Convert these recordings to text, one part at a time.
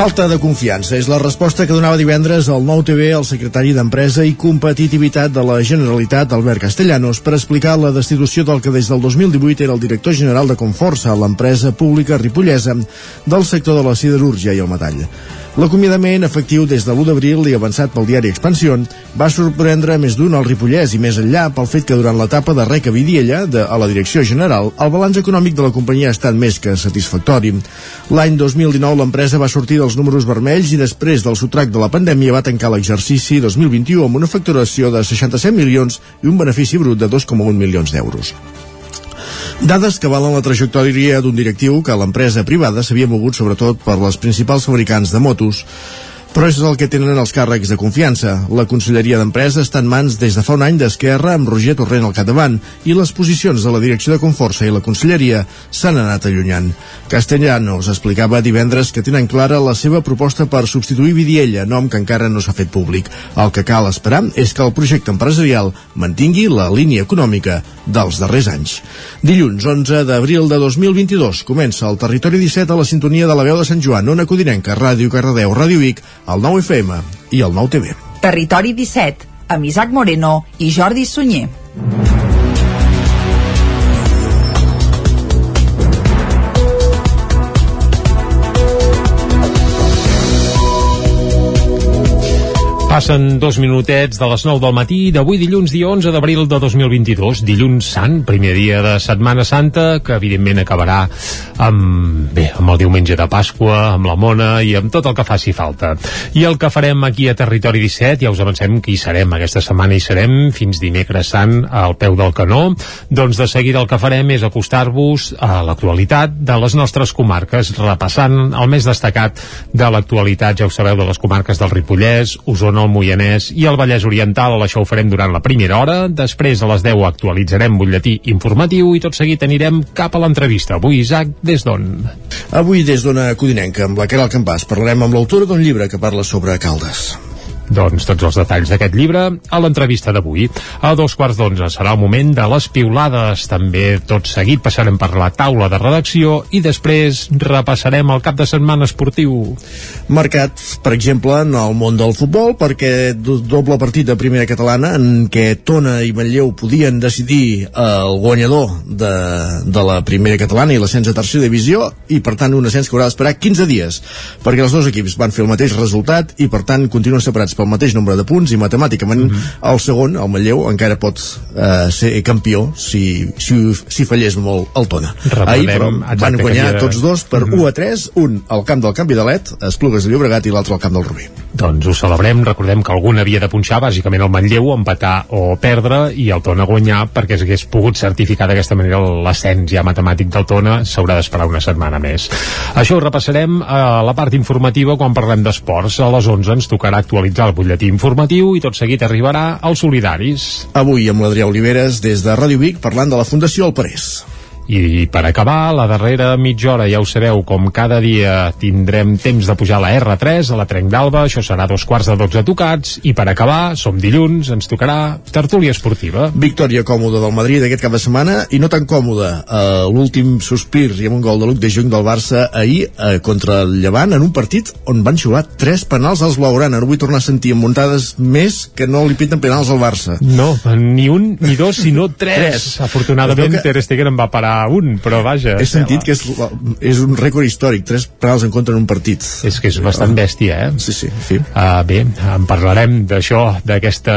Falta de confiança és la resposta que donava divendres al nou TV el secretari d'Empresa i Competitivitat de la Generalitat, Albert Castellanos, per explicar la destitució del que des del 2018 era el director general de Conforça, l'empresa pública ripollesa del sector de la siderúrgia i el metall. L'acomiadament, efectiu des de l'1 d'abril i avançat pel diari Expansión, va sorprendre més d'un al Ripollès i més enllà pel fet que durant l'etapa de Reca Vidiella, de, a la direcció general, el balanç econòmic de la companyia ha estat més que satisfactori. L'any 2019 l'empresa va sortir dels números vermells i després del sotrac de la pandèmia va tancar l'exercici 2021 amb una facturació de 67 milions i un benefici brut de 2,1 milions d'euros. Dades que valen la trajectòria d'un directiu que l'empresa privada s'havia mogut sobretot per les principals fabricants de motos però és el que tenen els càrrecs de confiança. La Conselleria d'Empresa està en mans des de fa un any d'Esquerra amb Roger Torrent al capdavant i les posicions de la direcció de Conforça i la Conselleria s'han anat allunyant. Castellanos explicava divendres que tenen clara la seva proposta per substituir Vidiella, nom que encara no s'ha fet públic. El que cal esperar és que el projecte empresarial mantingui la línia econòmica dels darrers anys. Dilluns 11 d'abril de 2022 comença el Territori 17 a la sintonia de la veu de Sant Joan, Ona Codinenca, Ràdio Cardedeu, Ràdio Vic, el 9 FM i el 9 TV. Territori 17, amb Isaac Moreno i Jordi Sunyer. Passen dos minutets de les 9 del matí d'avui dilluns dia 11 d'abril de 2022, dilluns sant, primer dia de Setmana Santa, que evidentment acabarà amb, bé, amb el diumenge de Pasqua, amb la Mona i amb tot el que faci falta. I el que farem aquí a Territori 17, ja us avancem que hi serem, aquesta setmana hi serem, fins dimecres sant al peu del canó, doncs de seguida el que farem és acostar-vos a l'actualitat de les nostres comarques, repassant el més destacat de l'actualitat, ja ho sabeu, de les comarques del Ripollès, Osona, el Moianès i el Vallès Oriental. Això ho farem durant la primera hora. Després, a les 10, actualitzarem butlletí informatiu i tot seguit anirem cap a l'entrevista. Avui, Isaac, des d'on? Avui des d'una Codinenca, amb la Caral Campàs, parlarem amb l'autora d'un llibre que parla sobre Caldes. Doncs tots els detalls d'aquest llibre a l'entrevista d'avui. A dos quarts d'onze serà el moment de les piulades. També tot seguit passarem per la taula de redacció i després repassarem el cap de setmana esportiu. Marcat, per exemple, en el món del futbol, perquè doble partit de primera catalana en què Tona i Manlleu podien decidir el guanyador de, de la primera catalana i l'ascens a tercera divisió i per tant un ascens que haurà d'esperar 15 dies perquè els dos equips van fer el mateix resultat i per tant continuen separats pel mateix nombre de punts i matemàticament mm -hmm. el segon, el Manlleu, encara pot eh, ser campió si, si, si fallés molt el Tona. Recordem, Ahir però van guanyar havia... tots dos per mm -hmm. 1 a 3, un al camp del Canvi de l'Et, Esplugues de Llobregat i l'altre al camp del Rubí. Doncs ho celebrem, recordem que algun havia de punxar, bàsicament el Manlleu, empatar o perdre i el Tona guanyar perquè s'hagués pogut certificar d'aquesta manera l'ascens ja matemàtic del Tona, s'haurà d'esperar una setmana més. Això ho repassarem a la part informativa quan parlem d'esports. A les 11 ens tocarà actualitzar el butlletí informatiu i tot seguit arribarà als solidaris. Avui amb l'Adrià Oliveres des de Ràdio Vic parlant de la Fundació El Parés. I per acabar, la darrera mitja hora, ja ho sabeu, com cada dia tindrem temps de pujar a la R3, a la Trenc d'Alba, això serà dos quarts de 12 tocats, i per acabar, som dilluns, ens tocarà tertúlia esportiva. Victòria còmoda del Madrid aquest cap de setmana, i no tan còmoda uh, l'últim sospir i amb un gol de Luc de Jung del Barça ahir uh, contra el Llevant, en un partit on van xiular tres penals als Blaugrana. No vull tornar a sentir muntades més que no li pinten penals al Barça. No, ni un, ni dos, sinó tres. tres. Afortunadament, que... Ter Stegen en va parar un, però vaja... He sentit que és, és un rècord històric, tres penals en contra en un partit. És que és bastant bèstia, eh? Sí, sí, sí. Uh, bé, en parlarem d'això, d'aquesta...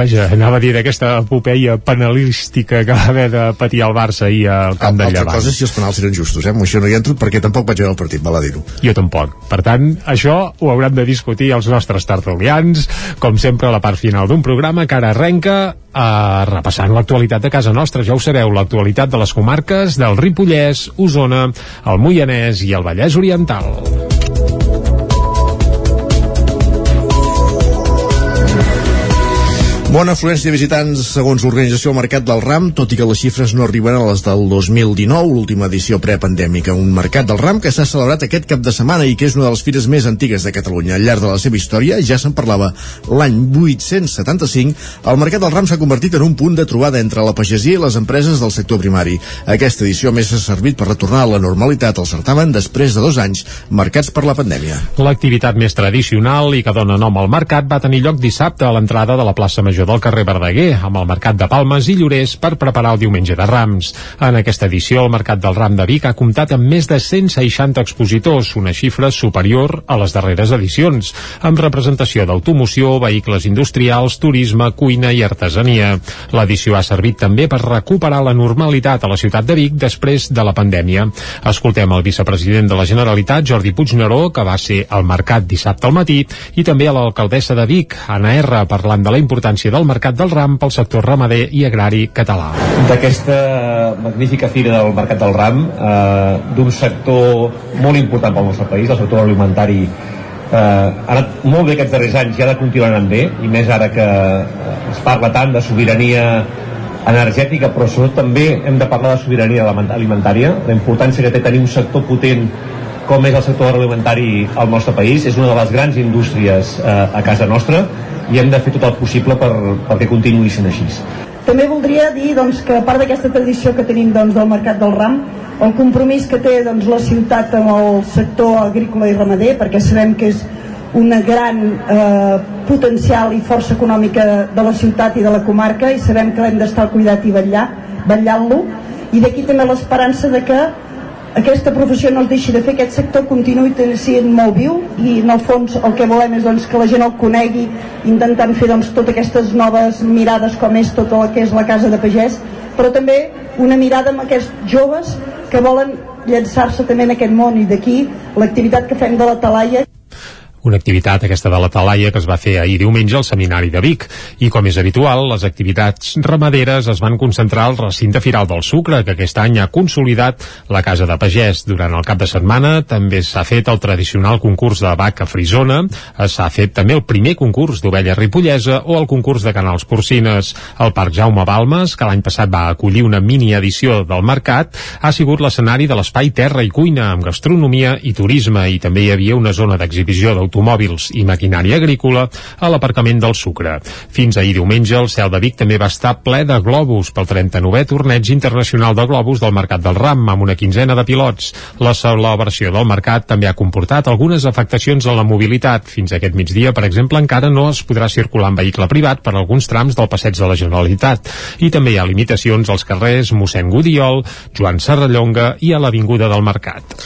Vaja, anava a dir d'aquesta epopeia penalística que va haver de patir el Barça i al camp del Llevant. Altra cosa si els penals eren justos, eh? això no hi entro perquè tampoc vaig veure el partit, val a dir-ho. Jo tampoc. Per tant, això ho hauran de discutir els nostres tertulians, com sempre a la part final d'un programa que ara arrenca uh, repassant l'actualitat de casa nostra. Ja ho sabeu, l'actualitat de les comarques del Ripollès, Osona, el Moianès i el Vallès Oriental. Bona afluència de visitants segons l'organització del Mercat del Ram, tot i que les xifres no arriben a les del 2019, l'última edició prepandèmica. Un Mercat del Ram que s'ha celebrat aquest cap de setmana i que és una de les fires més antigues de Catalunya. Al llarg de la seva història, ja se'n parlava l'any 875, el Mercat del Ram s'ha convertit en un punt de trobada entre la pagesia i les empreses del sector primari. Aquesta edició més ha servit per retornar a la normalitat al certamen després de dos anys marcats per la pandèmia. L'activitat més tradicional i que dona nom al mercat va tenir lloc dissabte a l'entrada de la plaça Major del carrer Verdaguer, amb el Mercat de Palmes i Llorers per preparar el diumenge de Rams. En aquesta edició, el Mercat del Ram de Vic ha comptat amb més de 160 expositors, una xifra superior a les darreres edicions, amb representació d'automoció, vehicles industrials, turisme, cuina i artesania. L'edició ha servit també per recuperar la normalitat a la ciutat de Vic després de la pandèmia. Escoltem el vicepresident de la Generalitat, Jordi Puigneró, que va ser al mercat dissabte al matí, i també a l'alcaldessa de Vic, Anna R, parlant de la importància del Mercat del Ram pel sector ramader i agrari català. D'aquesta magnífica fira del Mercat del Ram, eh, d'un sector molt important pel nostre país, el sector alimentari eh, ha anat molt bé aquests darrers anys i ha de continuar anant bé, i més ara que eh, es parla tant de sobirania energètica, però sobretot també hem de parlar de sobirania alimentària, la importància que té tenir un sector potent com és el sector alimentari al nostre país, és una de les grans indústries eh, a casa nostra i hem de fer tot el possible per, perquè continuï sent així. També voldria dir doncs, que a part d'aquesta tradició que tenim doncs, del Mercat del Ram, el compromís que té doncs, la ciutat amb el sector agrícola i ramader, perquè sabem que és una gran eh, potencial i força econòmica de la ciutat i de la comarca i sabem que l'hem d'estar al cuidat i vetllar, vetllant-lo i d'aquí també l'esperança de que aquesta professió no es deixi de fer, aquest sector continuï sent molt viu i en el fons el que volem és doncs, que la gent el conegui intentant fer doncs, totes aquestes noves mirades com és tot el que és la casa de pagès però també una mirada amb aquests joves que volen llançar-se també en aquest món i d'aquí l'activitat que fem de la talaia una activitat, aquesta de la Talaia, que es va fer ahir diumenge al Seminari de Vic. I com és habitual, les activitats ramaderes es van concentrar al recinte Firal del Sucre, que aquest any ha consolidat la Casa de Pagès. Durant el cap de setmana també s'ha fet el tradicional concurs de vaca frisona, s'ha fet també el primer concurs d'ovella ripollesa o el concurs de canals porcines. El Parc Jaume Balmes, que l'any passat va acollir una mini edició del mercat, ha sigut l'escenari de l'espai Terra i Cuina, amb gastronomia i turisme, i també hi havia una zona d'exhibició automòbils i maquinària agrícola a l'aparcament del Sucre. Fins ahir diumenge el cel de Vic també va estar ple de globus pel 39è torneig internacional de globus del Mercat del Ram amb una quinzena de pilots. La celebració del mercat també ha comportat algunes afectacions a la mobilitat. Fins aquest migdia, per exemple, encara no es podrà circular en vehicle privat per alguns trams del passeig de la Generalitat. I també hi ha limitacions als carrers Mossèn Gudiol, Joan Serrallonga i a l'Avinguda del Mercat.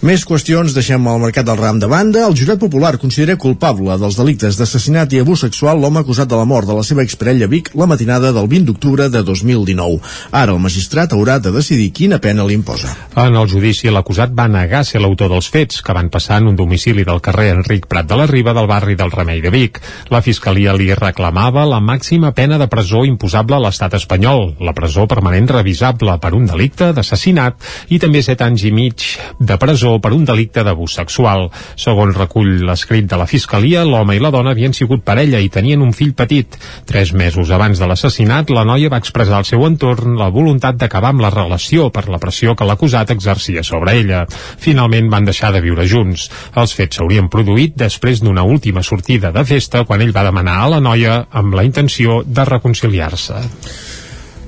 Més qüestions deixem el mercat del ram de banda. El jurat popular considera culpable dels delictes d'assassinat i abús sexual l'home acusat de la mort de la seva exparella Vic la matinada del 20 d'octubre de 2019. Ara el magistrat haurà de decidir quina pena li imposa. En el judici, l'acusat va negar ser l'autor dels fets que van passar en un domicili del carrer Enric Prat de la Riba del barri del Remei de Vic. La Fiscalia li reclamava la màxima pena de presó imposable a l'estat espanyol, la presó permanent revisable per un delicte d'assassinat i també set anys i mig de presó per un delicte d'abús sexual. Segons recull l'escrit de la Fiscalia, l'home i la dona havien sigut parella i tenien un fill petit. Tres mesos abans de l'assassinat, la noia va expressar al seu entorn la voluntat d'acabar amb la relació per la pressió que l'acusat exercia sobre ella. Finalment van deixar de viure junts. Els fets s'haurien produït després d'una última sortida de festa quan ell va demanar a la noia amb la intenció de reconciliar-se.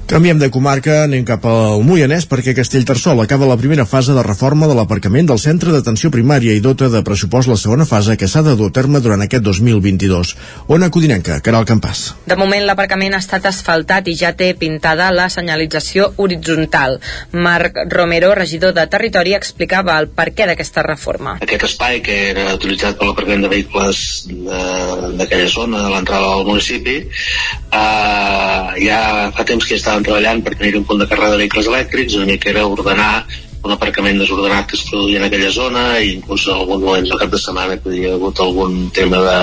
Canviem de comarca, anem cap al Moianès perquè Castellterçol acaba la primera fase de reforma de l'aparcament del centre d'atenció primària i dota de pressupost la segona fase que s'ha de dur a terme durant aquest 2022. Ona Codinenca, Caral Campàs. De moment l'aparcament ha estat asfaltat i ja té pintada la senyalització horitzontal. Marc Romero, regidor de Territori, explicava el per què d'aquesta reforma. Aquest espai que era utilitzat per l'aparcament de vehicles d'aquella zona, de l'entrada del municipi, eh, ja fa temps que estava treballant per tenir un punt de càrrega de vehicles elèctrics, una mica era ordenar un aparcament desordenat que es produïa en aquella zona i inclús en algun moment del cap de setmana que hi havia hagut algun tema de,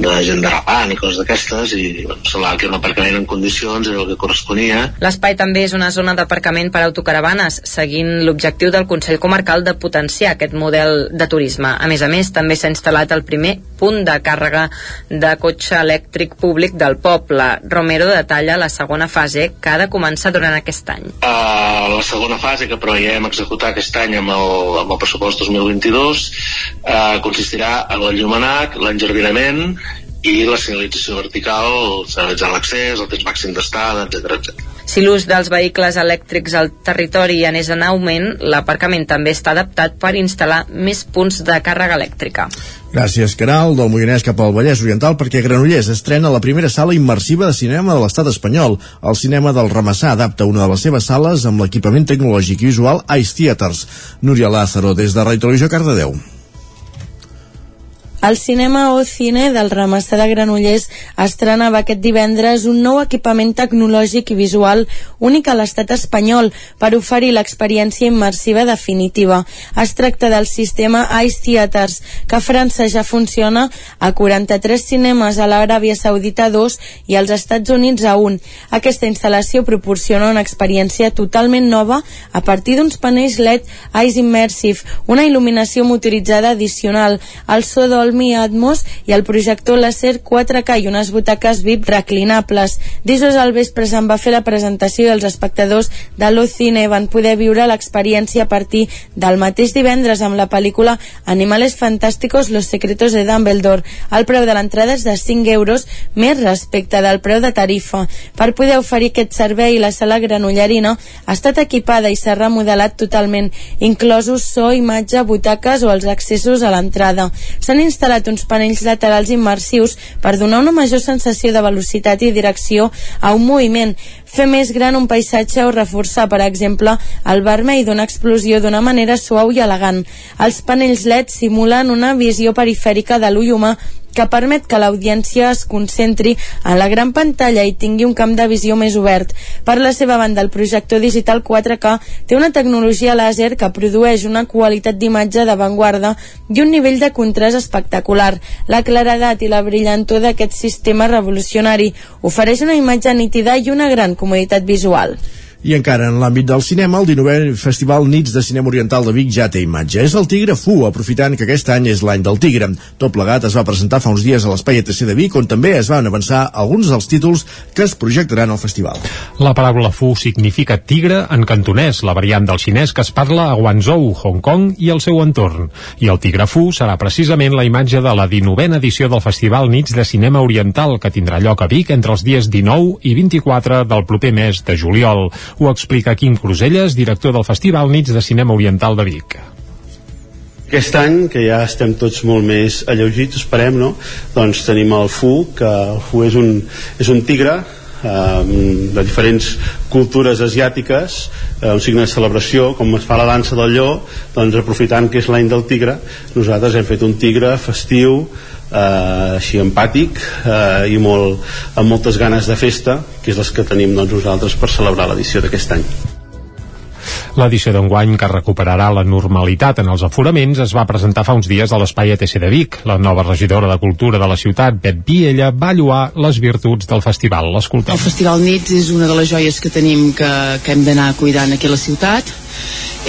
de gent derrapant i coses d'aquestes i doncs, semblava que un aparcament en condicions era el que corresponia. L'espai també és una zona d'aparcament per autocaravanes, seguint l'objectiu del Consell Comarcal de potenciar aquest model de turisme. A més a més, també s'ha instal·lat el primer punt de càrrega de cotxe elèctric públic del poble. Romero detalla la segona fase que ha de començar durant aquest any. Uh, la segona fase que preveiem executar aquest any amb el, amb el pressupost 2022 uh, consistirà en l'enllumenat, l'enjardinament i la senyalització vertical, senyalitzant l'accés, el temps màxim d'estada, etc etc. Si l'ús dels vehicles elèctrics al territori anés en augment, l'aparcament també està adaptat per instal·lar més punts de càrrega elèctrica. Gràcies, Caral, del Moianès cap al Vallès Oriental, perquè Granollers estrena la primera sala immersiva de cinema de l'estat espanyol. El cinema del Ramassà adapta una de les seves sales amb l'equipament tecnològic i visual Ice Theaters. Núria Lázaro, des de Ràdio Televisió, Cardedeu. El cinema o cine del Ramassà de Granollers estrenava aquest divendres un nou equipament tecnològic i visual únic a l'estat espanyol per oferir l'experiència immersiva definitiva. Es tracta del sistema Ice Theaters, que a França ja funciona a 43 cinemes, a l'Aràbia Saudita 2 i als Estats Units a 1. Aquesta instal·lació proporciona una experiència totalment nova a partir d'uns panells LED Ice Immersive, una il·luminació motoritzada addicional, el so Dolby Atmos i el projector láser 4K i unes butaques VIP reclinables. Dijous al vespre se'n va fer la presentació i els espectadors de l'Ocine van poder viure l'experiència a partir del mateix divendres amb la pel·lícula Animales Fantásticos Los Secretos de Dumbledore. El preu de l'entrada és de 5 euros més respecte del preu de tarifa. Per poder oferir aquest servei, la sala granollerina ha estat equipada i s'ha remodelat totalment, inclosos so, imatge, butaques o els accessos a l'entrada. S'han instal·lat uns panells laterals immersius per donar una major sensació de velocitat i direcció a un moviment, fer més gran un paisatge o reforçar, per exemple, el vermell d'una explosió d'una manera suau i elegant. Els panells LED simulen una visió perifèrica de l'ull humà que permet que l'audiència es concentri en la gran pantalla i tingui un camp de visió més obert. Per la seva banda, el projector digital 4K té una tecnologia làser que produeix una qualitat d'imatge d'avantguarda i un nivell de contrast espectacular. La claredat i la brillantor d'aquest sistema revolucionari ofereix una imatge nítida i una gran comoditat visual. I encara en l'àmbit del cinema, el 19è Festival Nits de Cinema Oriental de Vic ja té imatge. És el Tigre Fu, aprofitant que aquest any és l'any del Tigre. Tot plegat es va presentar fa uns dies a l'Espai ETC de Vic, on també es van avançar alguns dels títols que es projectaran al festival. La paraula Fu significa tigre en cantonès, la variant del xinès que es parla a Guangzhou, Hong Kong i el seu entorn. I el Tigre Fu serà precisament la imatge de la 19a edició del Festival Nits de Cinema Oriental, que tindrà lloc a Vic entre els dies 19 i 24 del proper mes de juliol. Ho explica Quim Cruselles, director del Festival Nits de Cinema Oriental de Vic. Aquest any, que ja estem tots molt més alleugits, esperem, no? Doncs tenim el Fu, que el Fu és un, és un tigre eh, de diferents cultures asiàtiques, eh, un signe de celebració, com es fa la dansa del lleó, doncs aprofitant que és l'any del tigre, nosaltres hem fet un tigre festiu, eh, així empàtic eh, i molt, amb moltes ganes de festa que és les que tenim doncs, nosaltres per celebrar l'edició d'aquest any L'edició d'enguany, que recuperarà la normalitat en els aforaments, es va presentar fa uns dies a l'Espai ETC de Vic. La nova regidora de Cultura de la ciutat, Bet Viella, va lluar les virtuts del festival. L'escoltem. El Festival Nits és una de les joies que tenim que, que hem d'anar cuidant aquí a la ciutat.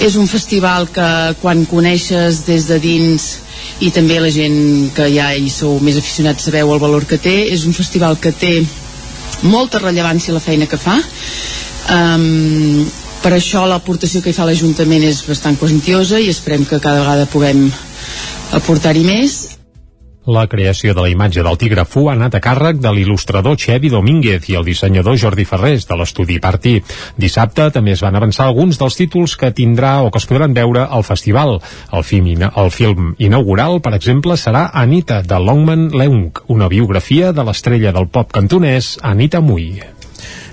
És un festival que quan coneixes des de dins i també la gent que ja hi sou més aficionats sabeu el valor que té. És un festival que té molta rellevància la feina que fa. Um, per això l'aportació que hi fa l'Ajuntament és bastant quantiosa i esperem que cada vegada puguem aportar-hi més la creació de la imatge del tigre Fu ha anat a càrrec de l'il·lustrador Xevi Domínguez i el dissenyador Jordi Ferrés de l'estudi Partí. Dissabte també es van avançar alguns dels títols que tindrà o que es podran veure al festival. El film, el film inaugural, per exemple, serà Anita, de Longman Leung, una biografia de l'estrella del pop cantonès Anita Mui.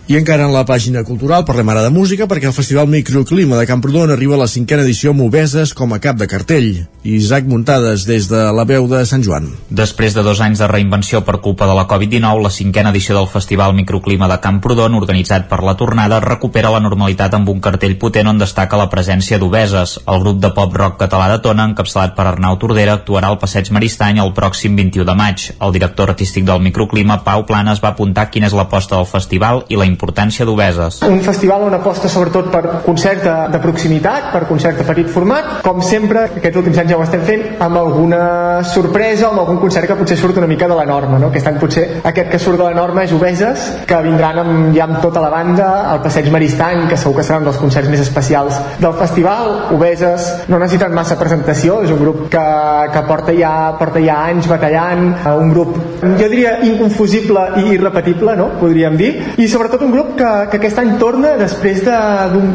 I encara en la pàgina cultural parlem ara de música perquè el Festival Microclima de Camprodon arriba a la cinquena edició amb Obeses com a cap de cartell. Isaac Muntades des de la veu de Sant Joan. Després de dos anys de reinvenció per culpa de la Covid-19, la cinquena edició del Festival Microclima de Camprodon, organitzat per la tornada, recupera la normalitat amb un cartell potent on destaca la presència d'Obeses. El grup de pop-rock català de Tona, encapçalat per Arnau Tordera, actuarà al Passeig Maristany el pròxim 21 de maig. El director artístic del Microclima, Pau Planes, va apuntar quina és l'aposta del festival i la importància d'Obeses. Un festival on aposta sobretot per concerts de, de proximitat, per concerts de petit format, com sempre, aquests últims anys ja ho estem fent, amb alguna sorpresa, amb algun concert que potser surt una mica de la norma, no? Aquest any potser aquest que surt de la norma és Obeses, que vindran amb, ja amb tota la banda, al Passeig Maristany, que segur que serà un dels concerts més especials del festival. Obeses no necessiten massa presentació, és un grup que, que porta, ja, porta ja anys batallant, un grup, jo diria, inconfusible i irrepetible, no? podríem dir, i sobretot un grup que que aquest any torna després de,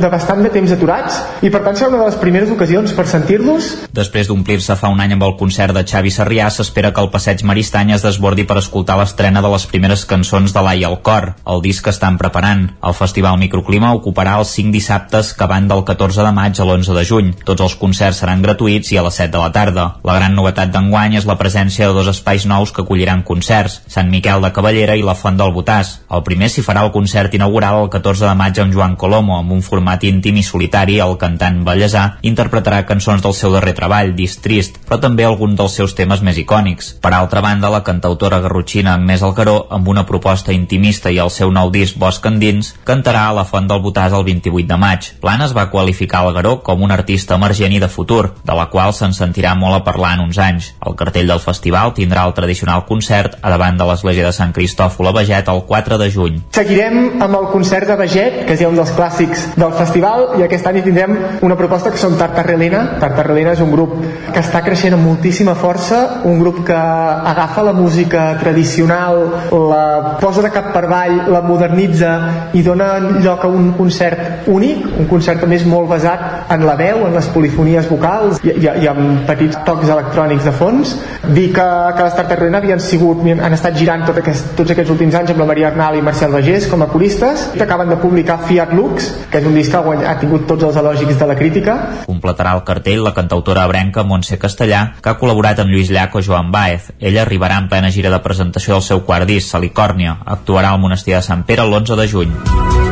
de bastant de temps aturats i per tant serà una de les primeres ocasions per sentir-los. Després d'omplir-se fa un any amb el concert de Xavi Sarrià, s'espera que el passeig Maristany es desbordi per escoltar l'estrena de les primeres cançons de l'Ai al cor, el disc que estan preparant. El Festival Microclima ocuparà els 5 dissabtes que van del 14 de maig a l'11 de juny. Tots els concerts seran gratuïts i a les 7 de la tarda. La gran novetat d'enguany és la presència de dos espais nous que acolliran concerts, Sant Miquel de Cavallera i la Font del Botàs. El primer s'hi farà el concert inaugural inaugural el 14 de maig amb Joan Colomo, amb un format íntim i solitari, el cantant ballesà interpretarà cançons del seu darrer treball, Disc Trist, però també algun dels seus temes més icònics. Per altra banda, la cantautora garrotxina Agnès Alcaró, amb una proposta intimista i el seu nou disc Bosc Endins, cantarà a la Font del Botàs el 28 de maig. Planes va qualificar Algaró com un artista emergent i de futur, de la qual se'n sentirà molt a parlar en uns anys. El cartell del festival tindrà el tradicional concert a davant de l'església de Sant Cristòfol a Beget el 4 de juny. Seguirem amb el concert de Veget, que és ja un dels clàssics del festival, i aquest any tindrem una proposta que són Tartarrelena. Tartarrelena és un grup que està creixent amb moltíssima força, un grup que agafa la música tradicional, la posa de cap per avall, la modernitza i dona lloc a un concert únic, un concert a més molt basat en la veu, en les polifonies vocals i, i, i amb petits tocs electrònics de fons. Dir que, que les Tartarrelena havien sigut, han estat girant tot aquest, tots aquests últims anys amb la Maria Arnal i Marcel Bagés com a coristes, acaben acaben de publicar Fiat Lux, que és un disc que ha, tingut tots els elògics de la crítica. Completarà el cartell la cantautora abrenca Montse Castellà, que ha col·laborat amb Lluís Llach o Joan Baez. Ella arribarà en plena gira de presentació del seu quart disc, Salicòrnia. Actuarà al monestir de Sant Pere l'11 de juny.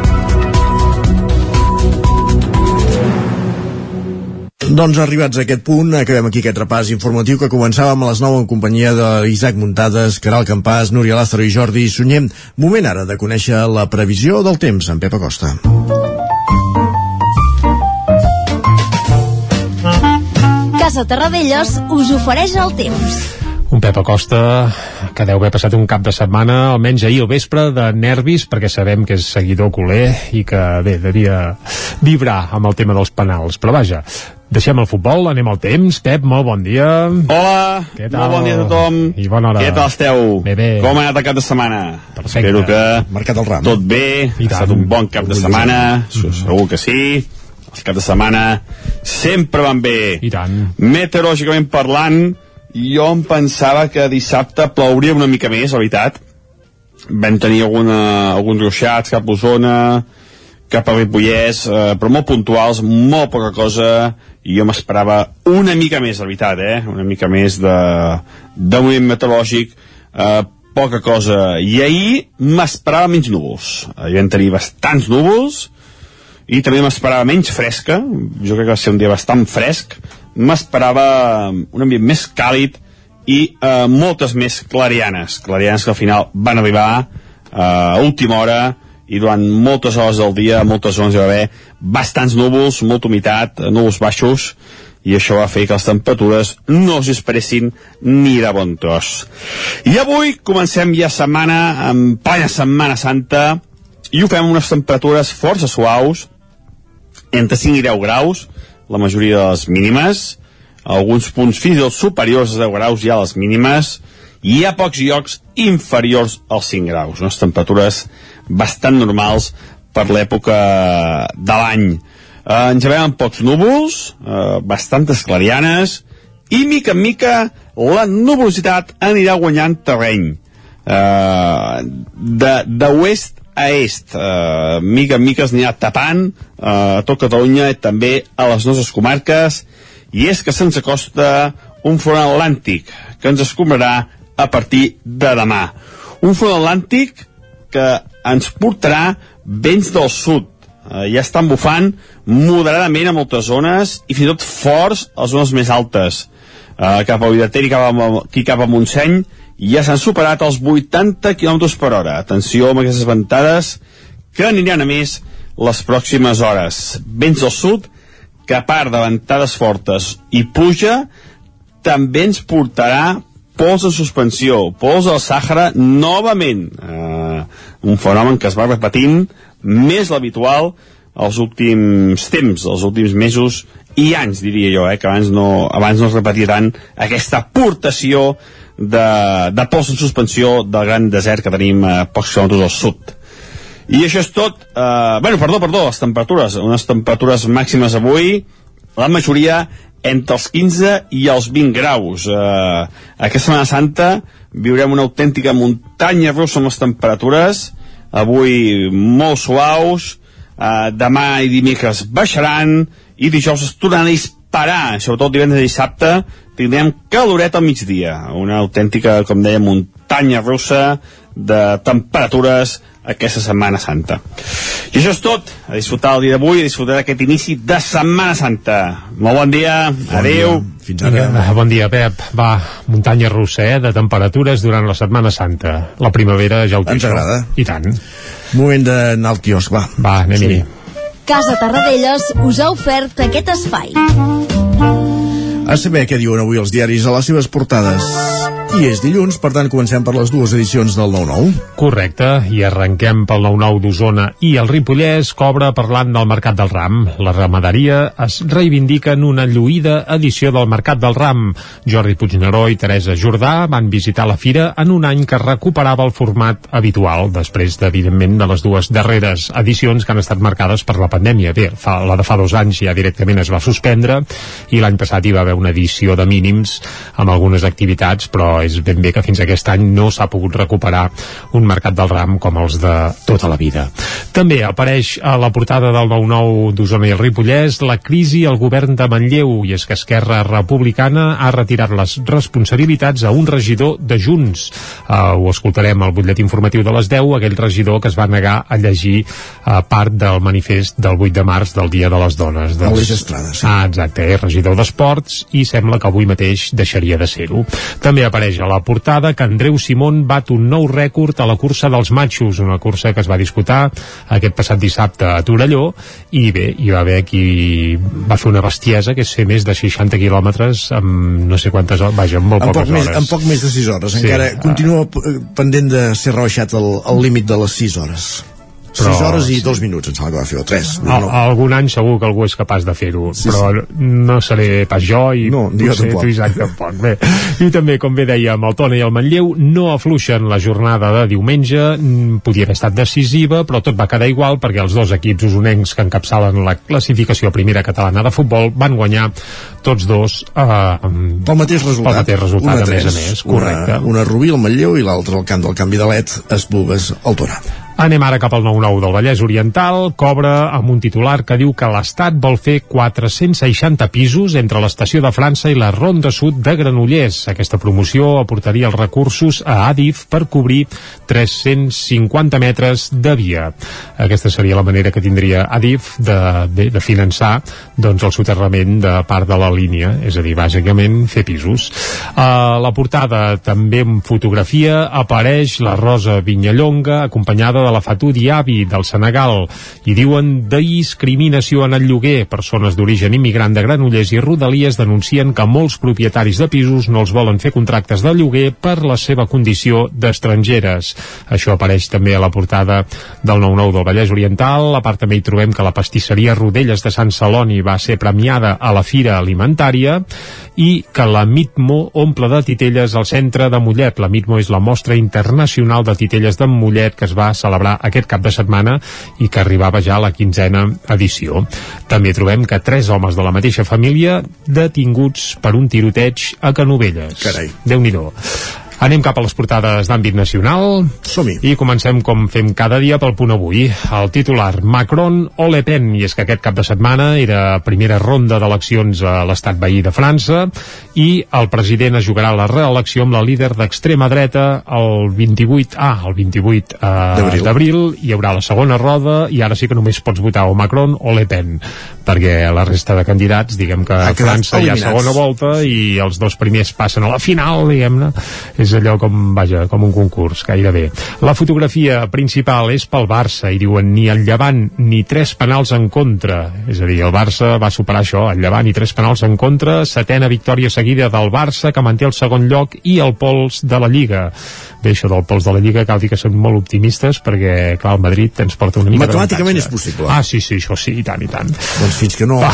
Doncs arribats a aquest punt, acabem aquí aquest repàs informatiu que començàvem a les 9 en companyia d'Isaac Muntades, Caral Campàs, Núria Lázaro i Jordi Sunyer. Moment ara de conèixer la previsió del temps en Pep Acosta. Casa Terradellos us ofereix el temps. Un Pep Acosta que deu haver passat un cap de setmana, almenys ahir al vespre, de nervis, perquè sabem que és seguidor culer i que, bé, devia vibrar amb el tema dels penals. Però vaja, Deixem el futbol, anem al temps. Pep, molt bon dia. Hola, Què tal? molt bon dia a tothom. I bona hora. Què tal esteu? Bé, bé. Com ha anat el cap de setmana? Perfecte. Espero que Marcat el ram. tot bé, ha estat un bon cap de setmana, mm. segur que sí. Els caps de setmana sempre van bé. I tant. Meteorològicament parlant, jo em pensava que dissabte plouria una mica més, la veritat. Vam tenir alguna, alguns ruixats cap a Osona, cap a Ripollès, eh, però molt puntuals, molt poca cosa, i jo m'esperava una mica més, la veritat, eh? una mica més de, de moviment meteorològic, eh, poca cosa. I ahir m'esperava menys núvols. Ahir vam tenir bastants núvols, i també m'esperava menys fresca, jo crec que va ser un dia bastant fresc, m'esperava un ambient més càlid i eh, moltes més clarianes, clarianes que al final van arribar eh, a última hora, i durant moltes hores del dia, moltes zones hi va haver bastants núvols, molta humitat, núvols baixos, i això va fer que les temperatures no es disparessin ni de bon tros. I avui comencem ja setmana, en plena Setmana Santa, i ho fem unes temperatures força suaus, entre 5 i 10 graus, la majoria de les mínimes, alguns punts fins i tot superiors a 10 graus ja les mínimes, i hi ha pocs llocs inferiors als 5 graus, unes temperatures bastant normals per l'època de l'any. Eh, ens amb pocs núvols, eh, bastantes clarianes, i mica en mica la nuvolositat anirà guanyant terreny. Eh, d'oest a est. Eh, mica en mica es anirà tapant eh, a tot Catalunya i també a les nostres comarques i és que se'ns acosta un front atlàntic que ens escombrarà a partir de demà. Un front atlàntic que ens portarà vents del sud. Eh, ja estan bufant moderadament a moltes zones i fins i tot forts a zones més altes. Eh, cap a Vidater i cap a, aquí cap a Montseny ja s'han superat els 80 km per hora. Atenció amb aquestes ventades que aniran a més les pròximes hores. Vents del sud, que a part de ventades fortes i pluja, també ens portarà pols de suspensió, pols del Sàhara novament. Uh, un fenomen que es va repetint més l'habitual els últims temps, els últims mesos i anys, diria jo, eh, que abans no, abans no es repetia tant aquesta aportació de, de pols en suspensió del gran desert que tenim a pocs quilòmetres al sud. I això és tot. Eh, bueno, perdó, perdó, les temperatures. Unes temperatures màximes avui, la majoria entre els 15 i els 20 graus. Eh, aquesta Setmana Santa viurem una autèntica muntanya russa amb les temperatures, avui molt suaus, eh, demà i dimecres baixaran, i dijous es tornaran a disparar, sobretot divendres i dissabte, tindrem caloret al migdia, una autèntica, com deia, muntanya russa de temperatures aquesta Setmana Santa. I això és tot. A disfrutar el dia d'avui, a disfrutar d'aquest inici de Setmana Santa. Molt bon dia, bon adeu. Dia. Fins ara. Ah, bon dia, Pep. Va, muntanya russa, eh, de temperatures durant la Setmana Santa. La primavera ja ho té. Ens agrada. I tant. Moment d'anar al quiosc, va. Va, anem-hi. Sí. Casa Tarradellas us ha ofert aquest espai. A saber què diuen avui els diaris a les seves portades. I és dilluns, per tant comencem per les dues edicions del 9-9. Correcte, i arrenquem pel 9-9 d'Osona i el Ripollès cobra parlant del Mercat del Ram. La ramaderia es reivindica en una lluïda edició del Mercat del Ram. Jordi Puigneró i Teresa Jordà van visitar la fira en un any que recuperava el format habitual, després, evidentment, de les dues darreres edicions que han estat marcades per la pandèmia. Bé, fa, la de fa dos anys ja directament es va suspendre i l'any passat hi va haver una edició de mínims amb algunes activitats, però és ben bé que fins aquest any no s'ha pogut recuperar un mercat del ram com els de tota la vida. També apareix a la portada del 9-9 d'Osona i el Ripollès la crisi al govern de Manlleu i és que Esquerra Republicana ha retirat les responsabilitats a un regidor de Junts. Uh, ho escoltarem al butlletí informatiu de les 10, aquell regidor que es va negar a llegir uh, part del manifest del 8 de març del Dia de les Dones. Doncs... Aleix Estrada, sí. Ah, exacte, és regidor d'Esports i sembla que avui mateix deixaria de ser-ho. També apareix a la portada que Andreu Simón bat un nou rècord a la cursa dels matxos, una cursa que es va disputar aquest passat dissabte a Torelló i bé, hi va haver qui va fer una bestiesa que és fer més de 60 quilòmetres amb no sé quantes hores, vaja, amb molt en poques poc més, hores. En poc més de 6 hores, Sí. encara continua eh, pendent de ser rebaixat el límit de les 6 hores. 6 Però- hores i 2 minuts, em sembla que va fer, o 3. Al, algun any segur que algú és capaç de fer-ho, Sí, però no seré pas jo i No, ni potser tampoc. tu Isaac tampoc. Bé. I també, com bé dèiem, el Tona i el Manlleu no afluixen la jornada de diumenge, mm, podia haver estat decisiva, però tot va quedar igual perquè els dos equips usonencs que encapçalen la classificació primera catalana de futbol van guanyar tots dos eh, amb- Pel mateix resultat. pel mateix resultat, Una a més a més, correcte. Una, una Rubí al Manlleu i l'altra al camp del canvi de led, Esplugues al Torà. Anem ara cap al 9-9 del Vallès Oriental, cobra amb un titular que diu que l'Estat vol fer 460 pisos entre l'estació de França i la Ronda Sud de Granollers. Aquesta promoció aportaria els recursos a Adif per cobrir 350 metres de via. Aquesta seria la manera que tindria Adif de, de, de finançar doncs, el soterrament de part de la línia, és a dir, bàsicament fer pisos. A la portada també en fotografia apareix la Rosa Vinyallonga acompanyada de la Fatou Diaby del Senegal i diuen discriminació en el lloguer. Persones d'origen immigrant de Granollers i Rodalies denuncien que molts propietaris de pisos no els volen fer contractes de lloguer per la seva condició d'estrangeres. Això apareix també a la portada del 9-9 del Vallès Oriental. A part també hi trobem que la pastisseria Rodelles de Sant Celoni va ser premiada a la Fira Alimentària i que la Mitmo omple de titelles al centre de Mollet. La Mitmo és la mostra internacional de titelles de Mollet que es va celebrar aquest cap de setmana i que arribava ja a la quinzena edició. També trobem que tres homes de la mateixa família detinguts per un tiroteig a Canovelles. Carai. Déu-n'hi-do. Anem cap a les portades d'àmbit nacional. som -hi. I comencem com fem cada dia pel punt avui. El titular, Macron o Le Pen. I és que aquest cap de setmana era primera ronda d'eleccions a l'estat veí de França i el president es jugarà la reelecció amb la líder d'extrema dreta el 28, ah, el 28 eh, d'abril. Hi haurà la segona roda i ara sí que només pots votar o Macron o Le Pen perquè la resta de candidats, diguem que a França hi ha segona volta i els dos primers passen a la final, diguem-ne. És allò com, vaja, com un concurs, gairebé. La fotografia principal és pel Barça i diuen ni el Llevant ni tres penals en contra. És a dir, el Barça va superar això, el Llevant i tres penals en contra, setena victòria seguida del Barça que manté el segon lloc i el pols de la Lliga. Bé, això del pols de la Lliga cal dir que són molt optimistes perquè, clar, el Madrid ens porta una mica Matemàticament és possible. Ah, sí, sí, això sí, i tant, i tant. Doncs fins que no... Va,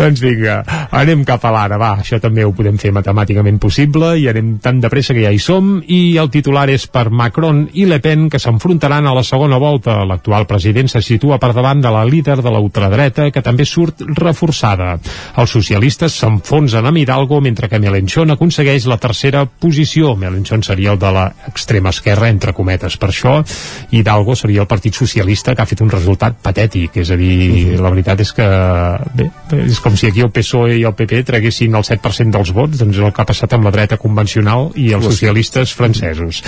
doncs vinga, anem cap a l'ara, va, això també ho podem fer matemàticament possible i anem tan de pressa que ja hi som i el titular és per Macron i Le Pen que s'enfrontaran a la segona volta. L'actual president se situa per davant de la líder de la ultradreta que també surt reforçada. Els socialistes s'enfonsen amb Hidalgo mentre que Melenchon aconsegueix la tercera posició. Melenchon seria el de l'extrema esquerra, entre cometes. Per això Hidalgo seria el Partit Socialista que ha fet un resultat patètic. És a dir, la veritat és que bé, és com si aquí el PSOE i el PP traguessin el 7% dels vots, doncs el que ha passat amb la dreta convencional i els socialistes francesos.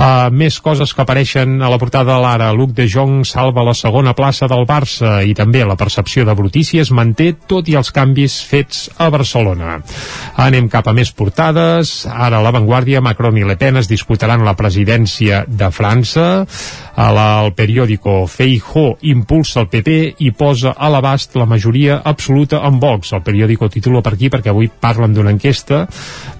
Uh, més coses que apareixen a la portada de l'Ara. Luc de Jong salva la segona plaça del Barça i també la percepció de brutícia es manté tot i els canvis fets a Barcelona. Anem cap a més portades. Ara a l'avantguàrdia, Macron i Le Pen es disputaran la presidència de França. A la, el periòdico Feijó impulsa el PP i posa a l'abast la majoria absoluta en Vox. El periòdico titula per aquí perquè avui parlen d'una enquesta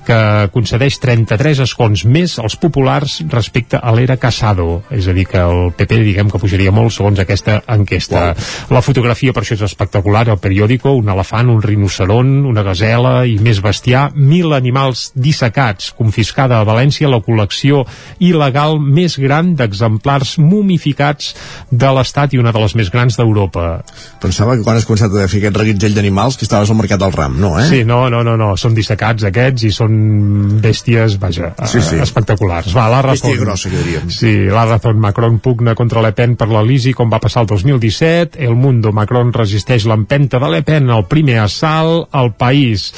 que concedeix 33 escons més als populars respecte a l'era Casado. És a dir, que el PP diguem que pujaria molt segons aquesta enquesta. Wow. La fotografia per això és espectacular. El periòdico, un elefant, un rinoceron, una gazela i més bestiar, mil animals dissecats. Confiscada a València la col·lecció il·legal més gran d'exemplars mumificats de l'Estat i una de les més grans d'Europa. Pensava que quan has començat a fer aquest reguitzell d'animals que estaves al mercat del ram, no, eh? Sí, no, no, no, no. són dissecats aquests i són bèsties, vaja, Sí, sí. espectaculars. Va, la Bèstia Razón. grossa, que diríem. Sí, la Razón. Macron pugna contra Le Pen per la Lisi, com va passar el 2017. El Mundo. Macron resisteix l'empenta de Le Pen al primer assalt. El País.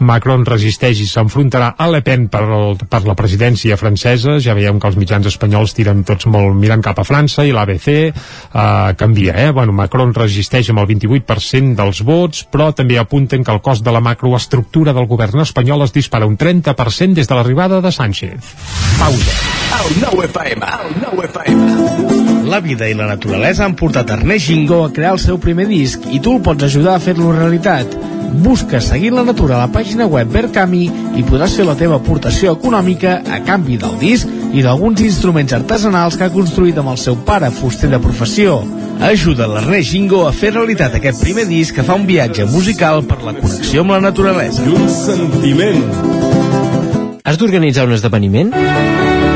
Macron resisteix i s'enfrontarà a Le Pen per, el, per la presidència francesa. Ja veiem que els mitjans espanyols tiren tots molt mirant cap a França i l'ABC eh, canvia, eh? Bueno, Macron resisteix amb el 28% dels vots, però també apunten que el cost de la macroestructura del govern espanyol es dispara un 30% des de l'arribada de Sánchez. Pausa. El nou FM, el nou FM. La vida i la naturalesa han portat Ernest Gingó a crear el seu primer disc i tu el pots ajudar a fer-lo realitat. Busca Seguint la Natura a la pàgina web Verkami i podràs fer la teva aportació econòmica a canvi del disc i d'alguns instruments artesanals que ha construït amb el seu pare, fuster de professió. Ajuda l'Ernest Gingo a fer realitat aquest primer disc que fa un viatge musical per la connexió amb la naturalesa. I un sentiment. Has d'organitzar un esdeveniment?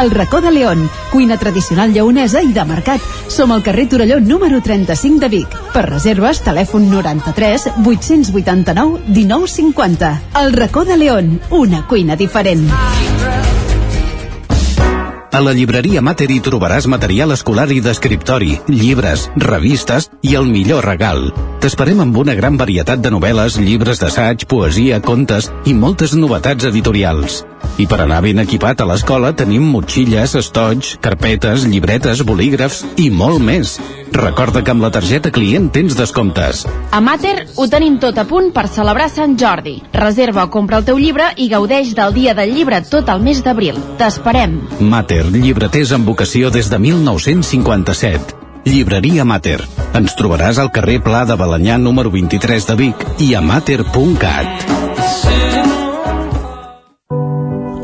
El racó de León, cuina tradicional lleonesa i de mercat. Som al carrer Torelló número 35 de Vic. Per reserves, telèfon 93 889 1950. El racó de León, una cuina diferent. A la llibreria Mater hi trobaràs material escolar i d'escriptori, llibres, revistes i el millor regal. T'esperem amb una gran varietat de novel·les, llibres d'assaig, poesia, contes i moltes novetats editorials. I per anar ben equipat a l'escola tenim motxilles, estoig, carpetes, llibretes, bolígrafs i molt més. Recorda que amb la targeta client tens descomptes. A Mater ho tenim tot a punt per celebrar Sant Jordi. Reserva o compra el teu llibre i gaudeix del dia del llibre tot el mes d'abril. T'esperem. Mater, llibreters amb vocació des de 1957. Llibreria Mater. Ens trobaràs al carrer Pla de Balanyà número 23 de Vic i a mater.cat.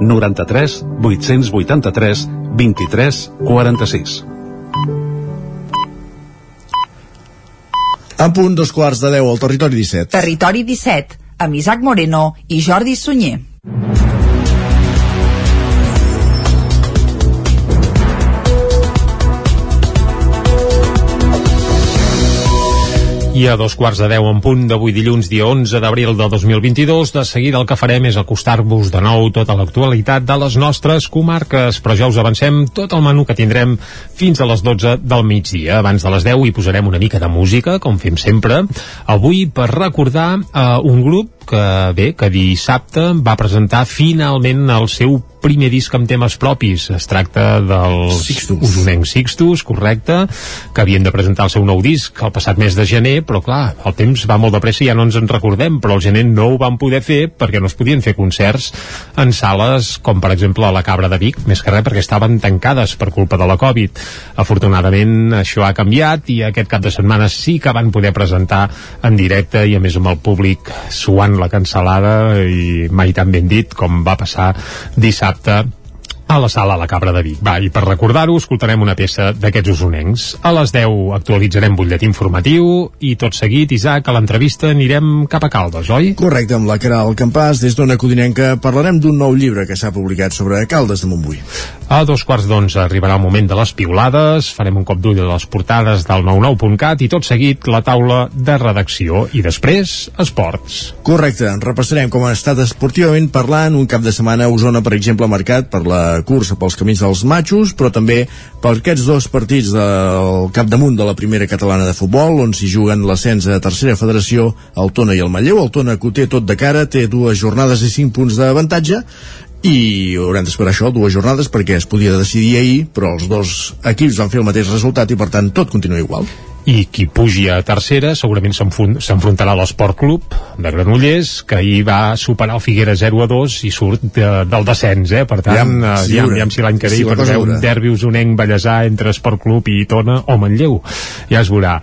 93 883 23 46. En punt dos quarts de 10 al territori 17. Territori 17, amb Isaac Moreno i Jordi Sunyer. I a dos quarts de deu en punt d'avui dilluns, dia 11 d'abril del 2022, de seguida el que farem és acostar-vos de nou tota l'actualitat de les nostres comarques, però ja us avancem tot el menú que tindrem fins a les 12 del migdia. Abans de les 10 hi posarem una mica de música, com fem sempre, avui per recordar uh, un grup que bé, que dissabte va presentar finalment el seu primer disc amb temes propis. Es tracta dels Sixtus. usonencs Sixtus, correcte, que havien de presentar el seu nou disc el passat mes de gener, però clar, el temps va molt de pressa i ja no ens en recordem, però al gener no ho van poder fer perquè no es podien fer concerts en sales com per exemple a la Cabra de Vic, més que res perquè estaven tancades per culpa de la Covid. Afortunadament això ha canviat i aquest cap de setmana sí que van poder presentar en directe i a més amb el públic la cancel·lada i mai tan ben dit com va passar dissabte a la sala La Cabra de Vic. Va, i per recordar-ho, escoltarem una peça d'aquests usonencs. A les 10 actualitzarem butlletí informatiu i tot seguit, Isaac, a l'entrevista anirem cap a Caldes, oi? Correcte, amb la Caral Campàs, des d'Ona Codinenca, parlarem d'un nou llibre que s'ha publicat sobre Caldes de Montbui. A dos quarts d'onze arribarà el moment de les piulades, farem un cop d'ull a les portades del 99.cat i tot seguit la taula de redacció i després esports. Correcte, repassarem com ha estat esportivament parlant un cap de setmana a Osona, per exemple, marcat per la cursa pels camins dels matxos, però també per aquests dos partits del capdamunt de la primera catalana de futbol, on s'hi juguen l'ascens a tercera federació, el Tona i el Manlleu. El Tona, que ho té tot de cara, té dues jornades i cinc punts d'avantatge, i haurem d'esperar això, dues jornades, perquè es podia decidir ahir, però els dos equips van fer el mateix resultat i, per tant, tot continua igual i qui pugi a tercera segurament s'enfron- s'enfrontarà a l'Esport Club de Granollers, que ahir va superar el Figuera 0 a 2 i surt de, del descens, eh? per tant, Aviam, eh, si aviam, si l'any que ve Si hi haver un derbi usonenc ballesà entre Esport Club i Tona o Manlleu, ja es veurà.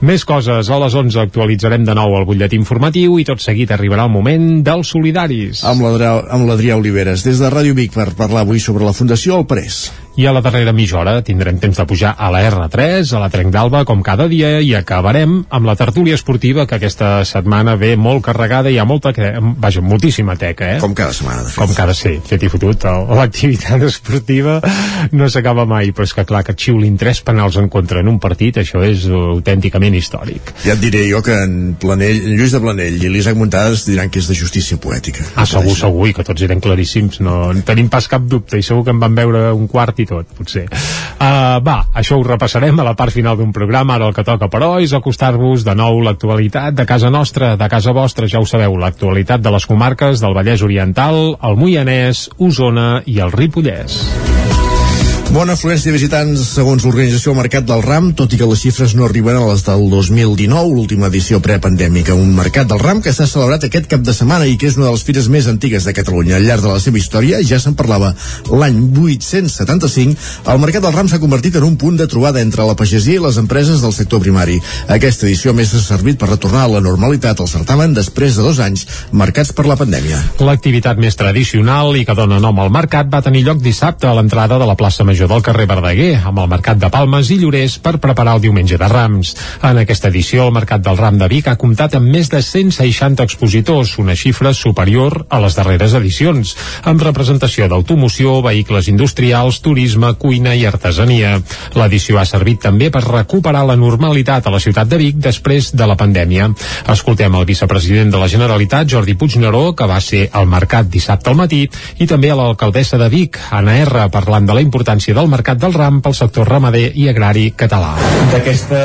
Més coses, a les 11 actualitzarem de nou el butlletí informatiu i tot seguit arribarà el moment dels solidaris. Amb l'Adrià Oliveres, des de Ràdio Vic per parlar avui sobre la Fundació El Pres. I a la darrera mitja hora tindrem temps de pujar a la R3, a la Trenc d'Alba, com cada dia, i acabarem amb la tertúlia esportiva, que aquesta setmana ve molt carregada i hi ha molta, vaja, moltíssima teca, eh? Com cada setmana, de fet. Com cada, sí, fet i fotut. L'activitat esportiva no s'acaba mai, però és que clar, que xiulin tres penals en contra en un partit, això és autènticament històric. Ja et diré jo que en, Planell, en Lluís de Planell i l'Isaac Muntades diran que és de justícia poètica. Ah, segur, segur, i que tots eren claríssims, no en tenim pas cap dubte, i segur que en van veure un quart i tot, potser. Uh, va, això ho repassarem a la part final d'un programa, ara el que toca, però, és acostar-vos de nou l'actualitat de casa nostra, de casa vostra, ja ho sabeu, l'actualitat de les comarques del Vallès Oriental, el Moianès, Osona i el Ripollès. Bona afluència de visitants segons l'organització Mercat del Ram, tot i que les xifres no arriben a les del 2019, l'última edició prepandèmica. Un Mercat del Ram que s'ha celebrat aquest cap de setmana i que és una de les fires més antigues de Catalunya. Al llarg de la seva història, ja se'n parlava l'any 875, el Mercat del Ram s'ha convertit en un punt de trobada entre la pagesia i les empreses del sector primari. Aquesta edició més ha servit per retornar a la normalitat al certamen després de dos anys marcats per la pandèmia. L'activitat més tradicional i que dona nom al mercat va tenir lloc dissabte a l'entrada de la plaça Major Major del carrer Verdaguer, amb el Mercat de Palmes i Llorers per preparar el diumenge de Rams. En aquesta edició, el Mercat del Ram de Vic ha comptat amb més de 160 expositors, una xifra superior a les darreres edicions, amb representació d'automoció, vehicles industrials, turisme, cuina i artesania. L'edició ha servit també per recuperar la normalitat a la ciutat de Vic després de la pandèmia. Escoltem el vicepresident de la Generalitat, Jordi Puigneró, que va ser al mercat dissabte al matí, i també a l'alcaldessa de Vic, Anna R, parlant de la importància del mercat del ram pel sector ramader i agrari català. D'aquesta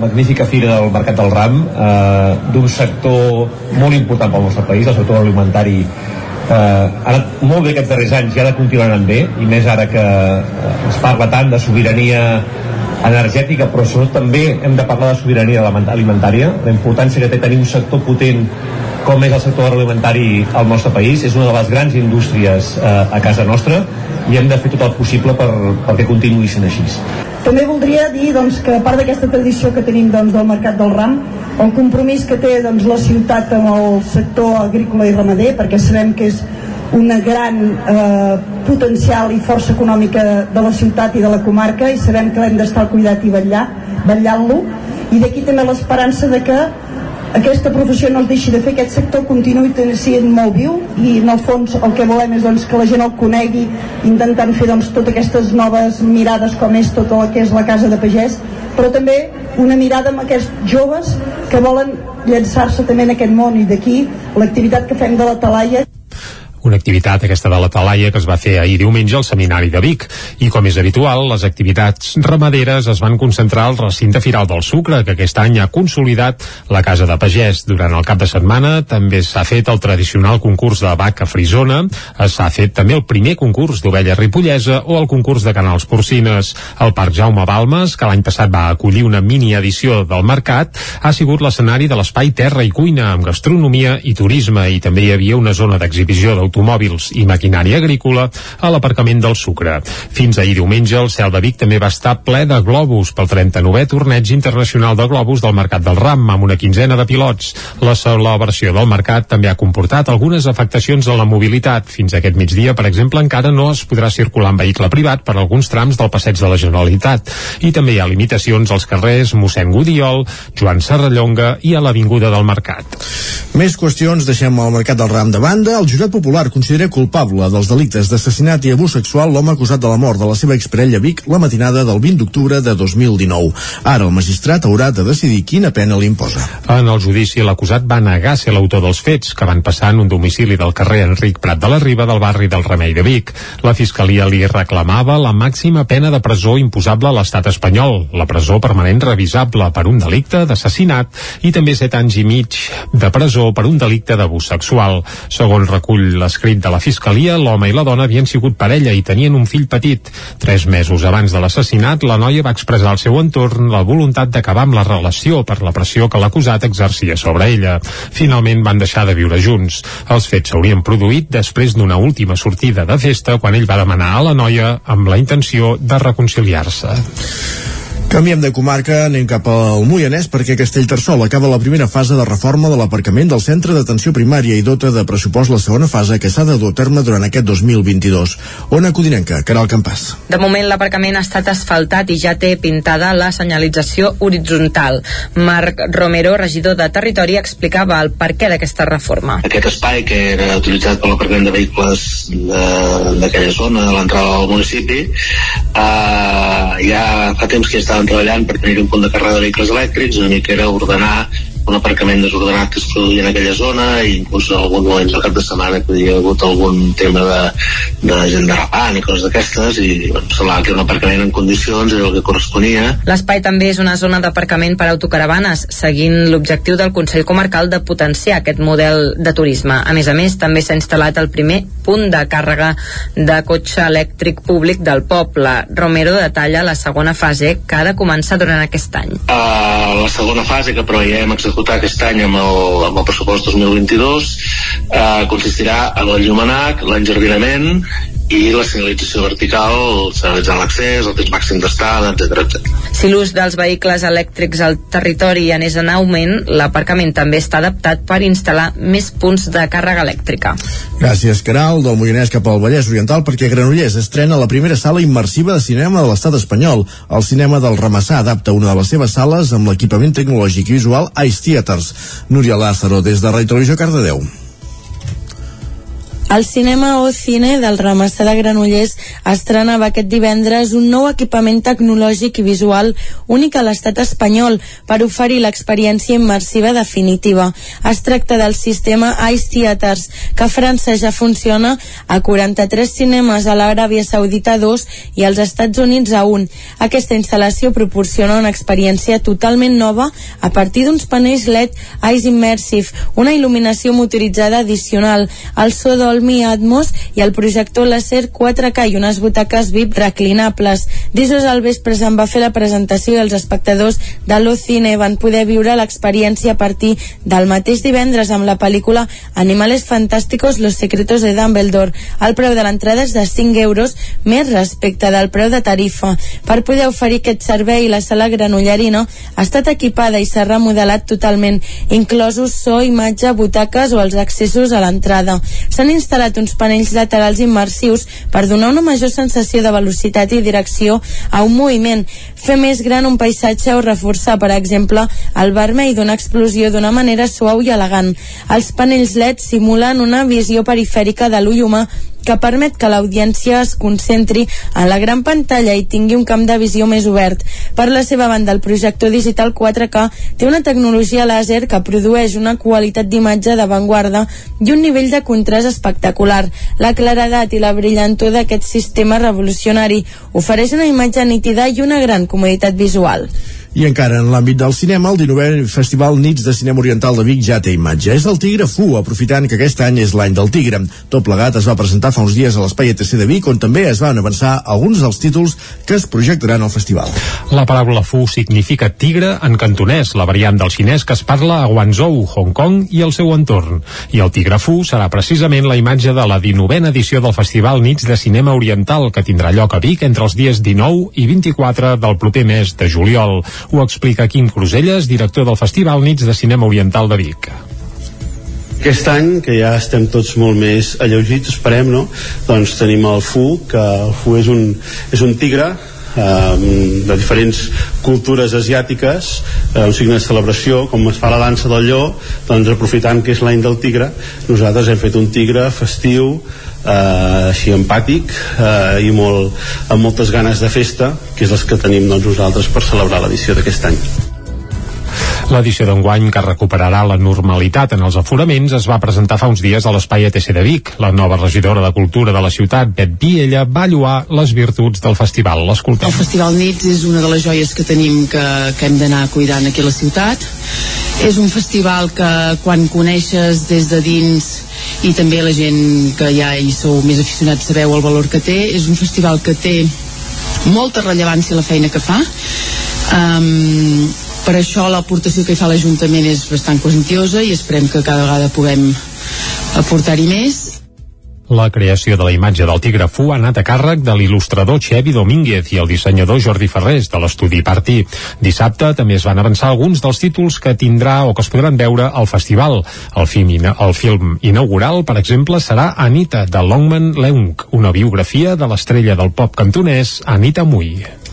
magnífica fira del mercat del ram, eh, d'un sector molt important pel nostre país, el sector alimentari eh, ha anat molt bé aquests darrers anys i ha de continuar anant bé i més ara que eh, es parla tant de sobirania energètica però sobretot també hem de parlar de sobirania alimentària la importància que té tenir un sector potent com és el sector agroalimentari al nostre país. És una de les grans indústries eh, a casa nostra i hem de fer tot el possible per, perquè continuï sent així. També voldria dir doncs, que a part d'aquesta tradició que tenim doncs, del Mercat del Ram, el compromís que té doncs, la ciutat amb el sector agrícola i ramader, perquè sabem que és una gran eh, potencial i força econòmica de la ciutat i de la comarca i sabem que l'hem d'estar al cuidat i vetllar, vetllant-lo i d'aquí també l'esperança de que aquesta professió no es deixi de fer, aquest sector continuï sent molt viu i en el fons el que volem és doncs, que la gent el conegui intentant fer doncs, totes aquestes noves mirades com és tot el que és la casa de pagès però també una mirada amb aquests joves que volen llançar-se també en aquest món i d'aquí l'activitat que fem de la talaia una activitat aquesta de la Talaia que es va fer ahir diumenge al Seminari de Vic. I com és habitual, les activitats ramaderes es van concentrar al recinte Firal del Sucre, que aquest any ha consolidat la Casa de Pagès. Durant el cap de setmana també s'ha fet el tradicional concurs de vaca frisona, s'ha fet també el primer concurs d'ovella ripollesa o el concurs de canals porcines. El Parc Jaume Balmes, que l'any passat va acollir una mini edició del mercat, ha sigut l'escenari de l'espai Terra i Cuina, amb gastronomia i turisme, i també hi havia una zona d'exhibició d'automòbils automòbils i maquinària agrícola a l'aparcament del Sucre. Fins ahir diumenge el cel de Vic també va estar ple de globus pel 39è torneig internacional de globus del Mercat del Ram amb una quinzena de pilots. La celebració del mercat també ha comportat algunes afectacions de la mobilitat. Fins aquest migdia, per exemple, encara no es podrà circular en vehicle privat per alguns trams del passeig de la Generalitat. I també hi ha limitacions als carrers mossèn Gudiol, Joan Serrallonga i a l'Avinguda del Mercat. Més qüestions, deixem el Mercat del Ram de banda. El jurat popular Popular considera culpable dels delictes d'assassinat i abús sexual l'home acusat de la mort de la seva exparella Vic la matinada del 20 d'octubre de 2019. Ara el magistrat haurà de decidir quina pena li imposa. En el judici, l'acusat va negar ser l'autor dels fets que van passar en un domicili del carrer Enric Prat de la Riba del barri del Remei de Vic. La Fiscalia li reclamava la màxima pena de presó imposable a l'estat espanyol, la presó permanent revisable per un delicte d'assassinat i també set anys i mig de presó per un delicte d'abús sexual. Segons recull les l'escrit de la Fiscalia, l'home i la dona havien sigut parella i tenien un fill petit. Tres mesos abans de l'assassinat, la noia va expressar al seu entorn la voluntat d'acabar amb la relació per la pressió que l'acusat exercia sobre ella. Finalment van deixar de viure junts. Els fets s'haurien produït després d'una última sortida de festa quan ell va demanar a la noia amb la intenció de reconciliar-se. Canviem de comarca, anem cap al Moianès perquè Castellterçol acaba la primera fase de reforma de l'aparcament del centre d'atenció primària i dota de pressupost la segona fase que s'ha de dur a terme durant aquest 2022. Ona Codinenca, Caral Campàs. De moment l'aparcament ha estat asfaltat i ja té pintada la senyalització horitzontal. Marc Romero, regidor de Territori, explicava el perquè d'aquesta reforma. Aquest espai que era utilitzat per l'aparcament de vehicles d'aquella zona, de l'entrada del municipi, eh, ja fa temps que està estàvem treballant per tenir un punt de càrrega de vehicles elèctrics, una mica era ordenar un aparcament desordenat que es produïa en aquella zona i inclús en algun moment del cap de setmana que hi ha hagut algun tema de, de gent derrapant i coses d'aquestes i bueno, semblava que era un aparcament en condicions era el que corresponia. L'espai també és una zona d'aparcament per autocaravanes seguint l'objectiu del Consell Comarcal de potenciar aquest model de turisme. A més a més, també s'ha instal·lat el primer punt de càrrega de cotxe elèctric públic del poble. Romero detalla la segona fase que ha de començar durant aquest any. Uh, la segona fase que preveiem executar aquest any amb el, amb el pressupost 2022 eh, consistirà en el llumenac, l'enjardinament i la senyalització vertical, senyalitzant l'accés, el temps màxim d'estada, etc. Si l'ús dels vehicles elèctrics al territori anés en augment, l'aparcament també està adaptat per instal·lar més punts de càrrega elèctrica. Gràcies, Caral, del Moianès cap al Vallès Oriental, perquè Granollers estrena la primera sala immersiva de cinema de l'estat espanyol. El cinema del Ramassà adapta una de les seves sales amb l'equipament tecnològic i visual Ice Theaters. Núria Lázaro, des de Ràdio Televisió Cardedeu. El cinema o cine del Ramassà de Granollers estrenava aquest divendres un nou equipament tecnològic i visual únic a l'estat espanyol per oferir l'experiència immersiva definitiva. Es tracta del sistema Ice Theaters, que a França ja funciona a 43 cinemes, a l'Aràbia Saudita 2 i als Estats Units a 1. Aquesta instal·lació proporciona una experiència totalment nova a partir d'uns panells LED Ice Immersive, una il·luminació motoritzada addicional, el so Dolby Atmos i el projector láser 4K i unes butaques VIP reclinables. Dijous al vespre se'n va fer la presentació i els espectadors de l'Ocine van poder viure l'experiència a partir del mateix divendres amb la pel·lícula Animales Fantásticos Los Secretos de Dumbledore. El preu de l'entrada és de 5 euros més respecte del preu de tarifa. Per poder oferir aquest servei, la sala granollerina ha estat equipada i s'ha remodelat totalment, inclosos so, imatge, butaques o els accessos a l'entrada. S'han instal·lat uns panells laterals immersius per donar una major sensació de velocitat i direcció a un moviment, fer més gran un paisatge o reforçar, per exemple, el vermell d'una explosió d'una manera suau i elegant. Els panells LED simulen una visió perifèrica de l'ull humà que permet que l'audiència es concentri en la gran pantalla i tingui un camp de visió més obert. Per la seva banda, el projector digital 4K té una tecnologia làser que produeix una qualitat d'imatge d'avantguarda i un nivell de contrast espectacular. La claredat i la brillantor d'aquest sistema revolucionari ofereix una imatge nítida i una gran comoditat visual. I encara en l'àmbit del cinema, el 19è Festival Nits de Cinema Oriental de Vic ja té imatge. És el Tigre Fu, aprofitant que aquest any és l'any del Tigre. Tot plegat es va presentar fa uns dies a l'Espai ETC de Vic, on també es van avançar alguns dels títols que es projectaran al festival. La paraula Fu significa tigre en cantonès, la variant del xinès que es parla a Guangzhou, Hong Kong i el seu entorn. I el Tigre Fu serà precisament la imatge de la 19a edició del Festival Nits de Cinema Oriental, que tindrà lloc a Vic entre els dies 19 i 24 del proper mes de juliol. Ho explica Quim Cruselles, director del Festival Nits de Cinema Oriental de Vic. Aquest any, que ja estem tots molt més alleugits, esperem, no? Doncs tenim el FU, que el FU és un, és un tigre eh, de diferents cultures asiàtiques eh, un signe de celebració com es fa la dansa del lleó doncs aprofitant que és l'any del tigre nosaltres hem fet un tigre festiu eh, així empàtic eh, i molt, amb moltes ganes de festa que és les que tenim doncs, nosaltres per celebrar l'edició d'aquest any L'edició d'enguany, que recuperarà la normalitat en els aforaments, es va presentar fa uns dies a l'Espai ETC de Vic. La nova regidora de Cultura de la ciutat, Bet Viella, va lluar les virtuts del festival. L'escoltem. El Festival Nits és una de les joies que tenim que, que hem d'anar cuidant aquí a la ciutat. És un festival que quan coneixes des de dins i també la gent que ja hi sou més aficionats sabeu el valor que té, és un festival que té molta rellevància la feina que fa um, per això l'aportació que hi fa l'Ajuntament és bastant quantiosa i esperem que cada vegada puguem aportar-hi més la creació de la imatge del tigre Fu ha anat a càrrec de l'il·lustrador Xevi Domínguez i el dissenyador Jordi Ferrés de l'estudi Partí. Dissabte també es van avançar alguns dels títols que tindrà o que es podran veure al festival. El film, el film inaugural, per exemple, serà Anita, de Longman Leung, una biografia de l'estrella del pop cantonès Anita Mui.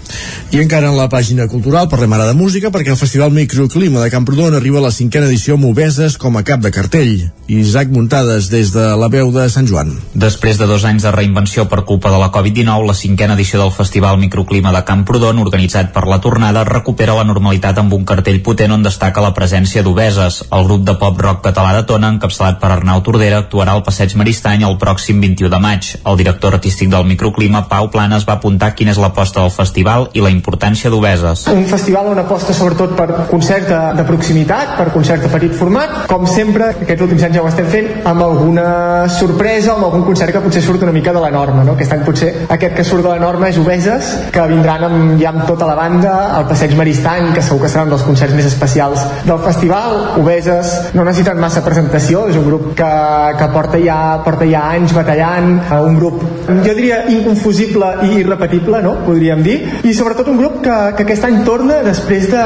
I encara en la pàgina cultural parlem ara de música perquè el Festival Microclima de Camprodon arriba a la cinquena edició amb Obeses com a cap de cartell. Isaac Muntades des de la veu de Sant Joan. Després de dos anys de reinvenció per culpa de la Covid-19, la cinquena edició del Festival Microclima de Camprodon, organitzat per la tornada, recupera la normalitat amb un cartell potent on destaca la presència d'Obeses. El grup de pop-rock català de Tona, encapçalat per Arnau Tordera, actuarà al Passeig Maristany el pròxim 21 de maig. El director artístic del Microclima, Pau Planes, va apuntar quina és l'aposta del festival i la importància d'Obeses. Un festival on aposta sobretot per concert de, de proximitat, per concert de petit format, com sempre, aquests últims anys ja ho estem fent, amb alguna sorpresa, amb algun concert que potser surt una mica de la norma, no? Aquest any potser aquest que surt de la norma és Obeses, que vindran amb, ja amb tota la banda, al Passeig Maristany, que segur que serà un dels concerts més especials del festival. Obeses no necessiten massa presentació, és un grup que, que porta, ja, porta ja anys batallant, un grup, jo diria, inconfusible i irrepetible, no? podríem dir, i sobretot un grup que, que aquest any torna després de,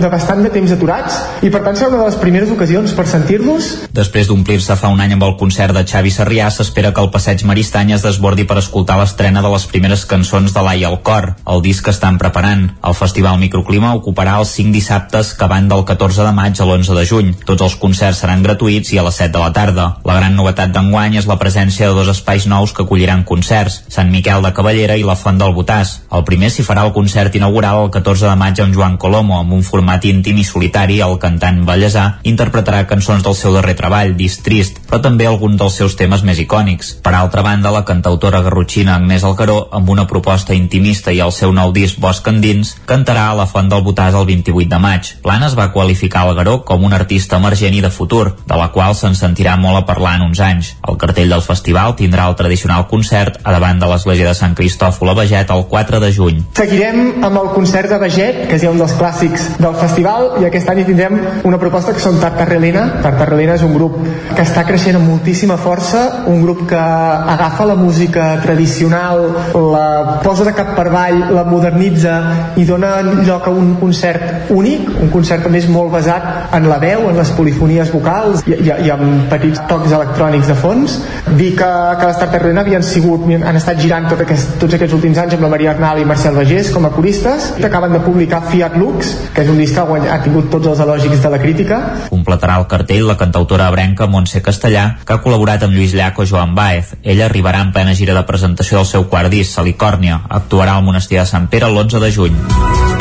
de bastant de temps aturats i per tant serà una de les primeres ocasions per sentir-los. Després d'omplir-se fa un any amb el concert de Xavi Sarrià, s'espera que el passeig Maristany es desbordi per escoltar l'estrena de les primeres cançons de l'Ai al Cor, el disc que estan preparant. El Festival Microclima ocuparà els 5 dissabtes que van del 14 de maig a l'11 de juny. Tots els concerts seran gratuïts i a les 7 de la tarda. La gran novetat d'enguany és la presència de dos espais nous que acolliran concerts, Sant Miquel de Cavallera i la Font del Botàs. El primer s'hi farà el concert inaugural el 14 de maig amb Joan Colomo, amb un format íntim i solitari, el cantant ballesà interpretarà cançons del seu darrer treball, Dis Trist, però també alguns dels seus temes més icònics. Per altra banda, la cantautora garrotxina Agnès Alcaró, amb una proposta intimista i el seu nou disc Bosc Endins, cantarà a la Font del Botàs el 28 de maig. L'Anna es va qualificar Algaró com un artista emergent i de futur, de la qual se'n sentirà molt a parlar en uns anys. El cartell del festival tindrà el tradicional concert a davant de l'església de Sant Cristòfol a Beget el 4 de juny. Seguirem amb el concert de Beget, que és ja un dels clàssics del festival, i aquest any tindrem una proposta que són Tartarrelina. Tartarrelina és un grup que està creixent amb moltíssima força, un grup que agafa la música tradicional, la posa de cap per avall, la modernitza i dona lloc a un concert únic, un concert que més molt basat en la veu, en les polifonies vocals i, i, i amb petits tocs electrònics de fons. Dir que, que les Tartarrelina havien sigut, han estat girant tot aquest, tots aquests últims anys amb la Maria Arnal i Marcel Bagés com a coristes, acaben de publicar Fiat Lux, que és un disc que ha, ha tingut tots els elogis de la crítica. Completarà el cartell la cantautora abrenca Montse Castellà, que ha col·laborat amb Lluís Llach o Joan Baez. Ella arribarà en plena gira de presentació del seu quart disc, Salicòrnia. Actuarà al monestir de Sant Pere l'11 de juny.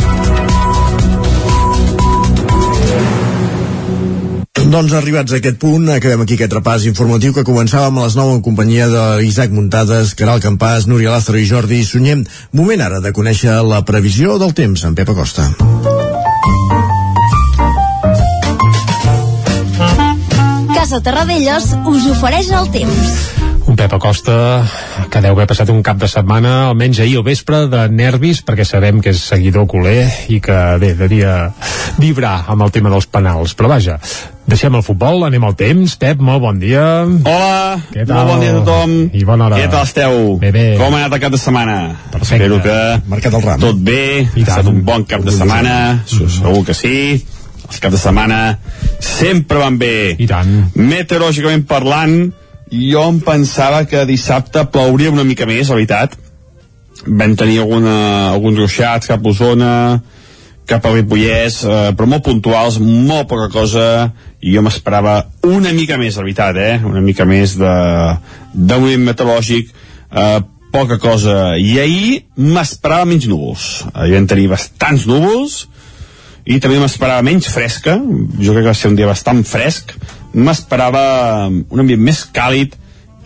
Doncs arribats a aquest punt, acabem aquí aquest repàs informatiu que començàvem a les 9 en companyia d'Isaac Muntades, Caral Campàs, Núria Lázaro i Jordi Sunyem. Moment ara de conèixer la previsió del temps en Pep Acosta. Casa Terradellos us ofereix el temps. Un Pep Acosta que deu haver passat un cap de setmana, almenys ahir al vespre, de nervis, perquè sabem que és seguidor culer i que, bé, devia vibrar amb el tema dels penals. Però vaja, deixem el futbol, anem al temps. Pep, molt bon dia. Hola, Què tal? molt bon dia a tothom. I bona hora. Què tal esteu? Bé, bé. Com ha anat el cap de setmana? Perfecte. Espero que Marcat el ram. tot bé, ha estat un bon cap de setmana, segur que sí. Els caps de setmana sempre van bé. I tant. Meteorològicament parlant, jo em pensava que dissabte plouria una mica més, la veritat. Vam tenir alguna, alguns ruixats cap a Osona, cap a Ripollès, eh, però molt puntuals, molt poca cosa, i jo m'esperava una mica més, la veritat, eh? Una mica més de, de moviment meteorològic, eh, poca cosa. I ahir m'esperava menys núvols. Ahir vam tenir bastants núvols, i també m'esperava menys fresca, jo crec que va ser un dia bastant fresc, m'esperava un ambient més càlid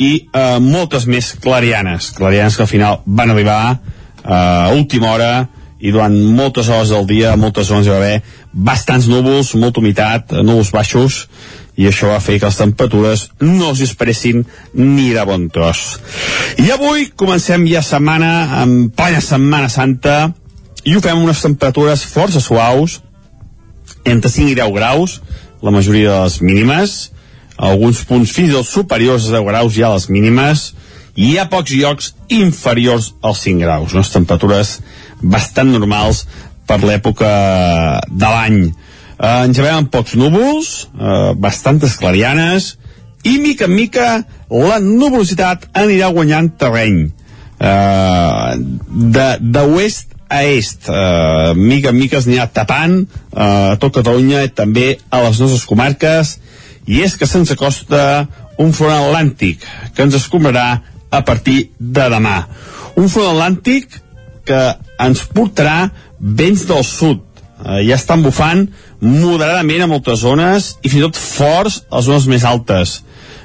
i eh, moltes més clarianes, clarianes que al final van arribar eh, a última hora i durant moltes hores del dia, moltes zones hi va haver bastants núvols, molta humitat, núvols baixos, i això va fer que les temperatures no es disparessin ni de bon tros. I avui comencem ja setmana, en plena Setmana Santa, i ho fem unes temperatures força suaus, entre 5 i 10 graus, la majoria de les mínimes, alguns punts fins i tot superiors a 10 graus ja a les mínimes, i hi ha pocs llocs inferiors als 5 graus, unes temperatures bastant normals per l'època de l'any. Eh, ens amb pocs núvols, eh, bastantes clarianes, i mica en mica la nuvolositat anirà guanyant terreny. Eh, de, de oest a est, eh, mica en mica es tapant eh, a tot Catalunya i també a les nostres comarques i és que se'ns acosta un front atlàntic que ens escombrarà a partir de demà. Un front atlàntic que ens portarà vents del sud. Eh, ja estan bufant moderadament a moltes zones i fins i tot forts a les zones més altes.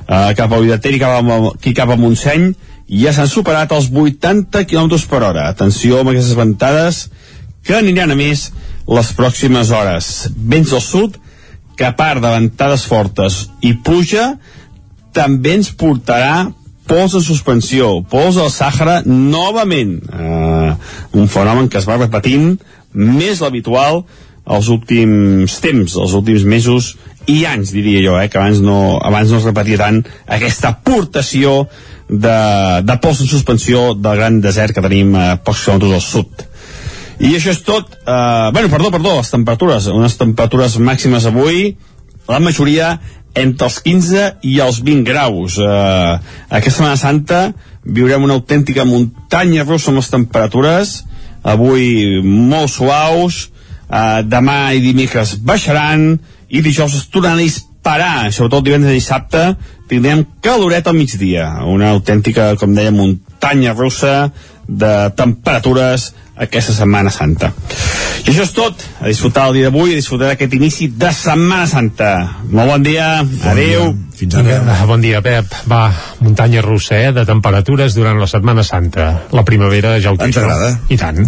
Eh, cap a Vidater i cap a, aquí cap a Montseny ja s'han superat els 80 km per hora. Atenció amb aquestes ventades que aniran a més les pròximes hores. Vents del sud que a part de ventades fortes i pluja també ens portarà pols en suspensió, pols al Sàhara novament. Uh, un fenomen que es va repetint més l'habitual els últims temps, els últims mesos i anys, diria jo, eh, que abans no, abans no es repetia tant aquesta aportació de, de pols en suspensió del gran desert que tenim a pocs quilòmetres al sud. I això és tot. Eh, bueno, perdó, perdó, les temperatures. Unes temperatures màximes avui, la majoria entre els 15 i els 20 graus. Eh, aquesta Setmana Santa viurem una autèntica muntanya russa amb les temperatures, avui molt suaus, eh, demà i dimecres baixaran, i dijous es tornaran a disparar, sobretot divendres i dissabte, tindrem caloret al migdia, una autèntica, com deia, muntanya russa de temperatures aquesta Setmana Santa. I això és tot. A disfrutar el dia d'avui, a disfrutar d'aquest inici de Setmana Santa. Molt bon dia, adeu. Fins ara. Ah, Bon dia, Pep. Va, muntanya russa, eh, de temperatures durant la Setmana Santa. La primavera ja ho té. Ens això. agrada. I tant.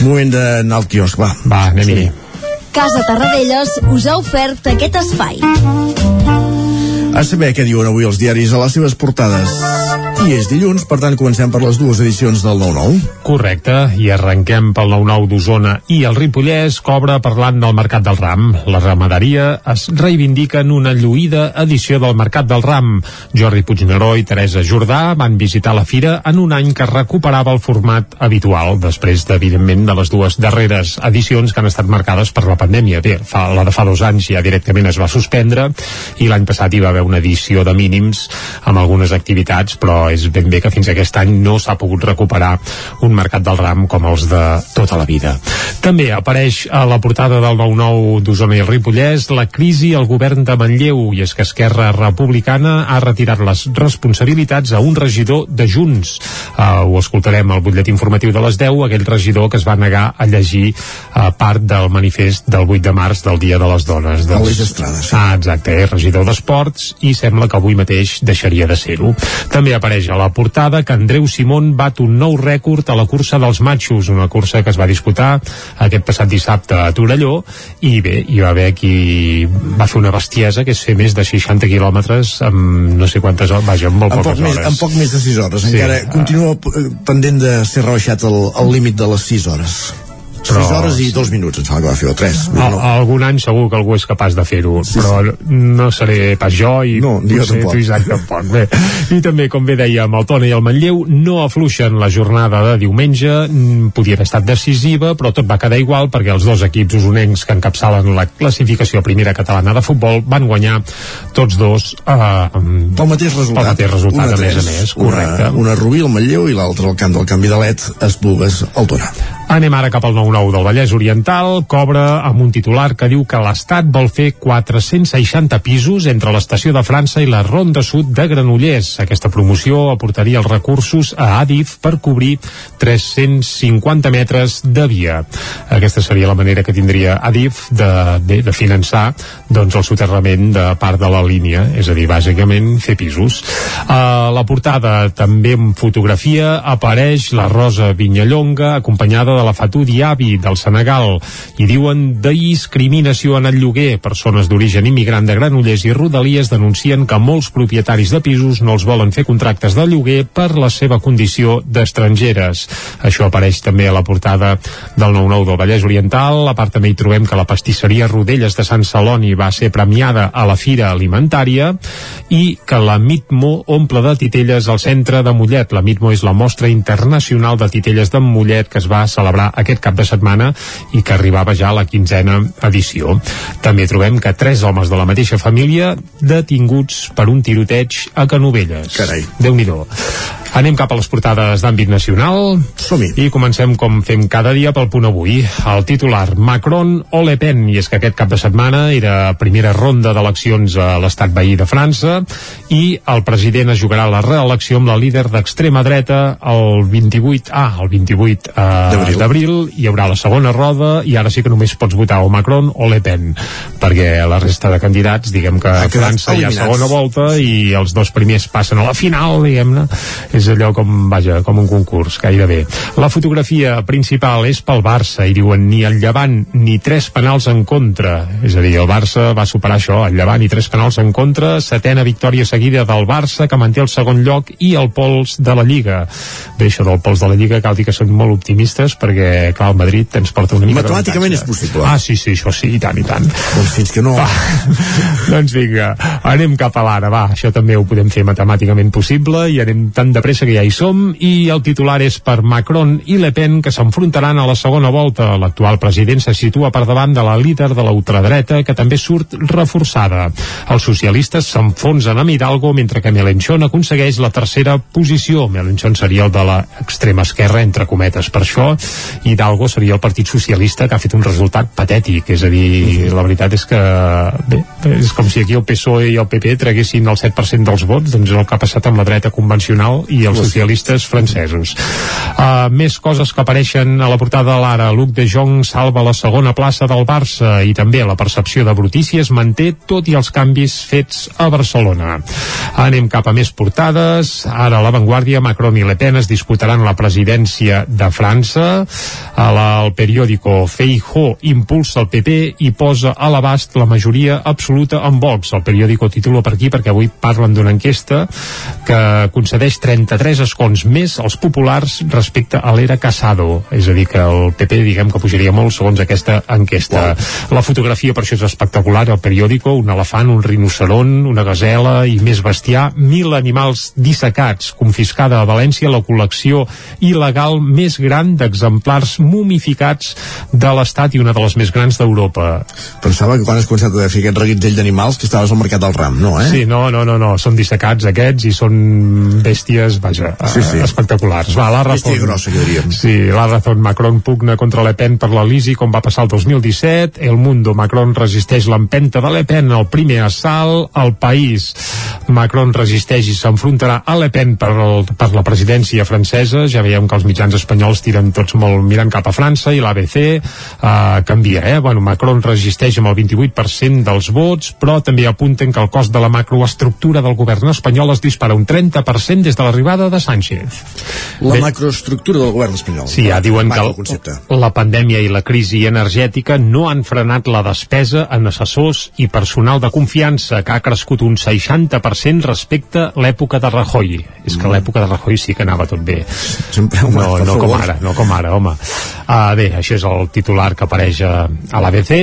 Moment d'anar al quiosc, va. Va, anem-hi. Casa Tarradellas us ha ofert aquest espai. A saber què diuen avui els diaris a les seves portades. I és dilluns, per tant comencem per les dues edicions del 9-9. Correcte, i arrenquem pel 9-9 d'Osona i el Ripollès cobra parlant del Mercat del Ram. La ramaderia es reivindica en una lluïda edició del Mercat del Ram. Jordi Puigneró i Teresa Jordà van visitar la fira en un any que recuperava el format habitual, després, evidentment, de les dues darreres edicions que han estat marcades per la pandèmia. Bé, fa, la de fa dos anys ja directament es va suspendre i l'any passat hi va haver una edició de mínims amb algunes activitats, però és ben bé que fins aquest any no s'ha pogut recuperar un mercat del ram com els de tota la vida. També apareix a la portada del 9-9 d'Osona i el Ripollès la crisi al govern de Manlleu i és que Esquerra Republicana ha retirat les responsabilitats a un regidor de Junts. Uh, ho escoltarem al butlletí informatiu de les 10, aquell regidor que es va negar a llegir uh, part del manifest del 8 de març del Dia de les Dones. Aleix Estrada, sí. Ah, exacte, és regidor d'Esports i sembla que avui mateix deixaria de ser-ho. També apareix a la portada que Andreu Simón bat un nou rècord a la cursa dels matxos, una cursa que es va disputar aquest passat dissabte a Torelló i bé, hi va haver qui va fer una bestiesa que és fer més de 60 quilòmetres amb no sé quantes hores, vaja, amb molt En poques poc, més, hores. en poc més de 6 hores. Sí. Encara continua eh, pendent de ser rebaixat el límit de les 6 hores. 6 Però- hores i 2 minuts, em sembla que va fer, o 3. Al, algun any segur que algú és capaç de fer-ho sí, però no seré pas jo i No, ni jo sé, tampoc. tu Isaac tampoc bé. i també com bé dèiem el Tona i el Manlleu no afluixen la jornada de diumenge mm, podia haver estat decisiva però tot va quedar igual perquè els dos equips usonencs que encapçalen la classificació primera catalana de futbol van guanyar tots dos eh, Pel mateix resultat. pel mateix resultat Una a més a més correcte Una, una Rubí, el Manlleu, i l'altra al camp del canvi de LED, Esplugues, al Torà. Anem ara cap al 9-9 del Vallès Oriental, cobra amb un titular que diu que l'Estat vol fer 460 pisos entre l'estació de França i la Ronda Sud de Granollers. Aquesta promoció aportaria els recursos a Adif per cobrir 350 metres de via. Aquesta seria la manera que tindria Adif de, de, de finançar doncs, el soterrament de part de la línia, és a dir, bàsicament fer pisos. A la portada també en fotografia apareix la Rosa Vinyallonga acompanyada de la Fatou Diaby del Senegal i diuen discriminació en el lloguer. Persones d'origen immigrant de Granollers i Rodalies denuncien que molts propietaris de pisos no els volen fer contractes de lloguer per la seva condició d'estrangeres. Això apareix també a la portada del 9-9 del Vallès Oriental. A part també hi trobem que la pastisseria Rodelles de Sant Celoni va ser premiada a la Fira Alimentària i que la Mitmo omple de titelles al centre de Mollet. La Mitmo és la mostra internacional de titelles de Mollet que es va celebrar aquest cap de setmana i que arribava ja a la quinzena edició. També trobem que tres homes de la mateixa família detinguts per un tiroteig a Canovelles. Carai. Déu-n'hi-do. Anem cap a les portades d'àmbit nacional i comencem com fem cada dia pel punt avui. El titular Macron o Le Pen i és que aquest cap de setmana era primera ronda d'eleccions a l'estat veí de França i el president es jugarà la reelecció amb la líder d'extrema dreta el 28, ah, el 28 eh, d'abril. hi haurà la segona roda i ara sí que només pots votar o Macron o Le Pen perquè la resta de candidats diguem que a França hi ha segona volta i els dos primers passen a la final diguem-ne. És allò com, vaja, com un concurs gairebé. La fotografia principal és pel Barça i diuen ni el Llevant ni tres penals en contra és a dir, el Barça va superar això el Llevant i tres penals en contra setena victòria seguida del Barça que manté el segon lloc i el pols de la Lliga bé, això del pols de la Lliga cal dir que són molt optimistes perquè, clar, el Madrid ens porta una mica Matemàticament és possible. Ah, sí, sí, això sí, i tant, i tant. Doncs fins que no... Va, doncs vinga, anem cap a l'ara, va, això també ho podem fer matemàticament possible i anem tan de pressa pressa que ja hi som i el titular és per Macron i Le Pen que s'enfrontaran a la segona volta. L'actual president se situa per davant de la líder de la ultradreta que també surt reforçada. Els socialistes s'enfonsen amb Hidalgo mentre que Melenchon aconsegueix la tercera posició. Melenchon seria el de l'extrema esquerra, entre cometes. Per això Hidalgo seria el Partit Socialista que ha fet un resultat patètic. És a dir, la veritat és que bé, és com si aquí el PSOE i el PP traguessin el 7% dels vots, doncs és el que ha passat amb la dreta convencional i els socialistes francesos. Uh, més coses que apareixen a la portada de l'Ara. Luc de Jong salva la segona plaça del Barça i també la percepció de brutícia es manté tot i els canvis fets a Barcelona. Anem cap a més portades. Ara a l'avantguàrdia, Macron i Le Pen es disputaran la presidència de França. A la, el periòdico Feijó impulsa el PP i posa a l'abast la majoria absoluta en Vox. El periòdico titula per aquí perquè avui parlen d'una enquesta que concedeix 33 escons més als populars respecte a l'era Casado. És a dir, que el PP diguem que pujaria molt segons aquesta enquesta. Wow. La fotografia per això és espectacular, el periòdico, un elefant, un rinoceron, una gazela i més bestiar, mil animals dissecats, confiscada a València la col·lecció il·legal més gran d'exemplars mumificats de l'Estat i una de les més grans d'Europa. Pensava que quan has començat a fer aquest reguitzell d'animals que estaves al mercat del ram, no, eh? Sí, no, no, no, no, són dissecats aquests i són bèsties, vaja, sí, sí. espectaculars. Va, la Bèstia grossa, que diríem. Sí, la Razón Macron pugna contra Le Pen per la Lisi com va passar el 2017. El Mundo Macron resisteix l'empenta de Le Pen al primer assalt. El País Macron resisteix i s'enfrontarà a Le Pen per, el, per la presidència francesa. Ja veiem que els mitjans espanyols tiren tots molt mirant cap a França i l'ABC eh, canvia, eh? Bueno, Macron resisteix amb el 28% dels vots, però també apunten que el cost de la macroestructura del govern espanyol es dispara un 30% des de l'arribada de Sánchez. La Bé, macroestructura del govern espanyol. Sí, ja diuen que el, la pandèmia i la crisi energètica no han frenat la despesa en assessors i personal de confiança, que ha crescut un 60% respecte a l'època de Rajoy. És que mm. l'època de Rajoy sí que anava tot bé. Sempre, home, no, no com ara, no com ara, home. Uh, bé, això és el titular que apareix a, a l'ABC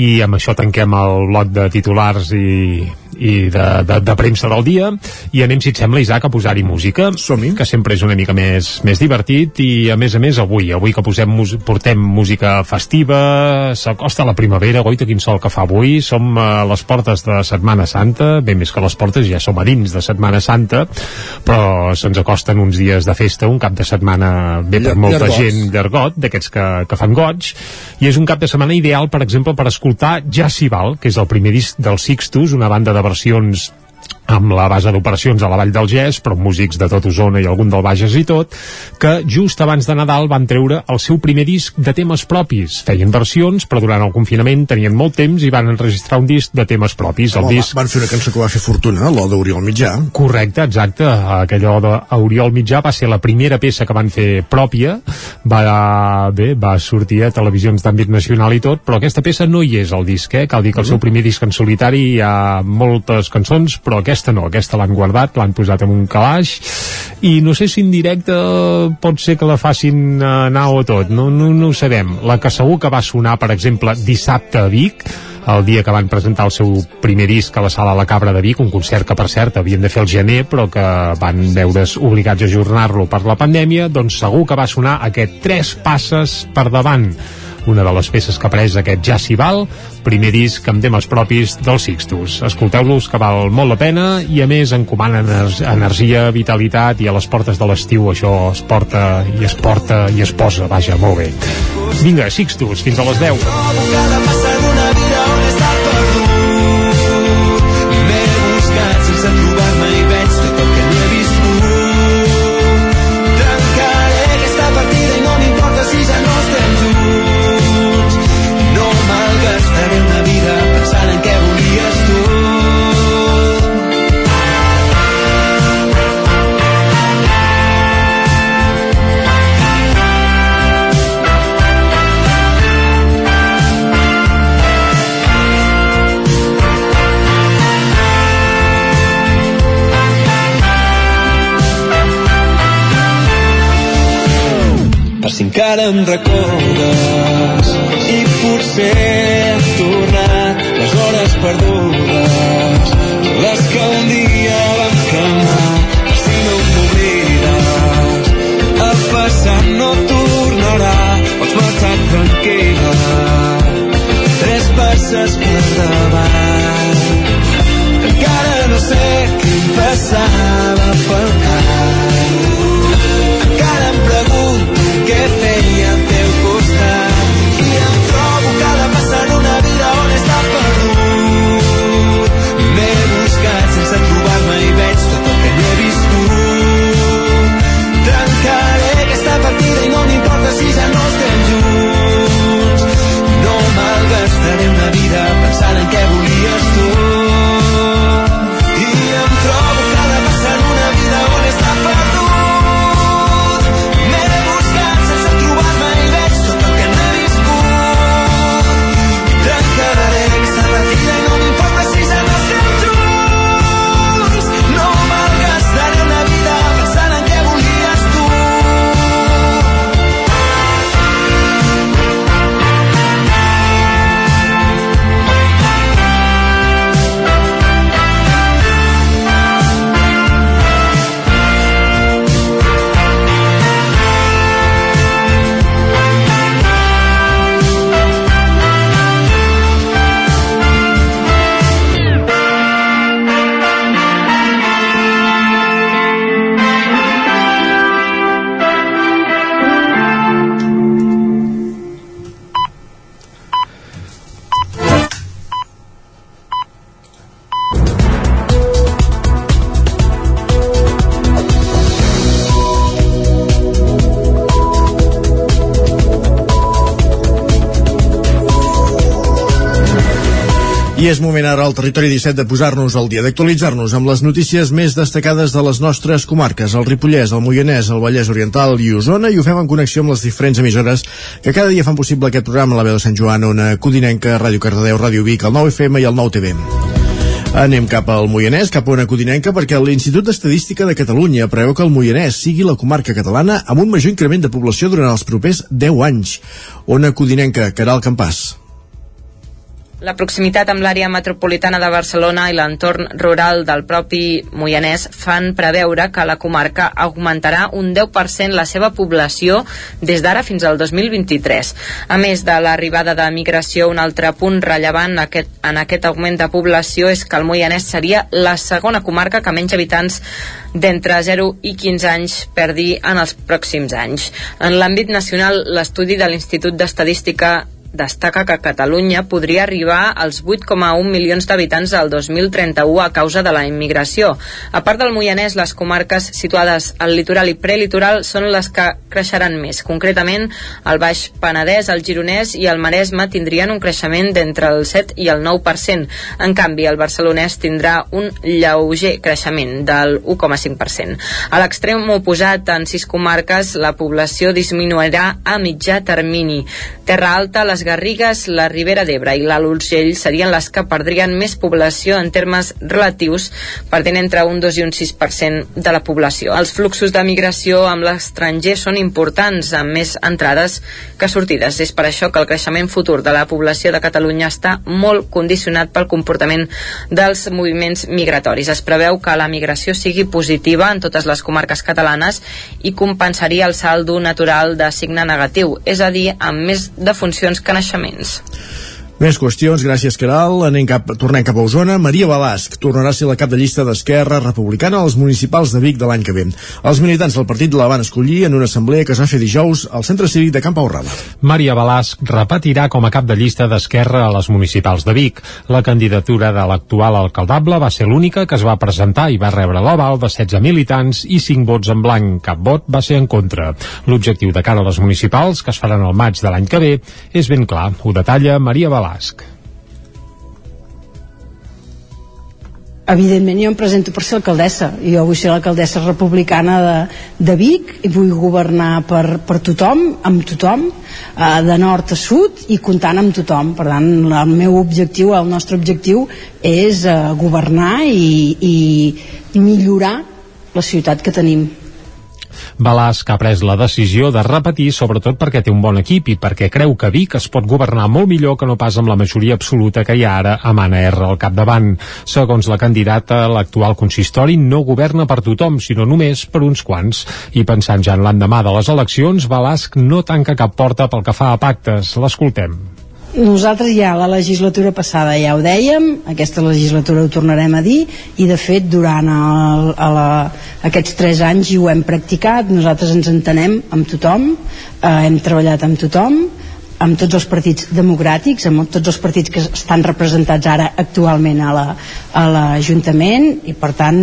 i amb això tanquem el bloc de titulars i, i de, de, de premsa del dia. I anem, si et sembla, Isaac, a posar-hi música que sempre és una mica més, més divertit i a més a més avui, avui que posem, portem música festiva s'acosta la primavera, goita quin sol que fa avui. Som a les portes de Setmana Santa bé més que les portes, ja som a dins de Setmana Santa però se'ns acosten uns dies de festa, un cap de setmana bé per molta Llargots. gent llargot, d'aquests que, que fan goig, i és un cap de setmana ideal, per exemple, per escoltar Jacival, que és el primer disc dels Sixtus, una banda de versions amb la base d'operacions a la Vall del Gès, però músics de tot Osona i algun del Bages i tot, que just abans de Nadal van treure el seu primer disc de temes propis. Feien versions, però durant el confinament tenien molt temps i van enregistrar un disc de temes propis. El Home, disc... Van fer una cançó que va fer fortuna, l'O d'Oriol Mitjà. Correcte, exacte. Aquella d'Oriol Mitjà va ser la primera peça que van fer pròpia, va, bé, va sortir a televisions d'àmbit nacional i tot, però aquesta peça no hi és al disc, eh? Cal dir que el seu primer disc en solitari hi ha moltes cançons, però aquesta no, aquesta l'han guardat, l'han posat en un calaix i no sé si en directe pot ser que la facin anar o tot, no, no, no ho sabem. La que segur que va sonar, per exemple, dissabte a Vic, el dia que van presentar el seu primer disc a la sala La Cabra de Vic, un concert que per cert havien de fer el gener però que van veure's obligats a ajornar-lo per la pandèmia, doncs segur que va sonar aquest tres passes per davant una de les peces que apareix aquest Ja s'hi val, primer disc amb temes propis dels Sixtus. Escolteu-los que val molt la pena i a més encomanen energia, vitalitat i a les portes de l'estiu això es porta i es porta i es posa, vaja, molt bé. Vinga, Sixtus, fins a les 10. Si encara em és moment ara al territori 17 de posar-nos al dia, d'actualitzar-nos amb les notícies més destacades de les nostres comarques, el Ripollès, el Moianès, el Vallès Oriental i Osona, i ho fem en connexió amb les diferents emissores que cada dia fan possible aquest programa, la veu de Sant Joan, Ona Codinenca, Ràdio Cardedeu, Ràdio Vic, el 9FM i el 9TV. Anem cap al Moianès, cap a una codinenca, perquè l'Institut d'Estadística de Catalunya preveu que el Moianès sigui la comarca catalana amb un major increment de població durant els propers 10 anys. Ona Codinenca, Caral Campàs. La proximitat amb l'àrea metropolitana de Barcelona i l'entorn rural del propi Moianès fan preveure que la comarca augmentarà un 10% la seva població des d'ara fins al 2023. A més de l'arribada de migració, un altre punt rellevant aquest, en aquest augment de població és que el Moianès seria la segona comarca que menys habitants d'entre 0 i 15 anys perdi en els pròxims anys. En l'àmbit nacional, l'estudi de l'Institut d'Estadística destaca que Catalunya podria arribar als 8,1 milions d'habitants al 2031 a causa de la immigració. A part del Moianès, les comarques situades al litoral i prelitoral són les que creixeran més. Concretament, el Baix Penedès, el Gironès i el Maresme tindrien un creixement d'entre el 7 i el 9%. En canvi, el barcelonès tindrà un lleuger creixement del 1,5%. A l'extrem oposat, en sis comarques, la població disminuirà a mitjà termini. Terra Alta, les Garrigues, la Ribera d'Ebre i l'Alt Urgell serien les que perdrien més població en termes relatius, perdent entre un 2 i un 6% de la població. Els fluxos de migració amb l'estranger són importants, amb més entrades que sortides. És per això que el creixement futur de la població de Catalunya està molt condicionat pel comportament dels moviments migratoris. Es preveu que la migració sigui positiva en totes les comarques catalanes i compensaria el saldo natural de signe negatiu, és a dir, amb més defuncions que naixements. Més qüestions, gràcies Caral. Anem cap, tornem cap a Osona. Maria Balasc tornarà a ser la cap de llista d'Esquerra Republicana als municipals de Vic de l'any que ve. Els militants del partit la van escollir en una assemblea que es va fer dijous al Centre Cívic de Camp Aurrada. Maria Balasc repetirà com a cap de llista d'Esquerra a les municipals de Vic. La candidatura de l'actual alcaldable va ser l'única que es va presentar i va rebre l'aval de 16 militants i 5 vots en blanc. Cap vot va ser en contra. L'objectiu de cara a les municipals, que es faran al maig de l'any que ve, és ben clar. Ho detalla Maria Balasc. Basc. evidentment jo em presento per ser alcaldessa. Jo vull ser l'alcaldessa republicana de, de Vic i vull governar per, per tothom, amb tothom eh, de nord a sud i comptant amb tothom. Per tant el meu objectiu, el nostre objectiu és eh, governar i, i millorar la ciutat que tenim Balasc ha pres la decisió de repetir sobretot perquè té un bon equip i perquè creu que Vic es pot governar molt millor que no pas amb la majoria absoluta que hi ha ara amb Anna R al capdavant. Segons la candidata, l'actual consistori no governa per tothom, sinó només per uns quants. I pensant ja en l'endemà de les eleccions, Balasc no tanca cap porta pel que fa a pactes. L'escoltem. Nosaltres ja la legislatura passada ja ho dèiem, aquesta legislatura ho tornarem a dir i de fet durant el, a la, aquests tres anys hi ho hem practicat, nosaltres ens entenem amb tothom, eh, hem treballat amb tothom, amb tots els partits democràtics, amb tots els partits que estan representats ara actualment a l'Ajuntament la, i per tant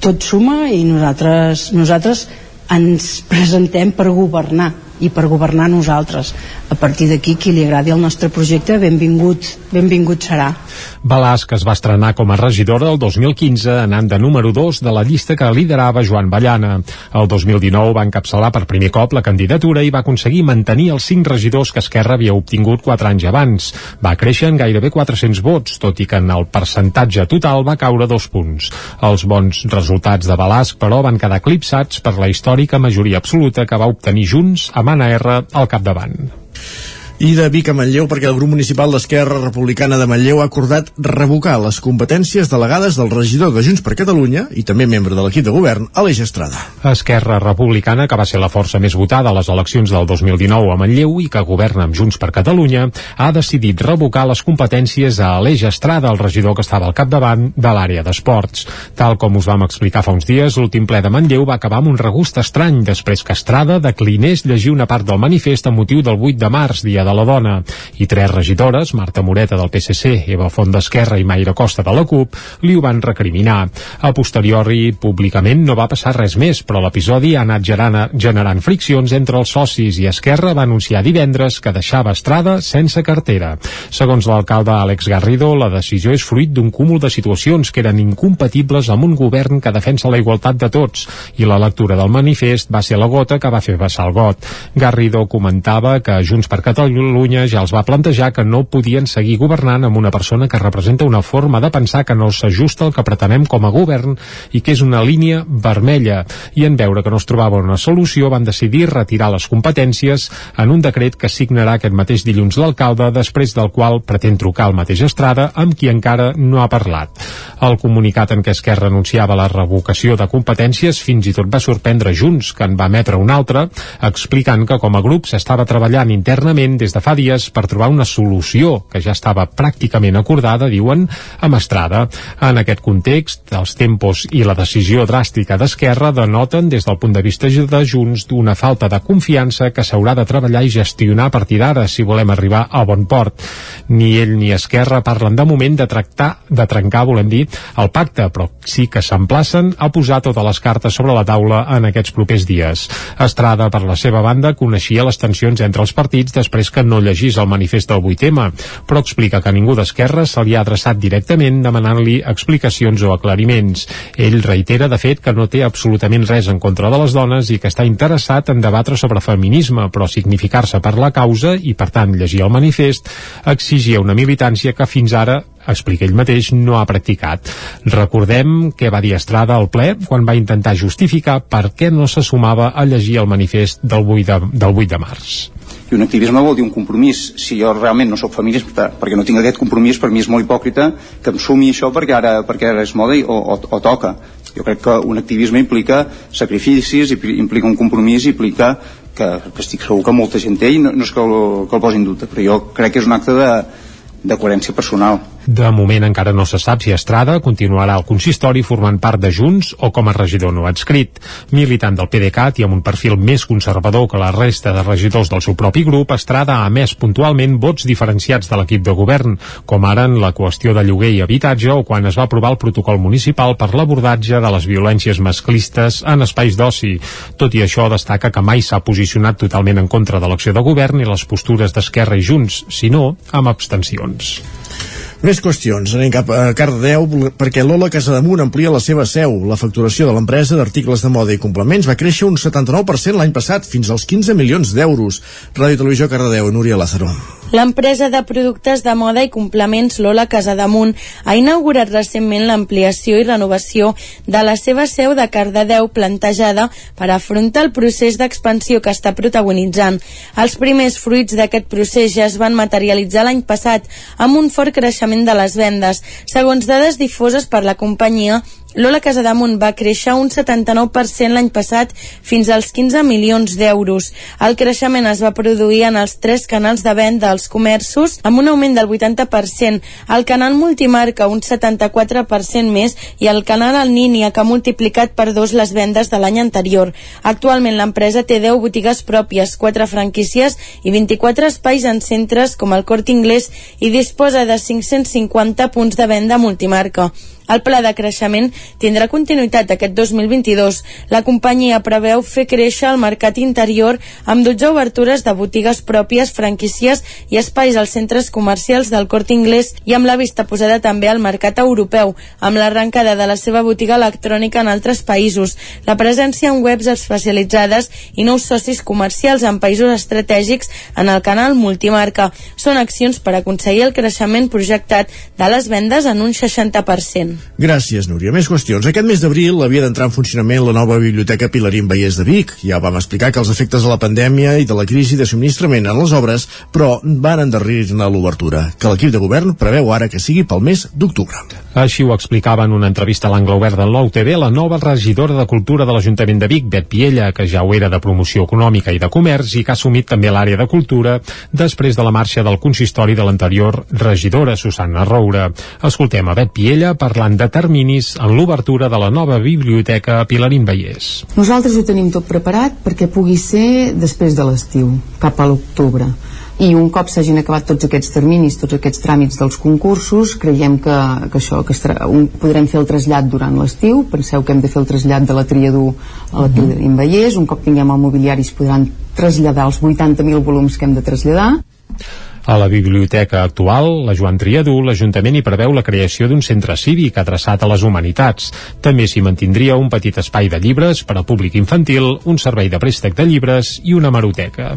tot suma i nosaltres, nosaltres ens presentem per governar i per governar nosaltres. A partir d'aquí, qui li agradi el nostre projecte, benvingut, benvingut serà. Balasc es va estrenar com a regidora el 2015, anant de número 2 de la llista que liderava Joan Ballana. El 2019 va encapçalar per primer cop la candidatura i va aconseguir mantenir els 5 regidors que Esquerra havia obtingut 4 anys abans. Va créixer en gairebé 400 vots, tot i que en el percentatge total va caure dos punts. Els bons resultats de Balasc, però, van quedar eclipsats per la històrica majoria absoluta que va obtenir Junts amb Anna R al capdavant i de Vic a Manlleu perquè el grup municipal d'Esquerra Republicana de Manlleu ha acordat revocar les competències delegades del regidor de Junts per Catalunya i també membre de l'equip de govern, Aleix Estrada. Esquerra Republicana, que va ser la força més votada a les eleccions del 2019 a Manlleu i que governa amb Junts per Catalunya, ha decidit revocar les competències a Aleix Estrada, el regidor que estava al capdavant de l'àrea d'esports. Tal com us vam explicar fa uns dies, l'últim ple de Manlleu va acabar amb un regust estrany després que Estrada declinés llegir una part del manifest a motiu del 8 de març, dia de de la dona. I tres regidores, Marta Moreta del PSC, Eva Font d'Esquerra i Mayra Costa de la CUP, li ho van recriminar. A posteriori, públicament no va passar res més, però l'episodi ha anat generant, friccions entre els socis i Esquerra va anunciar divendres que deixava Estrada sense cartera. Segons l'alcalde Àlex Garrido, la decisió és fruit d'un cúmul de situacions que eren incompatibles amb un govern que defensa la igualtat de tots i la lectura del manifest va ser la gota que va fer vessar el got. Garrido comentava que Junts per Catalunya ja els va plantejar que no podien seguir governant amb una persona que representa una forma de pensar que no s'ajusta al que pretenem com a govern i que és una línia vermella i en veure que no es trobava una solució van decidir retirar les competències en un decret que signarà aquest mateix dilluns l'alcalde després del qual pretén trucar al mateix Estrada amb qui encara no ha parlat. El comunicat en què Esquerra anunciava la revocació de competències fins i tot va sorprendre Junts, que en va emetre un altre, explicant que com a grup s'estava treballant internament des de fa dies per trobar una solució que ja estava pràcticament acordada, diuen, amb Estrada. En aquest context, els tempos i la decisió dràstica d'Esquerra denoten des del punt de vista de Junts d'una falta de confiança que s'haurà de treballar i gestionar a partir d'ara si volem arribar a bon port. Ni ell ni Esquerra parlen de moment de tractar, de trencar, volem dir, el pacte, però sí que s'emplacen a posar totes les cartes sobre la taula en aquests propers dies. Estrada, per la seva banda, coneixia les tensions entre els partits després que no llegís el manifest del 8M, però explica que ningú d'Esquerra se li ha adreçat directament demanant-li explicacions o aclariments. Ell reitera, de fet, que no té absolutament res en contra de les dones i que està interessat en debatre sobre feminisme, però significar-se per la causa i, per tant, llegir el manifest exigia una militància que fins ara explica ell mateix, no ha practicat. Recordem que va dir Estrada al ple quan va intentar justificar per què no se sumava a llegir el manifest del 8 de, del 8 de març. I un activisme vol dir un compromís. Si jo realment no sóc feminista perquè no tinc aquest compromís, per mi és molt hipòcrita que em sumi això perquè ara, perquè ara és moda i, o, o, o toca. Jo crec que un activisme implica sacrificis, implica un compromís, implica que, que estic segur que molta gent té i no, no és que el, que el posi en dubte, però jo crec que és un acte de, de coherència personal. De moment encara no se sap si Estrada continuarà al consistori formant part de Junts o com a regidor no adscrit. Militant del PDeCAT i amb un perfil més conservador que la resta de regidors del seu propi grup, Estrada ha emès puntualment vots diferenciats de l'equip de govern, com ara en la qüestió de lloguer i habitatge o quan es va aprovar el protocol municipal per l'abordatge de les violències masclistes en espais d'oci. Tot i això, destaca que mai s'ha posicionat totalment en contra de l'acció de govern i les postures d'Esquerra i Junts, sinó amb abstencions. Més qüestions. Anem cap a Cardedeu perquè Lola Casademunt amplia la seva seu. La facturació de l'empresa d'articles de moda i complements va créixer un 79% l'any passat, fins als 15 milions d'euros. Ràdio Televisió Cardedeu, Núria Lázaro. L'empresa de productes de moda i complements Lola Casademunt ha inaugurat recentment l'ampliació i renovació de la seva seu de Cardedeu plantejada per afrontar el procés d'expansió que està protagonitzant. Els primers fruits d'aquest procés ja es van materialitzar l'any passat amb un fort creixement de les vendes. Segons dades difoses per la companyia, Lola Casademunt va créixer un 79% l'any passat fins als 15 milions d'euros. El creixement es va produir en els tres canals de venda als comerços amb un augment del 80%, el canal multimarca un 74% més i el canal al Nínia que ha multiplicat per dos les vendes de l'any anterior. Actualment l'empresa té 10 botigues pròpies, 4 franquícies i 24 espais en centres com el Cort Inglés i disposa de 550 punts de venda multimarca. El pla de creixement tindrà continuïtat aquest 2022. La companyia preveu fer créixer el mercat interior amb 12 obertures de botigues pròpies, franquícies i espais als centres comercials del Cort Inglés i amb la vista posada també al mercat europeu, amb l'arrencada de la seva botiga electrònica en altres països, la presència en webs especialitzades i nous socis comercials en països estratègics en el canal multimarca. Són accions per aconseguir el creixement projectat de les vendes en un 60%. Gràcies, Núria. Més qüestions. Aquest mes d'abril havia d'entrar en funcionament la nova Biblioteca Pilarín Vallès de Vic. Ja vam explicar que els efectes de la pandèmia i de la crisi de subministrament en les obres, però van endarrerir-ne l'obertura, que l'equip de govern preveu ara que sigui pel mes d'octubre. Així ho explicava en una entrevista a l'Angle Obert del Nou TV la nova regidora de Cultura de l'Ajuntament de Vic, Bet Piella, que ja ho era de promoció econòmica i de comerç i que ha assumit també l'àrea de cultura després de la marxa del consistori de l'anterior regidora, Susana Roura. Escoltem a Bet Piella parlant de terminis en l'obertura de la nova biblioteca a Pilarín Vallès. Nosaltres ho tenim tot preparat perquè pugui ser després de l'estiu, cap a l'octubre. I un cop s'hagin acabat tots aquests terminis, tots aquests tràmits dels concursos, creiem que, que això que estarà, un, podrem fer el trasllat durant l'estiu, penseu que hem de fer el trasllat de la Triadú a la Triadú Vallès, un cop tinguem el mobiliari es podran traslladar els 80.000 volums que hem de traslladar a la biblioteca actual, la Joan Triadú, l'Ajuntament hi preveu la creació d'un centre cívic adreçat a les humanitats. També s'hi mantindria un petit espai de llibres per a públic infantil, un servei de préstec de llibres i una maroteca.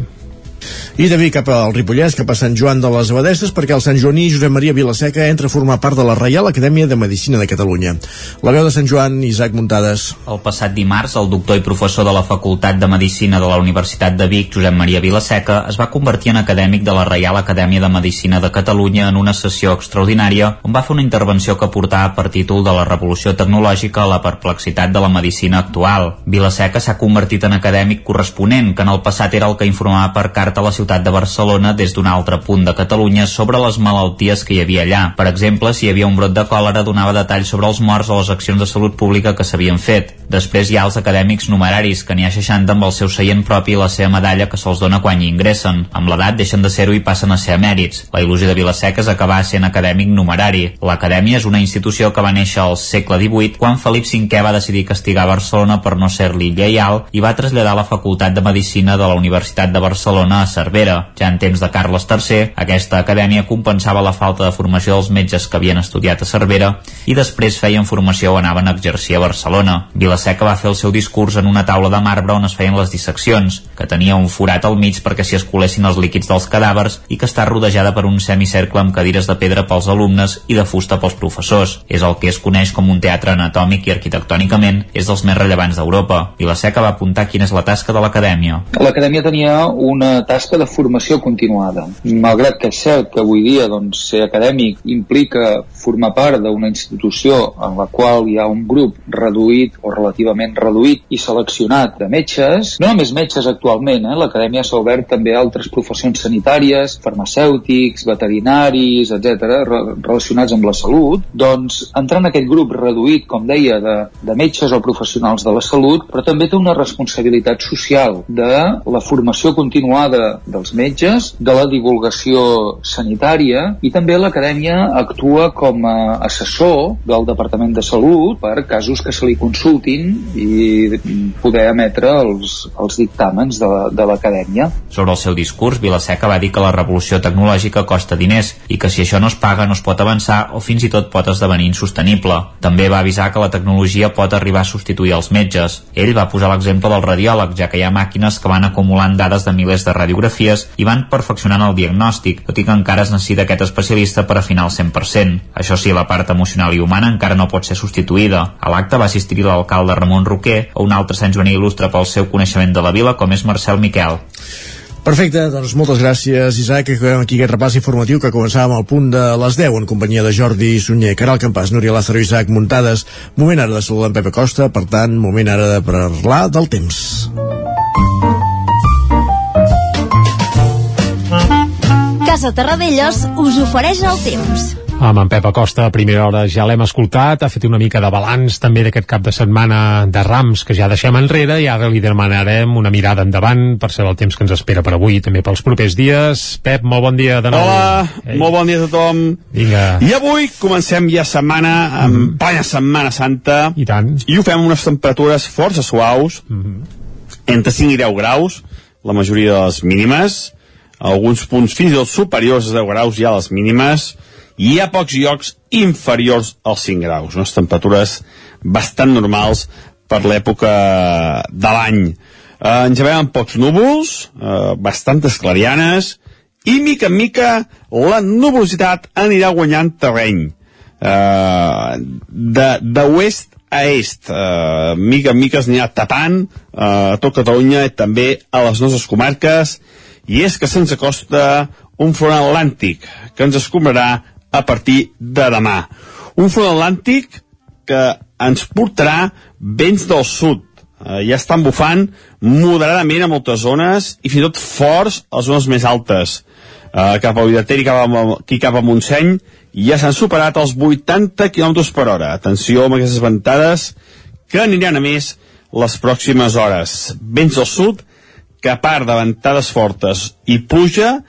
I de Vic cap al Ripollès, cap a Sant Joan de les Abadesses, perquè el Sant Joaní Josep Maria Vilaseca entra a formar part de la Reial Acadèmia de Medicina de Catalunya. La veu de Sant Joan, Isaac Muntades. El passat dimarts, el doctor i professor de la Facultat de Medicina de la Universitat de Vic, Josep Maria Vilaseca, es va convertir en acadèmic de la Reial Acadèmia de Medicina de Catalunya en una sessió extraordinària on va fer una intervenció que portava per títol de la revolució tecnològica a la perplexitat de la medicina actual. Vilaseca s'ha convertit en acadèmic corresponent, que en el passat era el que informava per carta a la ciutat de Barcelona des d'un altre punt de Catalunya sobre les malalties que hi havia allà. Per exemple, si hi havia un brot de còlera, donava detalls sobre els morts o les accions de salut pública que s'havien fet. Després hi ha els acadèmics numeraris, que n'hi ha 60 amb el seu seient propi i la seva medalla que se'ls dona quan hi ingressen. Amb l'edat deixen de ser-ho i passen a ser emèrits. La il·lusió de Vilaseca és acabar sent acadèmic numerari. L'acadèmia és una institució que va néixer al segle XVIII quan Felip V va decidir castigar Barcelona per no ser-li lleial i va traslladar la Facultat de Medicina de la Universitat de Barcelona a Cervera. Ja en temps de Carles III, aquesta acadèmia compensava la falta de formació dels metges que havien estudiat a Cervera i després feien formació o anaven a exercir a Barcelona. Vilaseca va fer el seu discurs en una taula de marbre on es feien les disseccions, que tenia un forat al mig perquè s'hi escolessin els líquids dels cadàvers i que està rodejada per un semicercle amb cadires de pedra pels alumnes i de fusta pels professors. És el que es coneix com un teatre anatòmic i arquitectònicament és dels més rellevants d'Europa. Vilaseca va apuntar quina és la tasca de l'acadèmia. L'acadèmia tenia una tasca de formació continuada. Malgrat que és cert que avui dia doncs, ser acadèmic implica formar part d'una institució en la qual hi ha un grup reduït o relativament reduït i seleccionat de metges, no només metges actualment, eh? l'acadèmia s'ha obert també a altres professions sanitàries, farmacèutics, veterinaris, etc relacionats amb la salut, doncs entrar en aquest grup reduït, com deia, de, de metges o professionals de la salut, però també té una responsabilitat social de la formació continuada dels metges, de la divulgació sanitària i també l'acadèmia actua com a assessor del Departament de Salut per casos que se li consultin i poder emetre els, els dictàmens de, de l'acadèmia. Sobre el seu discurs, Vilaseca va dir que la revolució tecnològica costa diners i que si això no es paga no es pot avançar o fins i tot pot esdevenir insostenible. També va avisar que la tecnologia pot arribar a substituir els metges. Ell va posar l'exemple del radiòleg, ja que hi ha màquines que van acumulant dades de milers de radiografies i van perfeccionant el diagnòstic, tot i que encara es necessita aquest especialista per afinar el 100%. Això sí, la part emocional i humana encara no pot ser substituïda. A l'acte va assistir l'alcalde Ramon Roquer o un altre Sant Joaní il·lustre pel seu coneixement de la vila com és Marcel Miquel. Perfecte, doncs moltes gràcies Isaac, que acabem aquí aquest repàs informatiu que començàvem al punt de les 10 en companyia de Jordi Sunyer, Caral Campàs, Núria Lázaro i Isaac Muntades. Moment ara de saludar en Pepe Costa, per tant, moment ara de parlar del temps. Casa Terradellos us ofereix el temps. Amb en Pep Acosta, a primera hora ja l'hem escoltat, ha fet una mica de balanç també d'aquest cap de setmana de Rams que ja deixem enrere i ara li demanarem una mirada endavant per saber el temps que ens espera per avui i també pels propers dies. Pep, molt bon dia de nou. Hola, Ei. molt bon dia a tothom. Vinga. I avui comencem ja setmana, amb mm. plena Setmana Santa. I tant. I ho fem amb unes temperatures força suaus, mm -hmm. entre 5 i 10 graus, la majoria de les mínimes, alguns punts fins i tot superiors a 10 graus ja les mínimes, i hi ha pocs llocs inferiors als 5 graus, unes temperatures bastant normals per l'època de l'any. Eh, ens amb pocs núvols, eh, bastantes clarianes, i mica en mica la nuvolositat anirà guanyant terreny. Eh, de, de oest a est, eh, mica en mica es anirà tapant eh, a tot Catalunya i també a les nostres comarques, i és que se'ns acosta un front atlàntic que ens escombrarà a partir de demà. Un front atlàntic que ens portarà vents del sud. Eh, ja estan bufant moderadament a moltes zones i fins i tot forts a zones més altes. Eh, cap a Vidater i cap a, aquí cap a Montseny ja s'han superat els 80 km per hora. Atenció amb aquestes ventades que aniran a més les pròximes hores. Vents del sud que a part de ventades fortes i pluja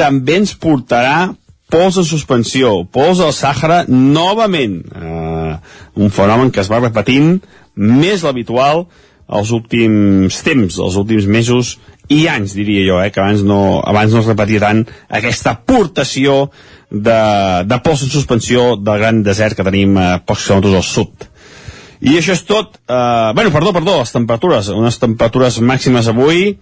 també ens portarà pols de suspensió, pols al Sàhara novament. Uh, un fenomen que es va repetint més l'habitual els últims temps, els últims mesos i anys, diria jo, eh, que abans no, abans no es repetia tant aquesta aportació de, de pols en suspensió del gran desert que tenim a pocs quilòmetres al sud. I això és tot. Eh, bueno, perdó, perdó, les temperatures. Unes temperatures màximes avui,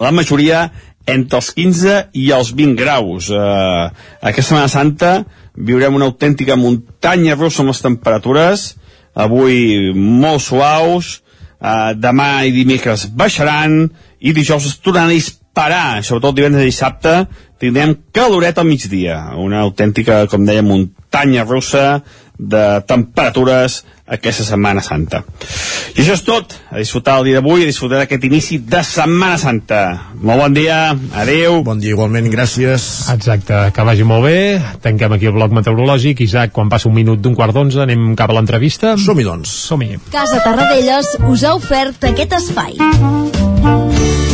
la majoria entre els 15 i els 20 graus. Eh, aquesta Setmana Santa viurem una autèntica muntanya russa amb les temperatures, avui molt suaus, eh, demà i dimecres baixaran, i dijous es tornaran a disparar, sobretot divendres i dissabte, tindrem caloret al migdia, una autèntica, com deia, muntanya russa de temperatures aquesta Setmana Santa. I això és tot. A disfrutar el dia d'avui, a disfrutar d'aquest inici de Setmana Santa. Molt bon dia, adeu. Bon dia igualment, gràcies. Exacte, que vagi molt bé. Tanquem aquí el bloc meteorològic. Isaac, quan passa un minut d'un quart d'onze, anem cap a l'entrevista. Som-hi, doncs. Som-hi. Casa Tarradellas us ha ofert aquest espai.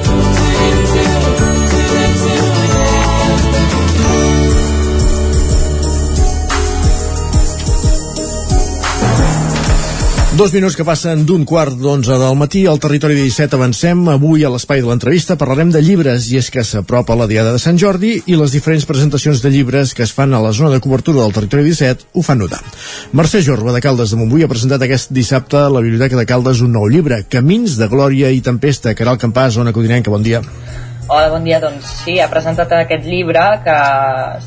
Dos minuts que passen d'un quart d'onze del matí al territori 17 avancem. Avui a l'espai de l'entrevista parlarem de llibres i és que s'apropa la Diada de Sant Jordi i les diferents presentacions de llibres que es fan a la zona de cobertura del territori 17 ho fan notar. Mercè Jorba de Caldes de Montbui ha presentat aquest dissabte a la Biblioteca de Caldes un nou llibre, Camins de Glòria i Tempesta. Caral Campàs, zona codinenca, bon dia. Hola, bon dia. Doncs sí, ha presentat aquest llibre que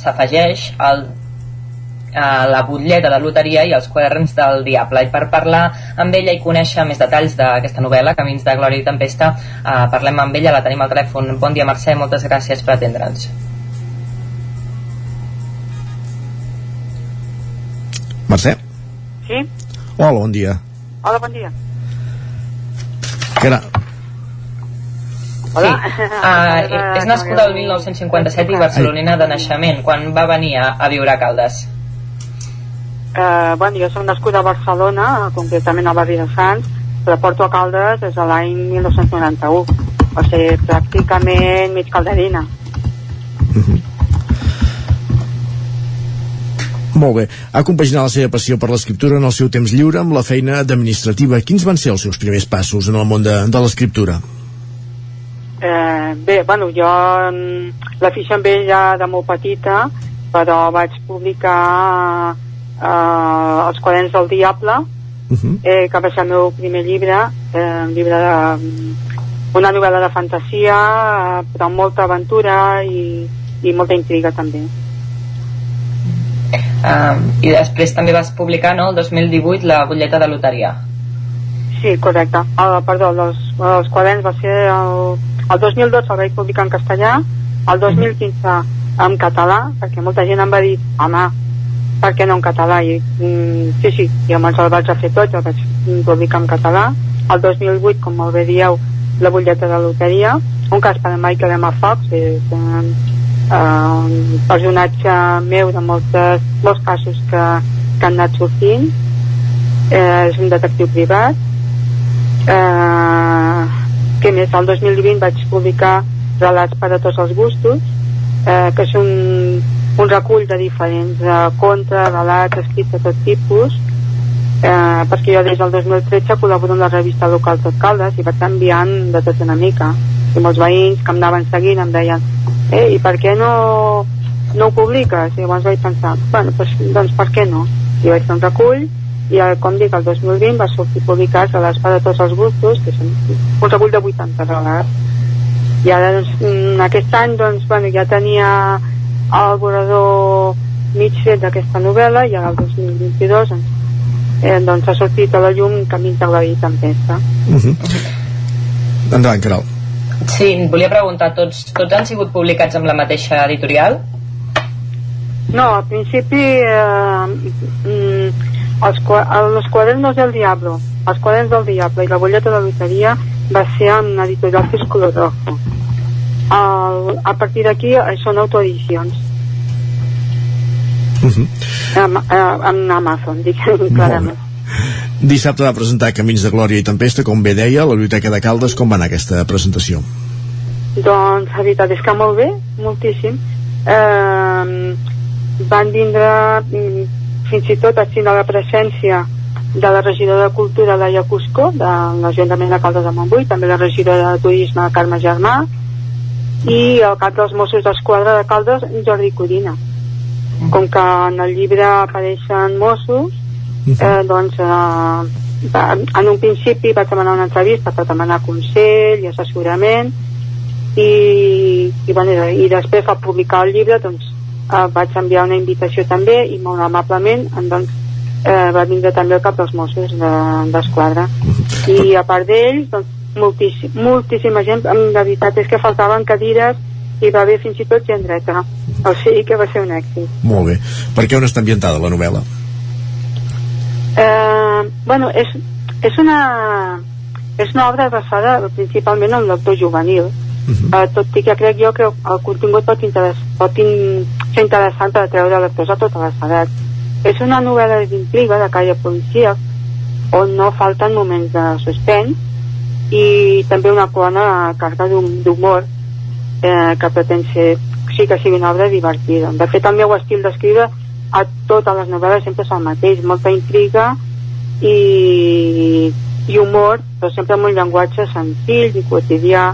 s'afegeix al a la butlleta de loteria i els quaderns del Diable i per parlar amb ella i conèixer més detalls d'aquesta novel·la Camins de Glòria i Tempesta eh, parlem amb ella, la tenim al telèfon Bon dia Mercè, moltes gràcies per atendre'ns Mercè? Sí? Hola, bon dia. Hola, bon dia. Cara... Hola. Sí. Uh, és nascuda el 1957 i barcelonina de naixement. Quan va venir a, a viure a Caldes? Eh, bueno, jo soc nascuda a Barcelona, concretament al barri de Sants, però porto a Caldes des de l'any 1991. O sigui, pràcticament mig calderina. Molt bé. Ha compaginat la seva passió per l'escriptura en el seu temps lliure amb la feina administrativa. Quins van ser els seus primers passos en el món de, de l'escriptura? Eh, bé, bueno, jo mm, l'afició amb ell ja de molt petita, però vaig publicar eh, Els quaderns del diable, Uh -huh. eh, que va ser el meu primer llibre, eh, un llibre de, mm, una novel·la de fantasia, eh, però amb molta aventura i, i molta intriga també. Uh, I després també vas publicar, no?, el 2018, la butlleta de loteria. Sí, correcte. Uh, perdó, els, els quaderns va ser el, el 2012 el vaig publicar en castellà, el 2015 en català, perquè molta gent em va dir, home, per què no en català? I, mm, sí, sí, jo me'ls el vaig a fer tot, el vaig publicar en català. El 2008, com molt bé dieu, la butlleta de loteria, un cas per en Michael M. Fox, és eh, uh, un personatge meu de moltes, molts casos que, que han anat sortint, eh, és un detectiu privat. Eh, què més? El 2020 vaig publicar Relats per a tots els gustos, eh, que és un, un recull de diferents eh, contes, relats, escrits de tot tipus, eh, perquè jo des del 2013 col·laboro amb la revista local Tot Caldes i vaig enviant de tot una mica. I molts veïns que em anaven seguint em deien eh, i per què no, no ho publiques? I llavors vaig pensar, bueno, doncs, doncs per què no? I vaig fer un recull i eh, com dic, el 2020 va sortir publicat a l'Espa de tots els gustos, que és un, un recull de 80 relats. I ara, doncs, mm, aquest any, doncs, bueno, ja tenia el vorador mig fet d'aquesta novel·la i el 2022 doncs, eh, doncs ha sortit a la llum Camins de Glòria i Tempesta. Uh -huh. Endavant, Caral. Sí, volia preguntar, tots, tots han sigut publicats amb la mateixa editorial? No, al principi eh, mm, els, els quadernos del Diablo, els quaderns del Diablo i la bolleta de loteria va ser en editorial Círculo Rojo. El, a partir d'aquí eh, són autoedicions. Uh -huh. Amb, eh, amb Amazon, diguem clarament. Dissabte va presentar Camins de Glòria i Tempesta, com bé deia, a la Biblioteca de Caldes. Com va anar aquesta presentació? Doncs la veritat és que molt bé, moltíssim. Eh, van vindre mm, fins i tot a signar la presència de la regidora de Cultura Laia Cusco, de l'Ajuntament de Caldes de Montbui, també la regidora de Turisme Carme Germà, i el cap dels Mossos d'Esquadra de Caldes, Jordi Codina. Com que en el llibre apareixen Mossos, eh, doncs eh, en un principi vaig demanar una entrevista per demanar consell i assessorament i, i, bueno, i després al publicar el llibre doncs eh, vaig enviar una invitació també i molt amablement doncs, eh, va vindre també el cap dels Mossos d'Esquadra. De, i a part d'ells doncs, moltíssim, moltíssima gent la veritat és que faltaven cadires i va haver fins i tot gent dreta. O sigui que va ser un èxit. Molt bé, per què on està ambientada la novel·la? Eh, bueno, és, és una és una obra basada principalment en lector juvenil. Uh -huh. eh, tot i que crec jo que el contingut pot, interess pot in ser interessant per treure lectors a totes les edats. És una novel·la d'intriga de caire policia on no falten moments de suspens i també una bona carga d'humor eh, que pretén ser sí que sigui una obra divertida. De fet el meu estil d'escriure a totes les novel·les sempre és el mateix molta intriga i, i humor però sempre amb un llenguatge senzill i quotidià.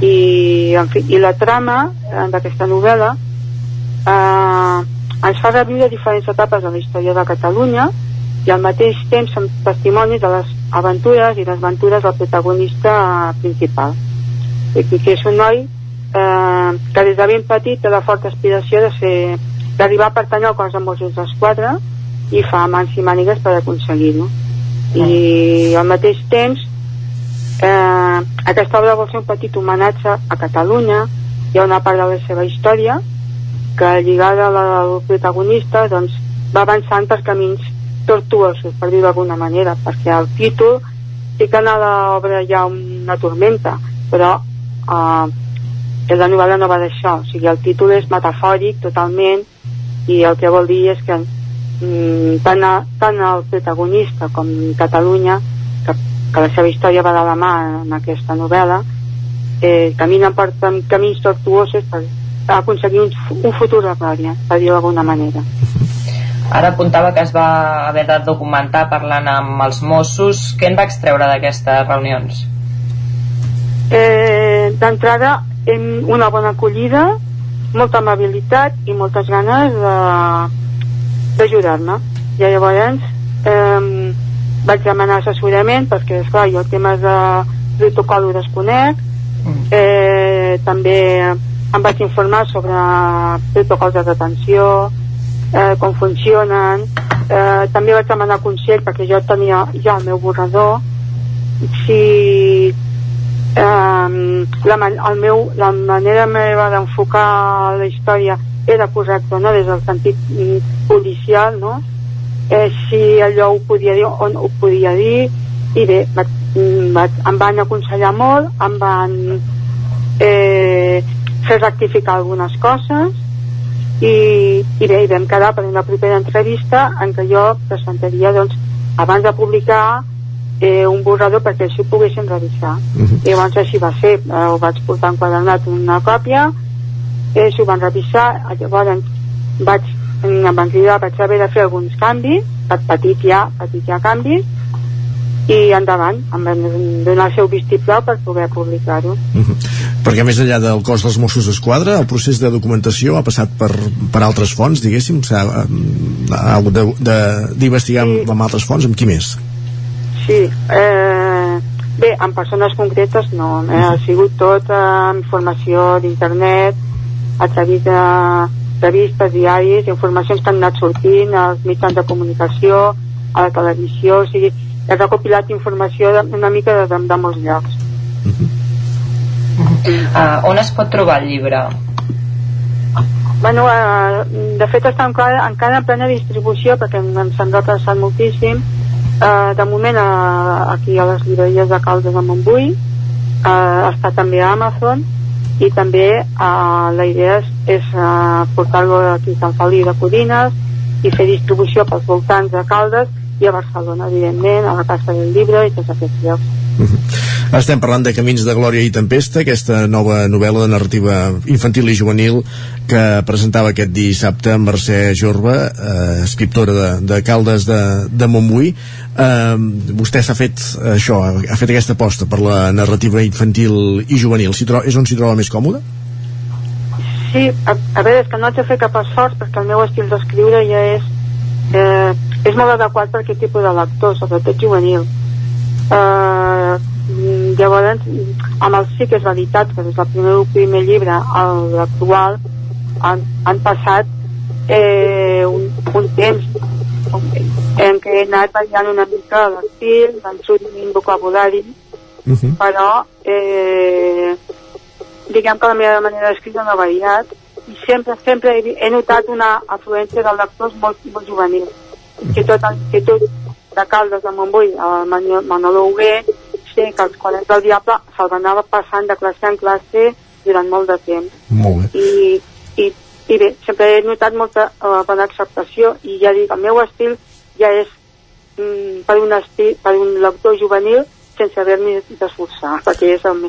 I, en fi, i la trama eh, d'aquesta novel·la eh, ens fa reviure diferents etapes de la història de Catalunya i al mateix temps són testimonis de les aventures i les aventures del protagonista principal. Que és un noi eh, que des de ben petit té la forta aspiració de ser d'arribar a pertanyar al cos de Mossos d'Esquadra i fa mans i mànigues per aconseguir-ho. I al mateix temps eh, aquesta obra vol ser un petit homenatge a Catalunya. Hi ha una part de la seva història que lligada a la del protagonista doncs va avançant per camins tortuosos per dir d'alguna manera perquè el títol sí que en l'obra hi ha una tormenta però eh, la novel·la no va d'això o sigui el títol és metafòric totalment i el que vol dir és que mm, tant, a, tant el protagonista com Catalunya que, que la seva història va de la mà en aquesta novel·la eh, caminen per camins tortuosos per aconseguir un, un futur de glòria per dir d'alguna manera Ara apuntava que es va haver de documentar parlant amb els Mossos. Què en va extreure d'aquestes reunions? Eh, D'entrada, una bona acollida, molta amabilitat i moltes ganes d'ajudar-me. I llavors eh, vaig demanar assessorament perquè, esclar, jo temes de protocol ho desconec. Eh, també em vaig informar sobre protocols de detenció, eh, com funcionen eh, també vaig demanar consell perquè jo tenia ja el meu borrador si eh, la, el meu, la manera meva d'enfocar la història era correcta no? des del sentit mm, policial no? eh, si allò ho podia dir o no ho podia dir i bé, vaig, mm, vaig, em van aconsellar molt em van eh, fer rectificar algunes coses i, i bé, i vam quedar per una propera entrevista en què jo presentaria doncs, abans de publicar eh, un borrador perquè així ho poguessin revisar uh -huh. i llavors així va ser eh, ho vaig portar enquadernat una còpia eh, s'ho van revisar llavors vaig, em van cridar vaig haver de fer alguns canvis petits ja, petits ja canvis i endavant, em van donar el seu vistiplau per poder publicar-ho. Uh -huh. Perquè més enllà del cos dels Mossos d'Esquadra, el procés de documentació ha passat per, per altres fonts, diguéssim, ha, ha hagut d'investigar sí. amb altres fonts, amb qui més? Sí, eh, bé, amb persones concretes no, eh, uh ha sigut tot eh, informació d'internet, a través de revistes, diaris, informacions que han anat sortint als mitjans de comunicació, a la televisió, o sigui, he recopilat informació de, una mica de, de, de molts llocs uh, on es pot trobar el llibre? Bueno, eh, de fet està encara, encara en plena distribució perquè ens han retrasat moltíssim. Eh, de moment eh, aquí a les llibreries de Caldes de Montbui, eh, està també a Amazon i també eh, la idea és, és eh, portar-lo aquí a Sant Feliu de Codines i fer distribució pels voltants de Caldes i a Barcelona, evidentment, a la Casa del Llibre i tots aquests llocs. Estem parlant de Camins de Glòria i Tempesta, aquesta nova novel·la de narrativa infantil i juvenil que presentava aquest dissabte Mercè Jorba, eh, escriptora de, de Caldes de, de Montbui. Eh, vostè s'ha fet això, ha fet aquesta aposta per la narrativa infantil i juvenil. Si és on s'hi troba més còmode? Sí, a, a veure, és que no haig de fer cap esforç perquè el meu estil d'escriure ja és eh, és molt adequat per aquest tipus de lector, sobretot juvenil. Eh, llavors, amb el sí que és veritat que des del primer, primer llibre a l'actual han, han passat eh, un, un temps en què he anat variant una mica l'estil, van sortint vocabulari, uh -huh. però eh, diguem que la meva manera d'escriure no ha variat i sempre, sempre he, he notat una afluència de lectors molt, molt juvenil que tot l'institut de Caldes de Montbui, el Manolo Hugué, sé que els quadrants del diable se'l anava passant de classe en classe durant molt de temps. Molt bé. I, i, i bé, sempre he notat molta uh, bona acceptació i ja dic, el meu estil ja és mm, per, un estil, per un lector juvenil sense haver-m'hi d'esforçar, perquè és el,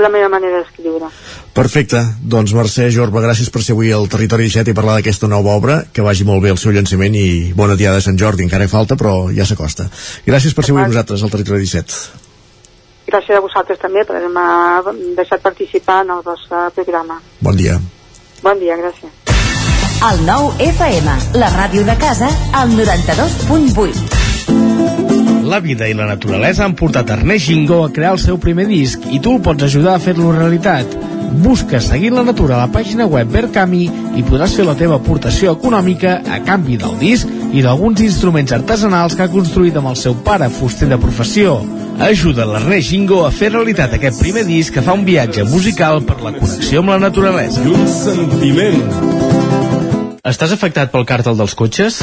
la meva manera d'escriure. Perfecte, doncs Mercè Jorba, gràcies per ser avui al Territori 17 i parlar d'aquesta nova obra, que vagi molt bé el seu llançament i bona diada de Sant Jordi, encara hi falta però ja s'acosta. Gràcies per ser avui amb nosaltres al Territori 17. Gràcies a vosaltres també per haver-me deixat participar en el vostre programa. Bon dia. Bon dia, gràcies. El nou FM, la ràdio de casa, al 92.8. La vida i la naturalesa han portat Ernest Gingó a crear el seu primer disc i tu el pots ajudar a fer-lo realitat. Busca Seguint la Natura a la pàgina web Verkami i podràs fer la teva aportació econòmica a canvi del disc i d'alguns instruments artesanals que ha construït amb el seu pare, fuster de professió. Ajuda l'Ernest Gingo a fer realitat aquest primer disc que fa un viatge musical per la connexió amb la naturalesa. I un sentiment. Estàs afectat pel càrtel dels cotxes?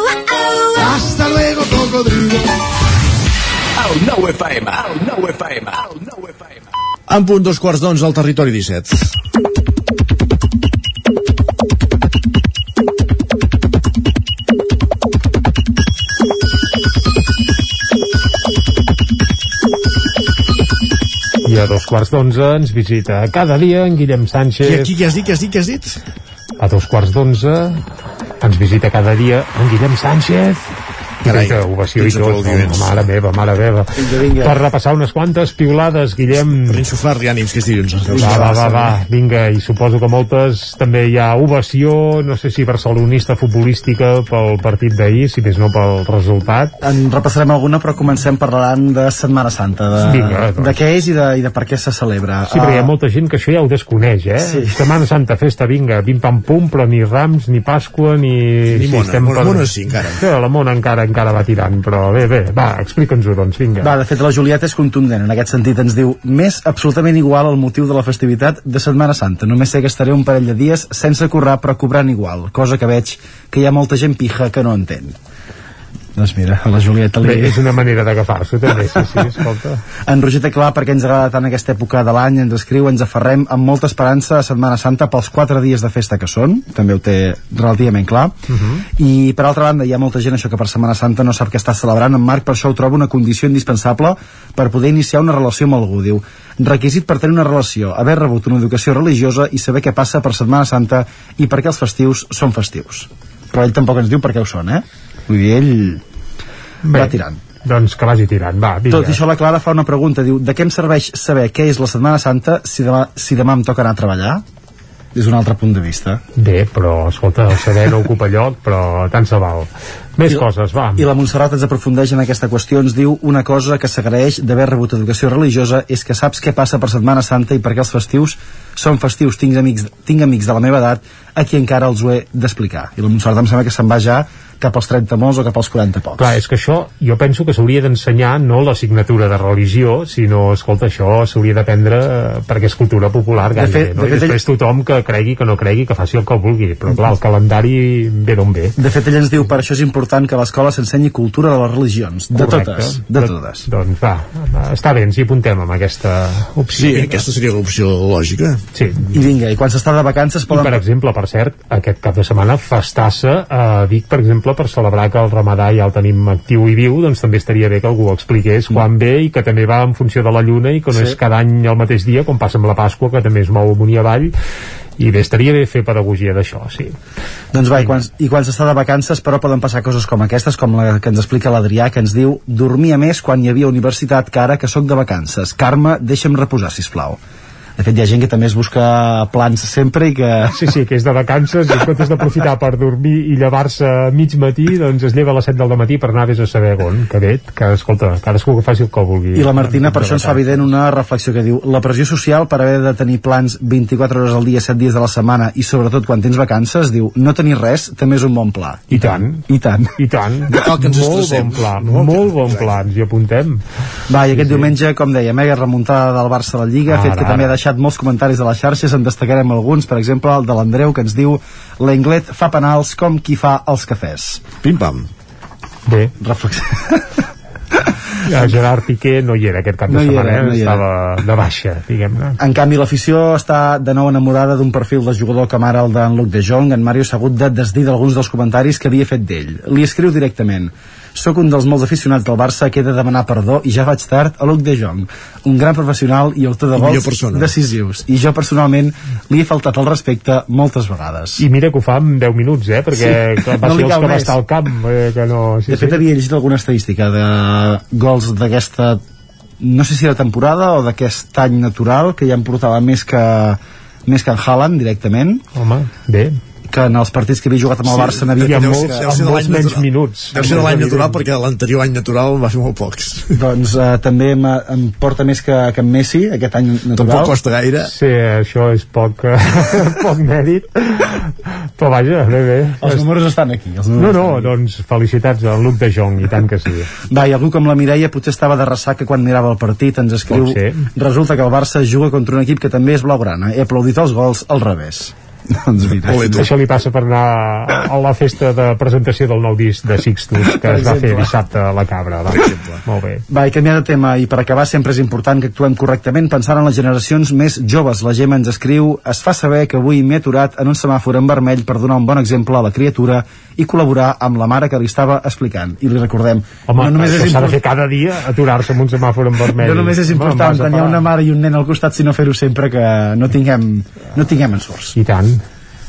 Hasta luego, cocodrilo. El nou FM, el nou FM, el nou FM. En punt dos quarts d'onze al territori 17. I a dos quarts d'onze ens visita cada dia en Guillem Sánchez. Qui, qui, qui has dit, qui has dit, qui has dit? A dos quarts d'onze ens visita cada dia en Guillem Sánchez. Carai, Carai, ovació i tot. Oh, mare meva, mare meva. Vinga, vinga. Per repassar unes quantes piulades, Guillem. Per insuflar-li ànims, que és dilluns. Va, va, va, va, vinga, i suposo que moltes també hi ha ovació, no sé si barcelonista futbolística pel partit d'ahir, si més no pel resultat. En repassarem alguna, però comencem parlant de Setmana Santa, de, Vinga, doncs. de què és i de, i de per què se celebra. Sí, perquè hi ha Ah, molta gent que això ja ho desconeix, eh? Sí. Setmana Santa, festa, vinga, pim pam pum, però ni Rams, ni Pasqua, ni... Ni Mona, estem Mona- Mona sí, encara. Sí, la Mona encara encara va tirant, però bé, bé, va, explica'ns-ho, doncs, vinga. Va, de fet, la Julieta és contundent. En aquest sentit ens diu més absolutament igual al motiu de la festivitat de Setmana Santa. Només sé que estaré un parell de dies sense currar, però cobrant igual. Cosa que veig que hi ha molta gent pija que no entén. Doncs mira, a la Julieta li... Bé, és una manera d'agafar-s'ho, també, sí, sí, escolta. En Roger té clar perquè ens agrada tant aquesta època de l'any, ens escriu, ens aferrem amb molta esperança a Setmana Santa pels quatre dies de festa que són, també ho té relativament clar, i per altra banda hi ha molta gent això que per Setmana Santa no sap què està celebrant, en Marc per això ho troba una condició indispensable per poder iniciar una relació amb algú, diu. Requisit per tenir una relació, haver rebut una educació religiosa i saber què passa per Setmana Santa i per què els festius són festius. Però ell tampoc ens diu per què ho són, eh? Vull dir, ell va tirant. Doncs que vagi tirant, va, vinga. Tot això la Clara fa una pregunta, diu, de què em serveix saber què és la Setmana Santa si demà, si demà em toca anar a treballar? Des d'un altre punt de vista. Bé, però, escolta, el saber no ocupa lloc, però tant se val. Més I- coses, va. I la Montserrat ens aprofundeix en aquesta qüestió, ens diu una cosa que s'agraeix d'haver rebut educació religiosa és que saps què passa per Setmana Santa i per què els festius són festius. Tinc amics, tinc amics de la meva edat a qui encara els ho he d'explicar. I la Montserrat em sembla que se'n va ja cap als 30 molts o cap als 40 pocs. Clar, és que això jo penso que s'hauria d'ensenyar no l'assignatura de religió, sinó, escolta, això s'hauria d'aprendre eh, perquè és cultura popular gairebé, fet- no? de I fet, després tothom que cregui que no cregui, que faci el que vulgui, però clar, el calendari ve d'on ve. De fet, ell ens diu, per això és important que a l'escola s'ensenyi cultura de les religions. De Correcte. totes, de totes. Doncs va, està bé, ens hi apuntem amb aquesta opció. Sí, aquesta seria l'opció lògica. Sí. I vinga, i quan s'està de vacances I poden... per exemple, per cert, aquest cap de setmana festassa a Vic, per exemple, per celebrar que el ramadà ja el tenim actiu i viu, doncs també estaria bé que algú ho expliqués quan ve i que també va en funció de la lluna i que no Sí. és cada any el mateix dia, com passa amb la Pasqua, que també es mou amunt i avall, i bé, estaria bé fer pedagogia d'això, sí. Doncs va, i quan, i quan s'està de vacances però poden passar coses com aquestes, com la que ens explica l'Adrià, que ens diu dormia més quan hi havia universitat que ara que sóc de vacances. Carme, deixa'm reposar, si plau. De fet, hi ha gent que també es busca plans sempre i que... Sí, sí, que és de vacances i en comptes d'aprofitar per dormir i llevar-se a mig matí, doncs es lleva a les 7 del matí per anar vés a saber on, que bé, que escolta, cadascú que faci el que vulgui. I la Martina per això ens fa evident una reflexió que diu la pressió social per haver de tenir plans 24 hores al dia, 7 dies de la setmana i sobretot quan tens vacances, diu no tenir res també és un bon pla. I tant. I tant. I tant. No cal que ens molt estressem. bon pla, molt bon pla, ens hi apuntem. Va, i aquest diumenge, com deia, mega remuntada del Barça a la Lliga, Ara, fet que també ha ara. Deixat molts comentaris a les xarxes, en destacarem alguns, per exemple, el de l'Andreu, que ens diu l'Englet fa penals com qui fa els cafès. Pim-pam. Bé. Reflexió. El Gerard Piqué no hi era aquest cap de No setmana, era, eh? no hi era. estava de baixa, diguem-ne. En canvi, l'afició està de nou enamorada d'un perfil de jugador com ara el d'en Luc de Jong. En Mario s'ha hagut de desdir d'alguns dels comentaris que havia fet d'ell. Li escriu directament. Soc un dels molts aficionats del Barça que he de demanar perdó i ja vaig tard a Luc de Jong, un gran professional i autor de gols decisius. I jo personalment li he faltat el respecte moltes vegades. I mira que ho fa en 10 minuts, eh? Perquè Sí. va No li ser els cal que va més. estar al camp, eh, que no... Sí, de fet, sí. havia llegit alguna estadística de gols d'aquesta no sé si era temporada o d'aquest any natural que ja em portava més que més que en Haaland directament Home, bé. Que en els partits que havia jugat amb el Sí, Barça n'havia amb molts, deu amb molts menys natural. minuts. Deu ser de l'any natural perquè l'anterior any natural va fer molt pocs. doncs eh, també em, em porta més que, que en Messi aquest any natural Tampoc costa gaire. Sí, això és poc, eh, poc mèrit. Però vaja, bé, bé. els números estan aquí els No, números no, aquí. doncs felicitats al Luc de Jong, i tant que sí. Va, i algú com la Mireia potser estava de ressaca quan mirava el partit, ens escriu resulta que el Barça juga contra un equip que també és blaugrana he aplaudit els gols al revés doncs mira. Això li passa per anar a la festa de presentació del nou disc de Sixtus que Per es va fer dissabte a la Cabra. Va. Molt bé. Va, i canviar de tema, i per acabar sempre és important que actuem correctament pensant en les generacions més joves. La Gemma ens escriu, es fa saber que avui m'he aturat en un semàfor en vermell per donar un bon exemple a la criatura i col·laborar amb la mare que li estava explicant. I li recordem, Home, no només és s'ha de fer cada dia, aturar-se amb un semàfor en vermell. no només és important tenir una mare i un nen al costat, sinó fer-ho sempre que no tinguem, no tinguem ensorts. I tant.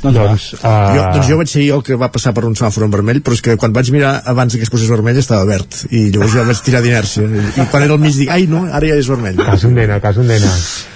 Doncs, doncs, uh... Jo, doncs jo vaig ser el que va passar per un semàfor en vermell, però és que quan vaig mirar abans que es posés vermell estava verd, i llavors jo vaig tirar d'inèrcia. I quan era al mig dic, ai no, ara ja és vermell. Cas un nena, cas un nena.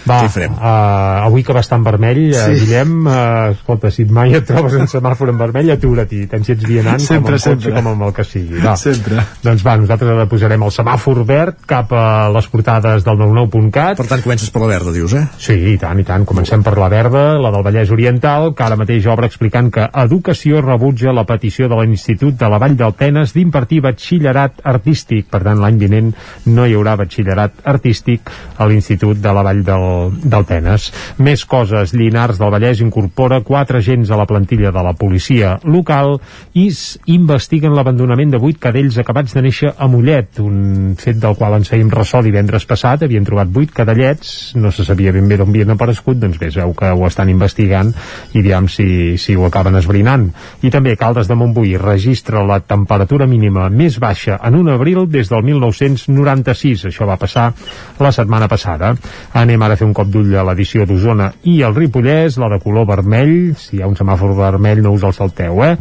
Va, Què hi farem? uh, avui que va estar en vermell, sí. Sí. uh, Guillem, uh, escolta, si mai et trobes en semàfor en vermell, atura't-hi, tant si ets vianant com Sempre, cotxe sempre. com amb el que sigui. Va. Sempre. Doncs va, nosaltres ara posarem el semàfor verd cap a les portades del 99.cat. Per tant, comences per la verda, dius, eh? Sí, i tant, i tant. Comencem per la verda, la del Vallès Oriental, que ara mateix obre explicant que Educació rebutja la petició de l'Institut de la Vall d'Altenes d'impartir batxillerat artístic. Per tant, l'any vinent no hi haurà batxillerat artístic a l'Institut de la Vall d'Altenes. Més coses. Llinars del Vallès incorpora quatre agents a la plantilla de la policia local i investiguen l'abandonament de vuit cadells acabats de néixer a Mollet, un fet del qual ens fèiem ressò divendres passat. Havien trobat vuit cadellets, no se sabia ben bé d'on havien aparegut, doncs bé, es veu que ho estan investigant i diguem si, si ho acaben esbrinant. I també Caldes de Montbui registra la temperatura mínima més baixa en un abril des del 1996. Això va passar la setmana passada. Anem ara a fer un cop d'ull a l'edició d'Osona i el Ripollès, la de color vermell, si hi ha un semàfor vermell no us el salteu, eh?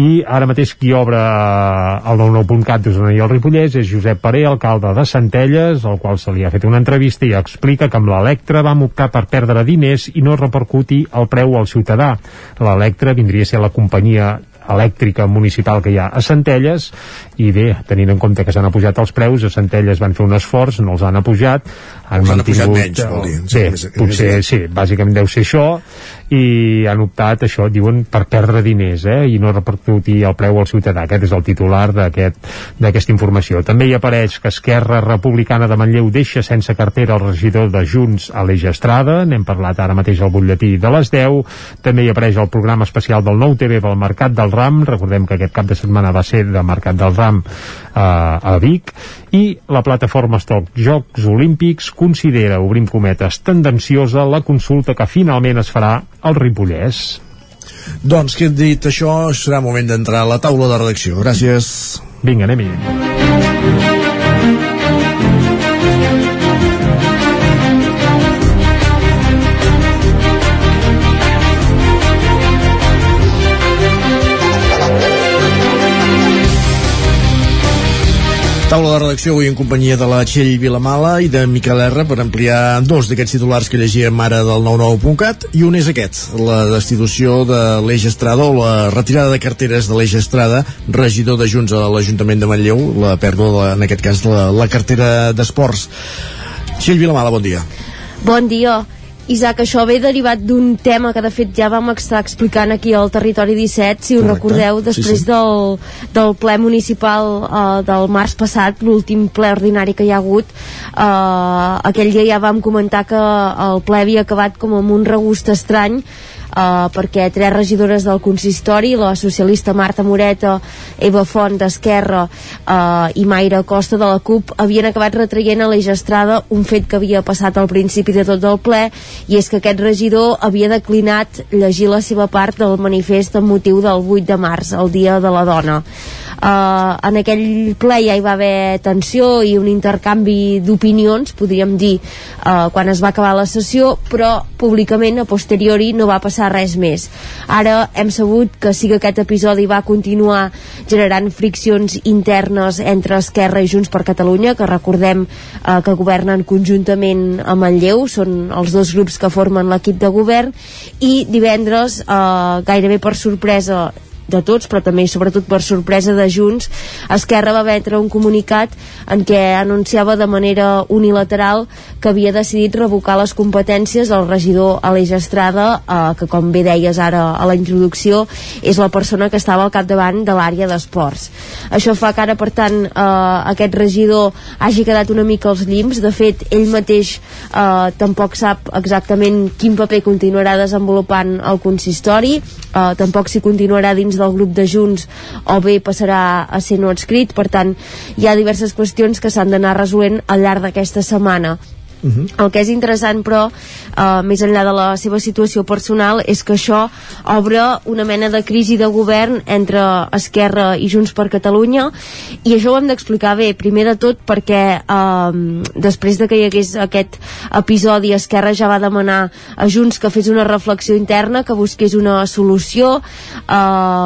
I ara mateix qui obre el 99.cat d'Osona i el Ripollès és Josep Paré, alcalde de Centelles, al qual se li ha fet una entrevista i explica que amb l'Electra vam optar per perdre diners i no repercutir el preu al ciutadà. L'Electra vindria a ser la companyia elèctrica municipal que hi ha a Centelles. I bé, tenint en compte que s'han apujat els preus a Centelles van fer un esforç, no els han apujat. Han Els han apujat mantingut menys, vol dir. bé, potser sí, bàsicament deu ser això i han optat això, diuen, per perdre diners eh, i no repercutir el preu al ciutadà. Aquest és el titular d'aquest- d'aquesta informació. També hi apareix que Esquerra Republicana de Manlleu deixa sense cartera el regidor de Junts a l'Eix Estrada. N'hem parlat ara mateix al butlletí de les 10 també hi apareix el programa especial del nou TV pel Mercat del Ram. Recordem que aquest cap de setmana va ser de Mercat del Ram eh, a Vic. I la plataforma Stock Jocs Olímpics considera, obrim cometes, tendenciosa la consulta que finalment es farà al Ripollès. Doncs, que dit això, serà moment d'entrar a la taula de redacció. Gràcies. Vinga, anem-hi. Taula de redacció avui en companyia de la Txell Vilamala i de Miquel R per ampliar dos d'aquests titulars que llegíem ara del 99.cat i un és aquest, la destitució de l'Eix Estrada o la retirada de carteres de l'Eix Estrada, regidor de Junts a l'Ajuntament de Manlleu, la pèrdua, de, en aquest cas, la, la cartera d'esports. Txell Vilamala, bon dia. Bon dia. Isaac, això ve derivat d'un tema que de fet ja vam estar explicant aquí al Territori 17, si us Correcte. recordeu, Sí, després sí. Del, del ple municipal eh, del març passat, l'últim ple ordinari que hi ha hagut, eh, aquell dia ja vam comentar que el ple havia acabat com amb un regust estrany, Uh, perquè tres regidores del consistori, la socialista Marta Moreta, Eva Font d'Esquerra uh, i Mayra Costa de la CUP havien acabat retraient a l'Eix Estrada un fet que havia passat al principi de tot el ple i és que aquest regidor havia declinat llegir la seva part del manifest amb motiu del 8 de març, el Dia de la Dona. Uh, en aquell ple ja hi va haver tensió i un intercanvi d'opinions, podríem dir, uh, quan es va acabar la sessió, però públicament, a posteriori, no va passar res més. Ara hem sabut que sí que aquest episodi va continuar generant friccions internes entre Esquerra i Junts per Catalunya, que recordem uh, que governen conjuntament a Manlleu, són els dos grups que formen l'equip de govern, i divendres, uh, gairebé per sorpresa, de tots, però també sobretot per sorpresa de Junts, Esquerra va emetre un comunicat en què anunciava de manera unilateral que havia decidit revocar les competències del regidor Aleix Estrada, eh, que com bé deies ara a la introducció, és la persona que estava al capdavant de l'àrea d'esports. Això fa que ara, per tant, eh, aquest regidor hagi quedat una mica als llims. De fet, ell mateix eh, tampoc sap exactament quin paper continuarà desenvolupant el consistori, eh, tampoc si continuarà dins del grup de Junts o bé passarà a ser no adscrit, per tant, hi ha diverses qüestions que s'han d'anar resolent al llarg d'aquesta setmana Uh -huh. El que és interessant, però, eh, més enllà de la seva situació personal, és que això obre una mena de crisi de govern entre Esquerra i Junts per Catalunya, i això ho hem d'explicar bé, primer de tot perquè eh, després de que hi hagués aquest episodi, Esquerra ja va demanar a Junts que fes una reflexió interna, que busqués una solució. Eh,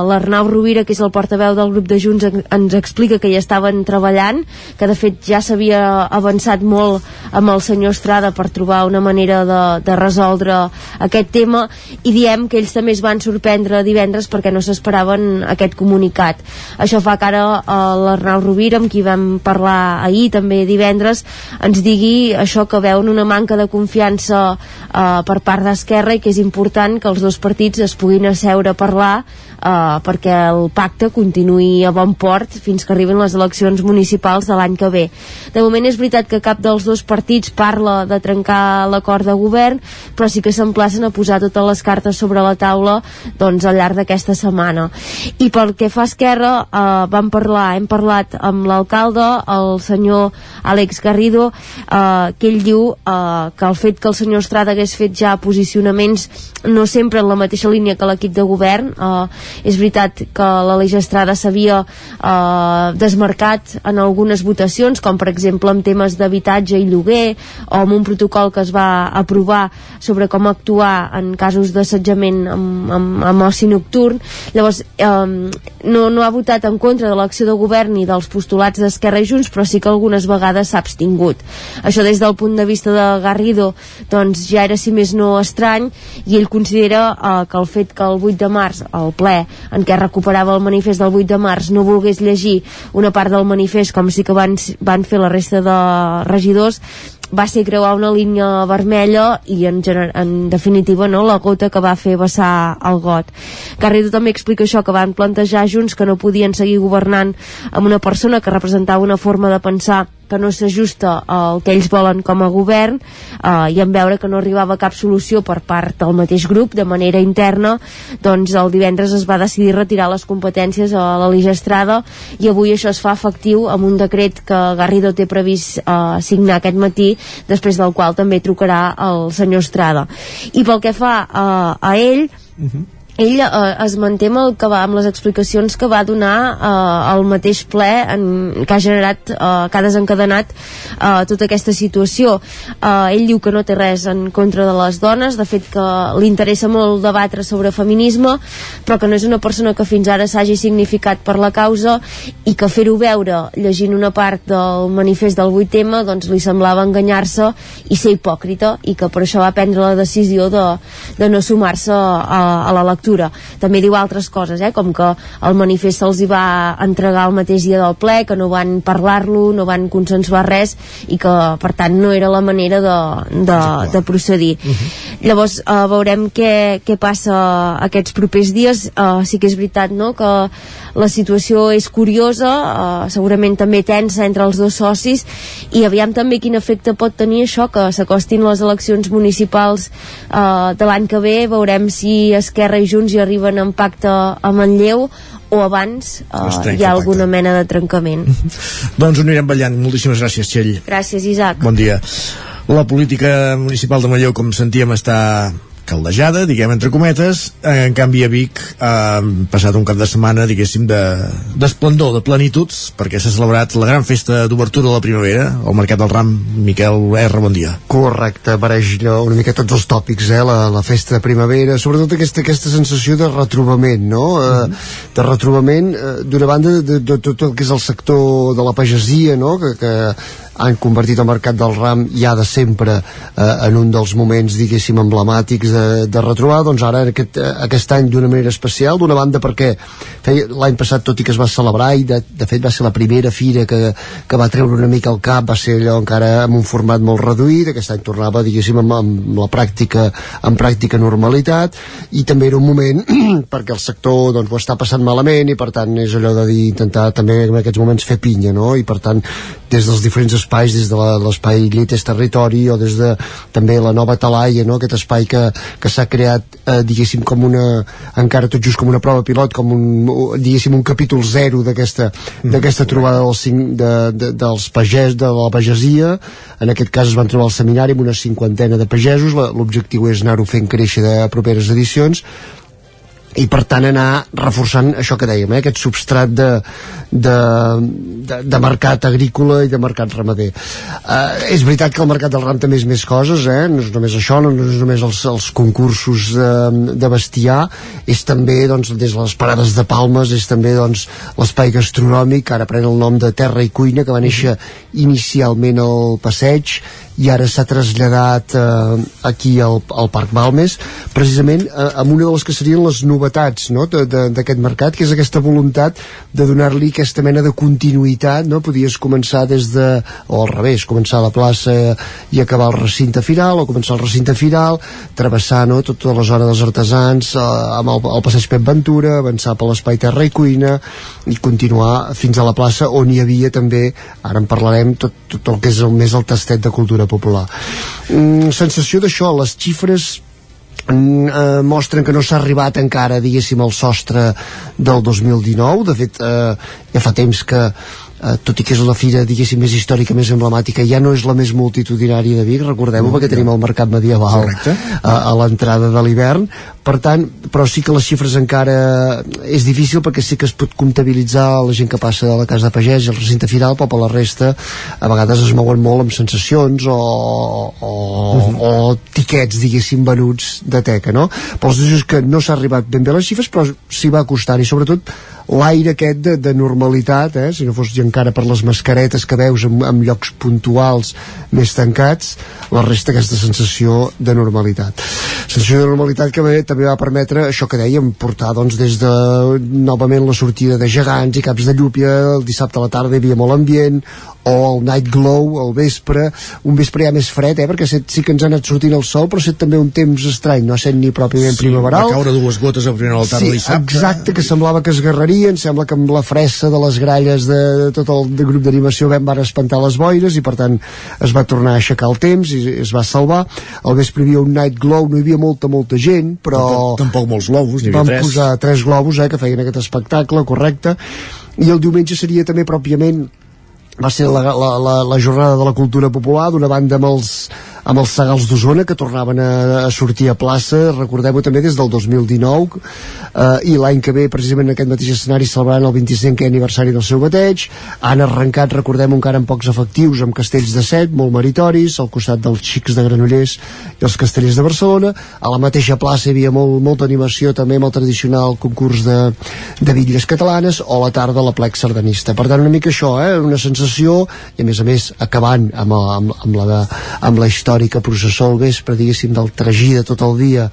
L'Arnau Rovira, que és el portaveu del grup de Junts, ens explica que hi estaven treballant, que de fet ja s'havia avançat molt amb el senyor senyor Estrada per trobar una manera de, de resoldre aquest tema i diem que ells també es van sorprendre divendres perquè no s'esperaven aquest comunicat. Això fa que ara eh, l'Arnau Rovira, amb qui vam parlar ahir, també divendres, ens digui això que veuen una manca de confiança eh, per part d'Esquerra i que és important que els dos partits es puguin asseure a parlar eh, perquè el pacte continuï a bon port fins que arriben les eleccions municipals de l'any que ve. De moment és veritat que cap dels dos partits parla de trencar l'acord de govern, però sí que s'emplacen a posar totes les cartes sobre la taula doncs, al llarg d'aquesta setmana. I pel que fa a Esquerra, eh, vam parlar, hem parlat amb l'alcalde, el senyor Àlex Garrido, eh, que ell diu eh, que el fet que el senyor Estrada hagués fet ja posicionaments no sempre en la mateixa línia que l'equip de govern, eh, és veritat que l'Aleix Estrada s'havia eh, desmarcat en algunes votacions, com per exemple en temes d'habitatge i lloguer, o amb un protocol que es va aprovar sobre com actuar en casos d'assetjament amb, amb, amb oci nocturn. Llavors, eh, no, no ha votat en contra de l'acció de govern ni dels postulats d'Esquerra i Junts, però sí que algunes vegades s'ha abstingut. Això des del punt de vista de Garrido doncs ja era, si més no, estrany, i ell considera eh, que el fet que el 8 de març el ple en què recuperava el manifest del 8 de març no volgués llegir una part del manifest com sí que van, van fer la resta de regidors va ser creuar una línia vermella i en, en definitiva no, la gota que va fer vessar el got. Garrido també explica això, que van plantejar junts que no podien seguir governant amb una persona que representava una forma de pensar que no s'ajusta al que ells volen com a govern eh, i en veure que no arribava cap solució per part del mateix grup de manera interna, doncs el divendres es va decidir retirar les competències a la Estrada i avui això es fa efectiu amb un decret que Garrido té previst eh, signar aquest matí, després del qual també trucarà el senyor Estrada. I pel que fa eh, a ell, uh -huh ell eh, es manté amb, el que va, amb les explicacions que va donar eh, al mateix ple en, que ha generat, eh, que ha desencadenat eh, tota aquesta situació. Eh, ell diu que no té res en contra de les dones, de fet que li interessa molt debatre sobre feminisme però que no és una persona que fins ara s'hagi significat per la causa i que fer-ho veure llegint una part del manifest del 8M doncs li semblava enganyar-se i ser hipòcrita i que per això va prendre la decisió de, de no sumar-se a, a la lectura. També diu altres coses, eh, com que el manifest se'ls hi va entregar el mateix dia del ple, que no van parlar-lo, no van consensuar res i que, per tant, no era la manera de, de, de procedir. Uh -huh. Llavors, eh, veurem què, què passa aquests propers dies. Eh, sí que és veritat, no?, que la situació és curiosa, eh, segurament també tensa entre els dos socis, i aviam també quin efecte pot tenir això, que s'acostin les eleccions municipals eh, de l'any que ve, veurem si Esquerra i Junts hi arriben en pacte a Manlleu o abans eh, hi ha alguna mena de trencament. doncs ho anirem ballant. Moltíssimes gràcies, Txell. Gràcies, Isaac. Bon dia. La política municipal de Manlleu, com sentíem, està caldejada, diguem entre cometes, en canvi a Vic ha passat un cap de setmana, diguéssim, d'esplendor, de, de plenituds, perquè s'ha celebrat la gran festa d'obertura de la primavera, al Mercat del Ram. Miquel R, bon dia. Correcte, apareix una mica tots els tòpics, eh? la, la festa de primavera, sobretot aquesta, aquesta sensació de retrobament, no? Mm -hmm. uh, de retrobament, uh, d'una banda, de, de, de tot el que és el sector de la pagesia, no? que, que han convertit el mercat del ram ja de sempre eh, en un dels moments, diguéssim, emblemàtics de, de retrobar, doncs ara aquest, eh, aquest any d'una manera especial, d'una banda perquè l'any passat, tot i que es va celebrar i de, de fet va ser la primera fira que, que va treure una mica al cap, va ser allò encara amb un format molt reduït, aquest any tornava, diguéssim, amb, amb la pràctica en pràctica normalitat. I també era un moment perquè el sector doncs, ho està passant malament i per tant és allò de dir, intentar també en aquests moments fer pinya, no? I per tant des dels diferents espais, des de l'espai Llites Territori o des de també la nova Talaia, no? aquest espai que, que s'ha creat, eh, diguéssim, com una, encara tot just com una prova pilot, com un, diguéssim, un capítol zero d'aquesta d'aquesta trobada dels, cinc, de, de, dels pagès, de la pagesia, en aquest cas es van trobar al seminari amb una cinquantena de pagesos, l'objectiu és anar-ho fent créixer de properes edicions, i per tant anar reforçant això que dèiem, eh, aquest substrat de, de, de, de mercat agrícola i de mercat ramader eh, és veritat que el mercat del ram també és més coses eh? no és només això, no és només els, els concursos de, de bestiar és també doncs, des de les parades de palmes és també doncs, l'espai gastronòmic ara pren el nom de Terra i Cuina que va néixer inicialment al passeig i ara s'ha traslladat eh, aquí al, al Parc Balmes precisament eh, amb una de les que serien les novetats no, d'aquest mercat que és aquesta voluntat de donar-li aquesta mena de continuïtat no? podies començar des de o al revés, començar a la plaça i acabar al recinte final o començar al recinte final travessar no, tota la zona dels artesans eh, amb el, el passeig Pep Ventura avançar per l'espai Terra i Cuina i continuar fins a la plaça on hi havia també, ara en parlarem tot, tot el que és el, més el tastet de cultura popular. Mm, sensació d'això, les xifres mm, eh, mostren que no s'ha arribat encara diguéssim al sostre del 2019 de fet eh, ja fa temps que eh, tot i que és la fira diguéssim més històrica, més emblemàtica ja no és la més multitudinària de Vic recordem-ho mm, perquè tenim el mercat medieval a, a l'entrada de l'hivern per tant, però sí que les xifres encara és difícil perquè sí que es pot comptabilitzar la gent que passa de la casa de pagès i el recinte final, però per la resta a vegades es mouen molt amb sensacions o, o, uh -huh. o tiquets, diguéssim, venuts de teca, no? Però els és que no s'ha arribat ben bé a les xifres, però s'hi va costant i sobretot l'aire aquest de, de normalitat, eh? si no fos encara per les mascaretes que veus en, en llocs puntuals més tancats, la resta aquesta sensació de normalitat. Sensació de normalitat que bé, també va permetre això que dèiem, portar doncs, des de novament la sortida de gegants i caps de llúpia, el dissabte a la tarda hi havia molt ambient, o el night glow al vespre, un vespre ja més fred, eh, perquè set, sí que ens ha anat sortint el sol, però set també un temps estrany, no sent ni pròpiament sí, primaveral. Va caure dues gotes a primera tarda sí, dissabte. exacte, que semblava que es garrarien, sembla que amb la fressa de les gralles de, de tot el de grup d'animació vam van espantar les boires i per tant es va tornar a aixecar el temps i es va salvar. Al vespre hi havia un night glow, no hi havia molta, molta gent, però... Tampoc, tampoc molts globus, n'hi havia tres. Vam posar tres globus, eh, que feien aquest espectacle, correcte, i el diumenge seria també pròpiament va ser la, la, la, la jornada de la cultura popular d'una banda amb els, amb els Sagals d'Osona que tornaven a, a sortir a plaça recordem-ho també des del 2019 eh, i l'any que ve precisament en aquest mateix escenari celebrant el 25è aniversari del seu bateig. Han arrencat, recordem encara amb pocs efectius amb castells de set, molt meritoris al costat dels xics de Granollers i els castellers de Barcelona. A la mateixa plaça hi havia molt, molta animació també amb el tradicional concurs de, de bitlles catalanes o a la tarda la plec sardanista. Per tant una mica això, eh? una sensació i a més a més acabant amb, amb, amb, la, amb la història històrica processó al vespre, diguéssim, del tragí de tot el dia,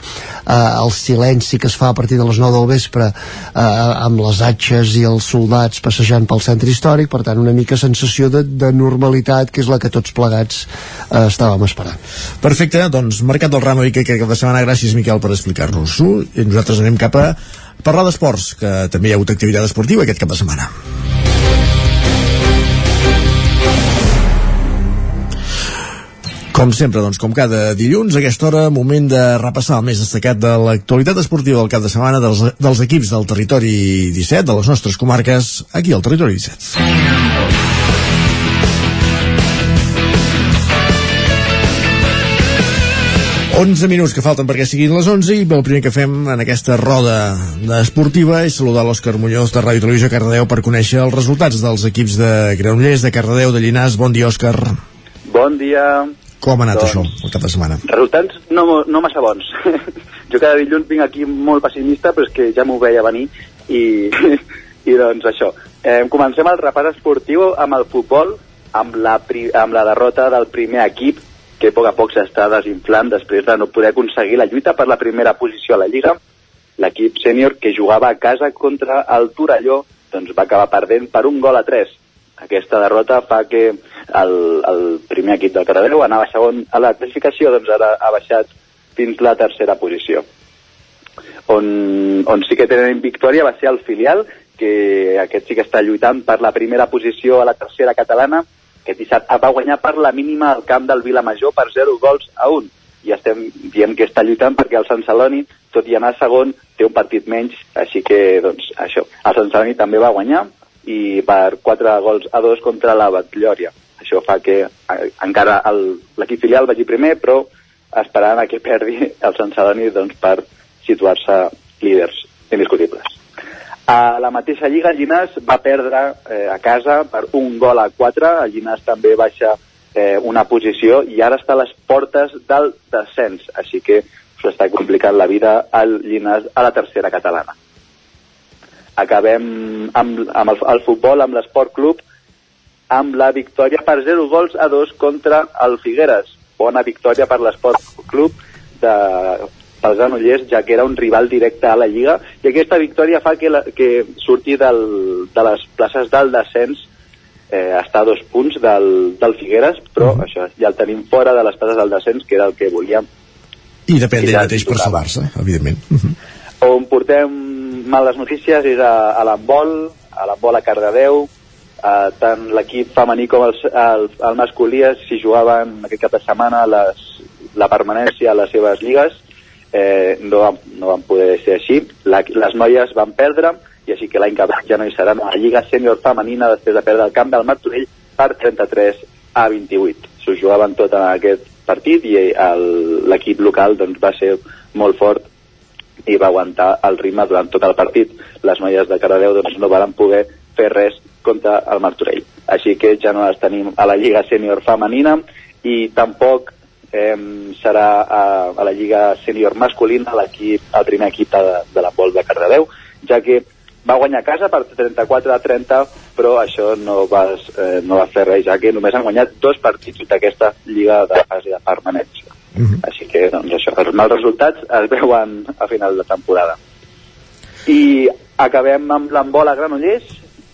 eh, el silenci que es fa a partir de les 9 del vespre eh, amb les atxes i els soldats passejant pel centre històric, per tant una mica sensació de, de normalitat que és la que tots plegats eh, estàvem esperant. Perfecte, doncs Mercat del Ram i que cap de setmana, gràcies Miquel per explicar-nos-ho i nosaltres anem cap a parlar d'esports, que també hi ha hagut activitat esportiva aquest cap de setmana. Com sempre, doncs, com cada dilluns, a aquesta hora, moment de repassar el més destacat de l'actualitat esportiva del cap de setmana dels, dels equips del territori 17, de les nostres comarques, aquí al territori 17. Onze minuts que falten perquè siguin les 11 i el primer que fem en aquesta roda esportiva és saludar l'Òscar Muñoz de Ràdio Televisió Cardedeu per conèixer els resultats dels equips de Granollers, de Cardedeu, de Llinars. Bon dia, Òscar. Bon dia. Com ha anat doncs, això, el cap de setmana? Resultats no, no massa bons. jo cada dilluns vinc aquí molt pessimista, però és que ja m'ho veia venir i, i doncs això. Eh, comencem el repàs esportiu amb el futbol, amb la, pri, amb la derrota del primer equip que a poc a poc s'està desinflant després de no poder aconseguir la lluita per la primera posició a la Lliga. L'equip sènior que jugava a casa contra el Torelló doncs va acabar perdent per un gol a 3. Aquesta derrota fa que el, el primer equip del Cardedeu anava segon a la classificació, doncs ara ha baixat fins la tercera posició. On, on sí que tenen victòria va ser el filial, que aquest sí que està lluitant per la primera posició a la tercera catalana, que dissabte va guanyar per la mínima al camp del Vilamajor per 0 gols a 1 i estem diem que està lluitant perquè el Sant Celoni, tot i anar segon, té un partit menys, així que, doncs, això. El Sant Celoni també va guanyar i per 4 gols a 2 contra la Batllòria. Això fa que eh, encara l'equip filial vagi primer, però esperant a que perdi el Sant Celoni doncs, per situar-se líders indiscutibles. A la mateixa lliga, Llinàs va perdre eh, a casa per un gol a 4. El Llinàs també baixa eh, una posició i ara està a les portes del descens. Així que s'està complicant la vida al Llinàs a la tercera catalana. Acabem amb, amb el, el futbol, amb l'Esport Club, amb la victòria per 0 gols a 2 contra el Figueres. Bona victòria per l'Esport Club de pels Granollers, ja que era un rival directe a la Lliga, i aquesta victòria fa que, la, que surti del, de les places del descens eh, està a dos punts del, del Figueres, però uh -huh. això ja el tenim fora de les places del descens, que era el que volíem. I depèn d'ell mateix per salvar-se, evidentment. Uh -huh. On portem males notícies és a, a l'handbol, a l'handbol a Cardedeu, eh, tant l'equip femení com el, el, el masculí si jugaven aquest cap de setmana les, la permanència a les seves lligues eh, no, van, no van poder ser així. La, les noies van perdre i així que l'any que ja no hi seran a la Lliga Sènior Femenina després de perdre el camp del Martorell per 33 a 28. S'ho jugaven tot en aquest partit i l'equip local doncs, va ser molt fort i va aguantar el ritme durant tot el partit. Les noies de Caradeu doncs, no van poder fer res contra el Martorell. Així que ja no les tenim a la Lliga Sènior Femenina i tampoc eh, serà a, a la Lliga Sènior Masculina l'equip, el primer equip de, de la Vol de Cardedeu, ja que va guanyar a casa per 34 a 30, però això no va, eh, no va fer res, ja que només han guanyat dos partits d'aquesta Lliga de fase de permanència. Uh -huh. Així que, doncs, això, els mals resultats es veuen a final de temporada. I acabem amb l'embol a Granollers,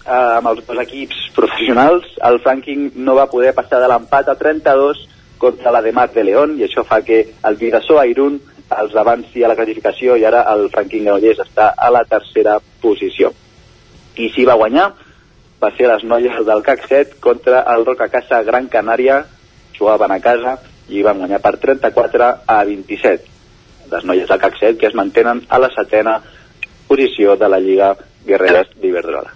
eh, amb els dos equips professionals. El Franking no va poder passar de l'empat a 32 contra la de Mat de León i això fa que el Vidassó a Irún els avanci a la classificació i ara el Franquín Granollers està a la tercera posició. I si va guanyar va ser les noies del CAC 7 contra el Roca Casa Gran Canària, jugaven a casa i van guanyar per 34 a 27. Les noies del CAC 7 que es mantenen a la setena posició de la Lliga Guerreres d'Iberdrola.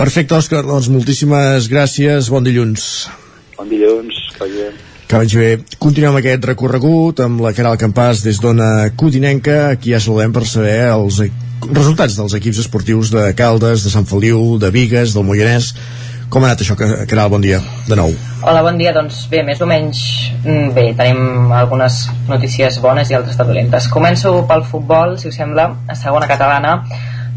Perfecte, Òscar, doncs moltíssimes gràcies, bon dilluns. Bon dilluns, que vagi que vagi bé. Continuem aquest recorregut amb la Caral Campàs des d'Ona Codinenca. Aquí ja saludem per saber els resultats dels equips esportius de Caldes, de Sant Feliu, de Vigues, del Moianès. Com ha anat això, Caral? Bon dia, de nou. Hola, bon dia. Doncs bé, més o menys mm, bé, tenim algunes notícies bones i altres de dolentes. Començo pel futbol, si us sembla, a segona catalana.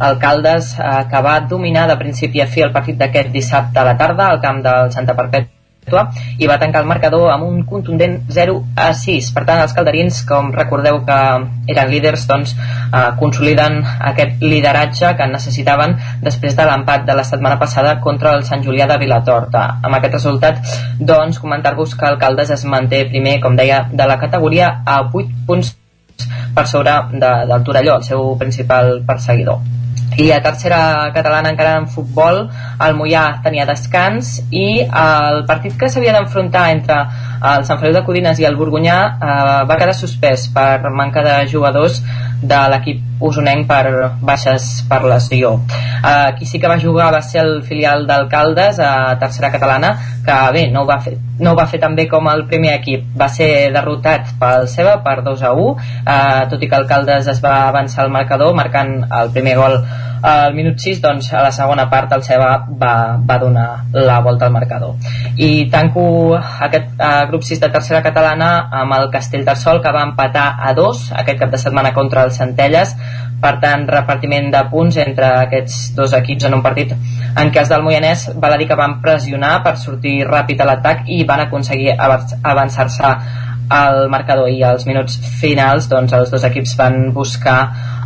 El Caldes, eh, que va dominar de principi a fi el partit d'aquest dissabte a la tarda al camp del Santa Perpètua i va tancar el marcador amb un contundent 0 a 6 per tant els calderins com recordeu que eren líders doncs eh, consoliden aquest lideratge que necessitaven després de l'empat de la setmana passada contra el Sant Julià de Vilatorta. Amb aquest resultat doncs comentar-vos que Alcaldes es manté primer com deia de la categoria a 8 punts per sobre de, del Torelló el seu principal perseguidor i a tercera catalana encara en futbol el Mollà tenia descans i el partit que s'havia d'enfrontar entre el Sant Feliu de Codines i el Borgunyà eh, va quedar suspès per manca de jugadors de l'equip usonenc per baixes per lesió. Eh, qui sí que va jugar va ser el filial d'Alcaldes a tercera catalana, que bé, no ho, va fer, no ho va fer tan bé com el primer equip. Va ser derrotat pel Ceba per 2 a 1, eh, tot i que Alcaldes es va avançar al marcador marcant el primer gol al minut 6 doncs a la segona part el Ceba va, va donar la volta al marcador i tanco aquest eh, grup 6 de tercera catalana amb el Castell Tarsol que va empatar a 2 aquest cap de setmana contra el Centelles. Per tant repartiment de punts entre aquests dos equips en un partit en què els del Moianès val a dir que van pressionar per sortir ràpid a l'atac i van aconseguir avançar-se al marcador. I als minuts finals doncs els dos equips van buscar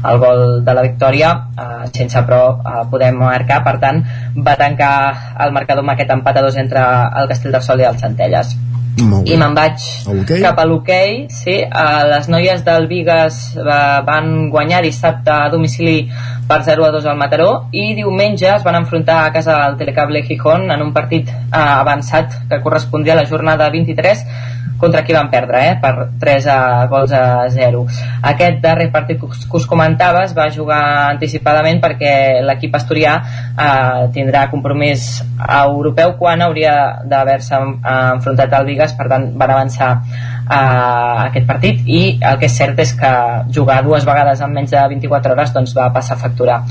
el gol de la victòria eh, sense però eh, poder marcar. Per tant va tancar el marcador amb aquest empat a dos entre el Castellterçol i el Centelles i me'n vaig okay. cap a l'hoquei sí, uh, les noies del Vigues uh, van guanyar dissabte a domicili per 0 a 2 al Mataró i diumenge es van enfrontar a casa del Telecable Gijón en un partit uh, avançat que correspondia a la jornada 23 contra qui van perdre, eh, per 3 a gols a 0. Aquest darrer partit que us comentava es va jugar anticipadament perquè l'equip asturià eh, tindrà compromís europeu quan hauria d'haver-se enfrontat al Vigas, per tant van avançar a aquest partit i el que és cert és que jugar dues vegades en menys de 24 hores doncs va passar factura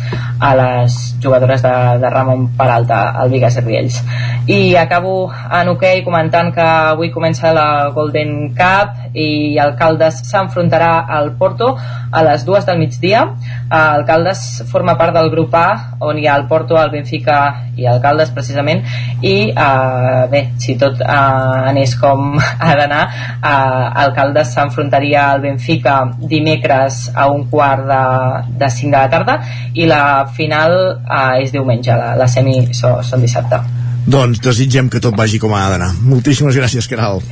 a les jugadores de, de Ramon Peralta al Vigas Riells. I acabo en hoquei okay comentant que avui comença la Golden Cup i Alcaldes s'enfrontarà al Porto a les dues del migdia. Alcaldes forma part del grup A on hi ha el Porto, el Benfica i Alcaldes precisament. I eh, bé, si tot eh, anés com ha d'anar eh, Alcaldes s'enfrontaria al Benfica dimecres a un quart de, de 5 de la tarda i la final eh, és diumenge, la, la semi so, són dissabte. Doncs desitgem que tot vagi com ha d'anar. Moltíssimes gràcies, Caral.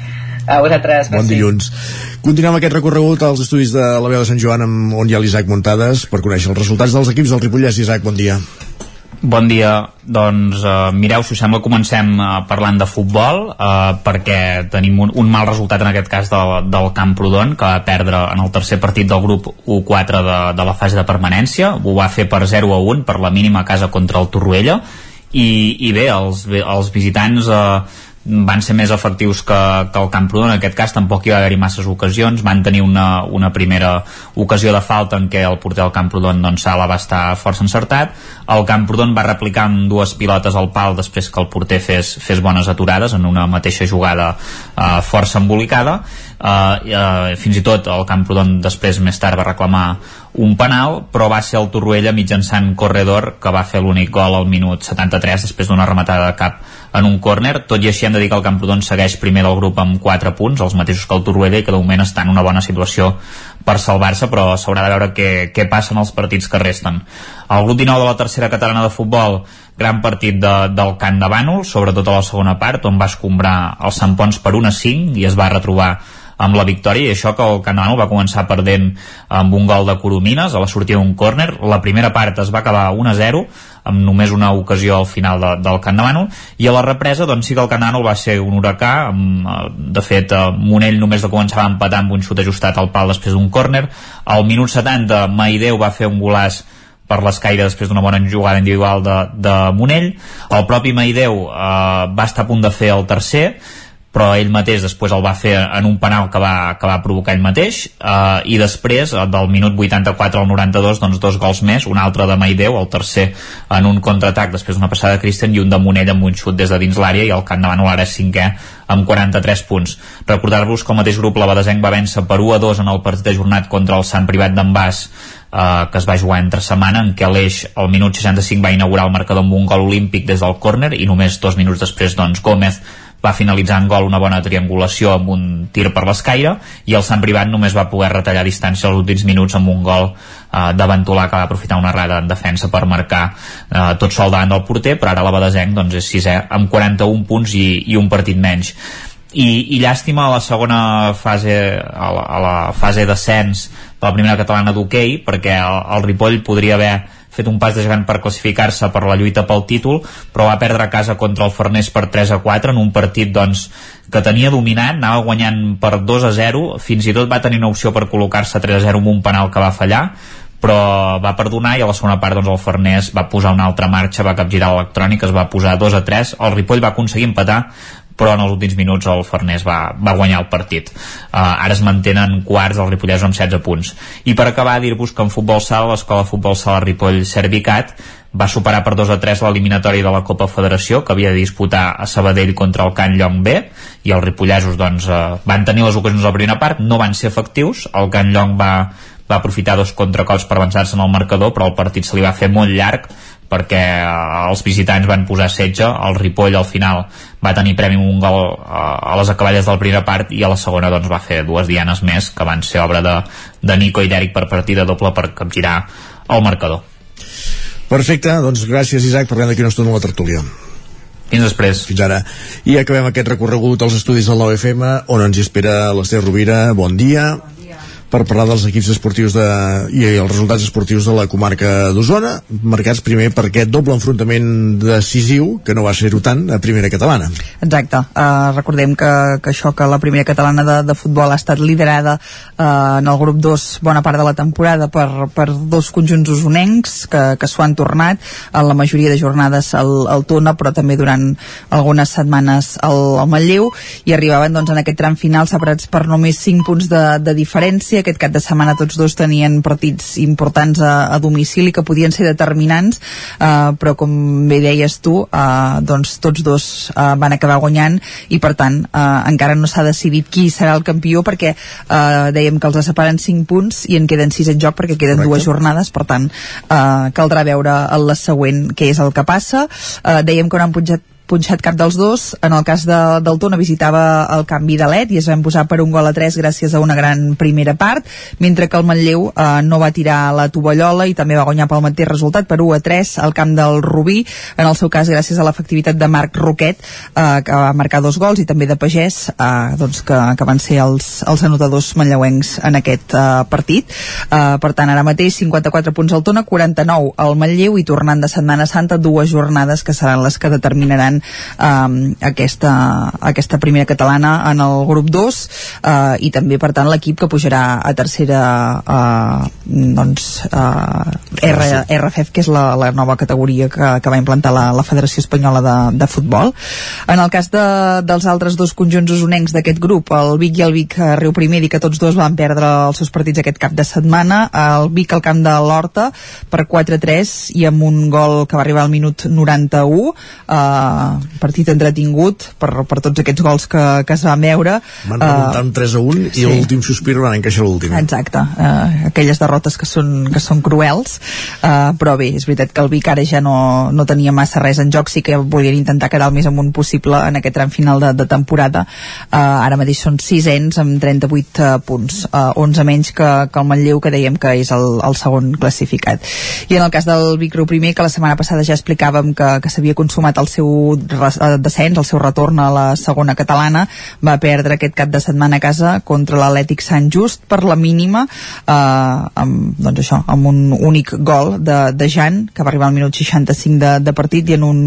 A vosaltres, Bon dilluns. Continuem aquest recorregut als estudis de la veu de Sant Joan amb, on hi ha l'Isaac Muntades per conèixer els resultats dels equips del Ripollès. Isaac, bon dia. Bon dia, doncs uh, mireu, si us sembla comencem uh, parlant de futbol uh, perquè tenim un, un mal resultat en aquest cas del, del Camprodon que va perdre en el tercer partit del grup U4 de, de la fase de permanència. Ho va fer per 0 a 1 per la mínima casa contra el Torroella. I, i bé, els, els visitants uh, van ser més efectius que, que el Camprodon en aquest cas tampoc hi va haver-hi masses ocasions. Van tenir una, una primera ocasió de falta en què el porter del Camprodon doncs, Sala va estar força encertat. El Camprodon va replicar amb dues pilotes al pal després que el porter fes, fes bones aturades en una mateixa jugada eh, força embolicada. Uh, uh, fins i tot el Camprodon després més tard va reclamar un penal però va ser el Torroella mitjançant corredor que va fer l'únic gol al minut 73 després d'una rematada de cap en un córner, tot i així hem de dir que el Camprodon segueix primer del grup amb 4 punts, els mateixos que el Torroella i que de moment està en una bona situació per salvar-se, però s'haurà de veure què, què passa en els partits que resten. El grup 19 de la tercera catalana de futbol gran partit de, del Camp de Bànol, sobretot a la segona part, on va escombrar els Sant Pons per 1 a 5 i es va retrobar amb la victòria i això que el Canano va començar perdent amb un gol de Coromines a la sortida d'un córner. La primera part es va acabar 1 a 0 amb només una ocasió al final de, del Camp de Manu i a la represa doncs sí que el Canano va ser un huracà amb, eh, de fet eh, Monell només de començar a empatar amb un xut ajustat al pal després d'un córner. Al minut 70 Maideu va fer un golàs per l'escaire després d'una bona jugada individual de, de Monell. El propi Maideu eh, va estar a punt de fer el tercer però ell mateix després el va fer en un penal que va, que va provocar ell mateix eh, i després, eh, del minut 84 al 92, doncs dos gols més un altre de Maideu, el tercer en un contraatac després d'una passada de Christian i un de Monell amb un xut des de dins l'àrea i el Camp de Manuel ara és cinquè amb 43 punts. Recordar-vos que el mateix grup la Badesenc va vèncer per 1 a 2 en el partit ajornat contra el Sant Privat d'en Bas eh, que es va jugar entre setmana en què l'Eix al minut 65 va inaugurar el marcador amb un gol olímpic des del córner i només dos minuts després doncs Gómez va finalitzar en gol una bona triangulació amb un tir per l'escaire i el Sant Privat només va poder retallar distància als últims minuts amb un gol eh, de que va aprofitar una errada en defensa per marcar eh, tot sol davant del porter però ara la Badesenc doncs, és sisè amb 41 punts i, i un partit menys. I, i llàstima a la segona fase a la, a la fase d'ascens de la primera catalana d'hoquei perquè el, el Ripoll podria haver fet un pas de gegant per classificar-se per la lluita pel títol, però va perdre a casa contra el Farners per 3 a 4 en un partit doncs, que tenia dominant, anava guanyant per 2 a 0, fins i tot va tenir una opció per col·locar-se 3 a 0 amb un penal que va fallar, però va perdonar i a la segona part doncs, el Farners va posar una altra marxa, va capgirar l'electrònic, es va posar 2 a 3, el Ripoll va aconseguir empatar però en els últims minuts el Farners va, va guanyar el partit. Uh, ara es mantenen quarts els ripollesos amb 16 punts. I per acabar, dir-vos que en futbol sala, l'escola de futbol sala Ripoll Servicat va superar per 2 a 3 l'eliminatòria de la Copa Federació que havia de disputar a Sabadell contra el Can Llong B i els ripollesos doncs, eh, van tenir les ocasions a la primera part no van ser efectius, el Can Llong va, va aprofitar dos contracops per avançar-se en el marcador però el partit se li va fer molt llarg perquè eh, els visitants van posar setge el Ripoll al final va tenir premi un gol eh, a les acaballes de la primera part i a la segona doncs, va fer dues dianes més que van ser obra de, de Nico i d'Eric per partida doble per capgirar el marcador Perfecte, doncs gràcies Isaac, parlem d'aquí una estona a la tertúlia. Fins després. Fins ara. I acabem aquest recorregut als estudis del 9FM, on ens espera l'Ester Rovira. Bon dia per parlar dels equips esportius de, i els resultats esportius de la comarca d'Osona, marcats primer per aquest doble enfrontament decisiu, que no va ser-ho tant, a primera catalana. Exacte. Uh, recordem que, que això que la primera catalana de, de futbol ha estat liderada uh, en el grup 2 bona part de la temporada per, per dos conjunts usonencs que, que s'ho han tornat en la majoria de jornades al, al Tona, però també durant algunes setmanes al, al Manlleu, i arribaven doncs, en aquest tram final separats per només 5 punts de, de diferència aquest cap de setmana tots dos tenien partits importants a, a domicili que podien ser determinants eh, però com bé deies tu eh, doncs tots dos eh, van acabar guanyant i per tant eh, encara no s'ha decidit qui serà el campió perquè eh, dèiem que els separen 5 punts i en queden 6 en joc perquè queden Correcte. dues jornades per tant eh, caldrà veure el la següent què és el que passa eh, dèiem que no han pujat punxat cap dels dos. En el cas de, del Tona visitava el canvi de led i es van posar per un gol a 3 gràcies a una gran primera part, mentre que el Manlleu eh, no va tirar la tovallola i també va guanyar pel mateix resultat per 1 a 3 al camp del Rubí, en el seu cas gràcies a l'efectivitat de Marc Roquet, eh, que va marcar dos gols, i també de Pagès, eh, doncs que, que van ser els, els anotadors manlleuencs en aquest eh, partit. Eh, per tant, ara mateix 54 punts al Tona, 49 al Manlleu i tornant de Setmana Santa dues jornades que seran les que determinaran um, aquesta, aquesta primera catalana en el grup 2 uh, i també per tant l'equip que pujarà a tercera uh, doncs uh, R, RFF que és la, la nova categoria que, que va implantar la, la Federació Espanyola de, de Futbol. En el cas de, dels altres dos conjunts usonencs d'aquest grup, el Vic i el Vic Riu Primer i que tots dos van perdre els seus partits aquest cap de setmana, el Vic al camp de l'Horta per 4-3 i amb un gol que va arribar al minut 91 uh, partit entretingut per, per tots aquests gols que, que es van veure van remuntar uh, 3 a 1 sí. i l'últim sospir van encaixar l'últim. Exacte, uh, aquelles derrotes que són, que són cruels. Uh, però bé, és veritat que el Vic ara ja no, no tenia massa res en joc sí que volien intentar quedar el més amunt possible en aquest tram final de, de temporada. Uh, ara mateix són sisens amb 38 uh, punts, uh, 11 menys que, que el Manlleu que dèiem que és el, el segon classificat. I en el cas del Vic Riu primer que la setmana passada ja explicàvem que, que s'havia consumat el seu Eh, descens, el seu retorn a la segona catalana, va perdre aquest cap de setmana a casa contra l'Atlètic Sant Just per la mínima, eh, amb, doncs això, amb un únic gol de, de Jan, que va arribar al minut 65 de, de partit, i en un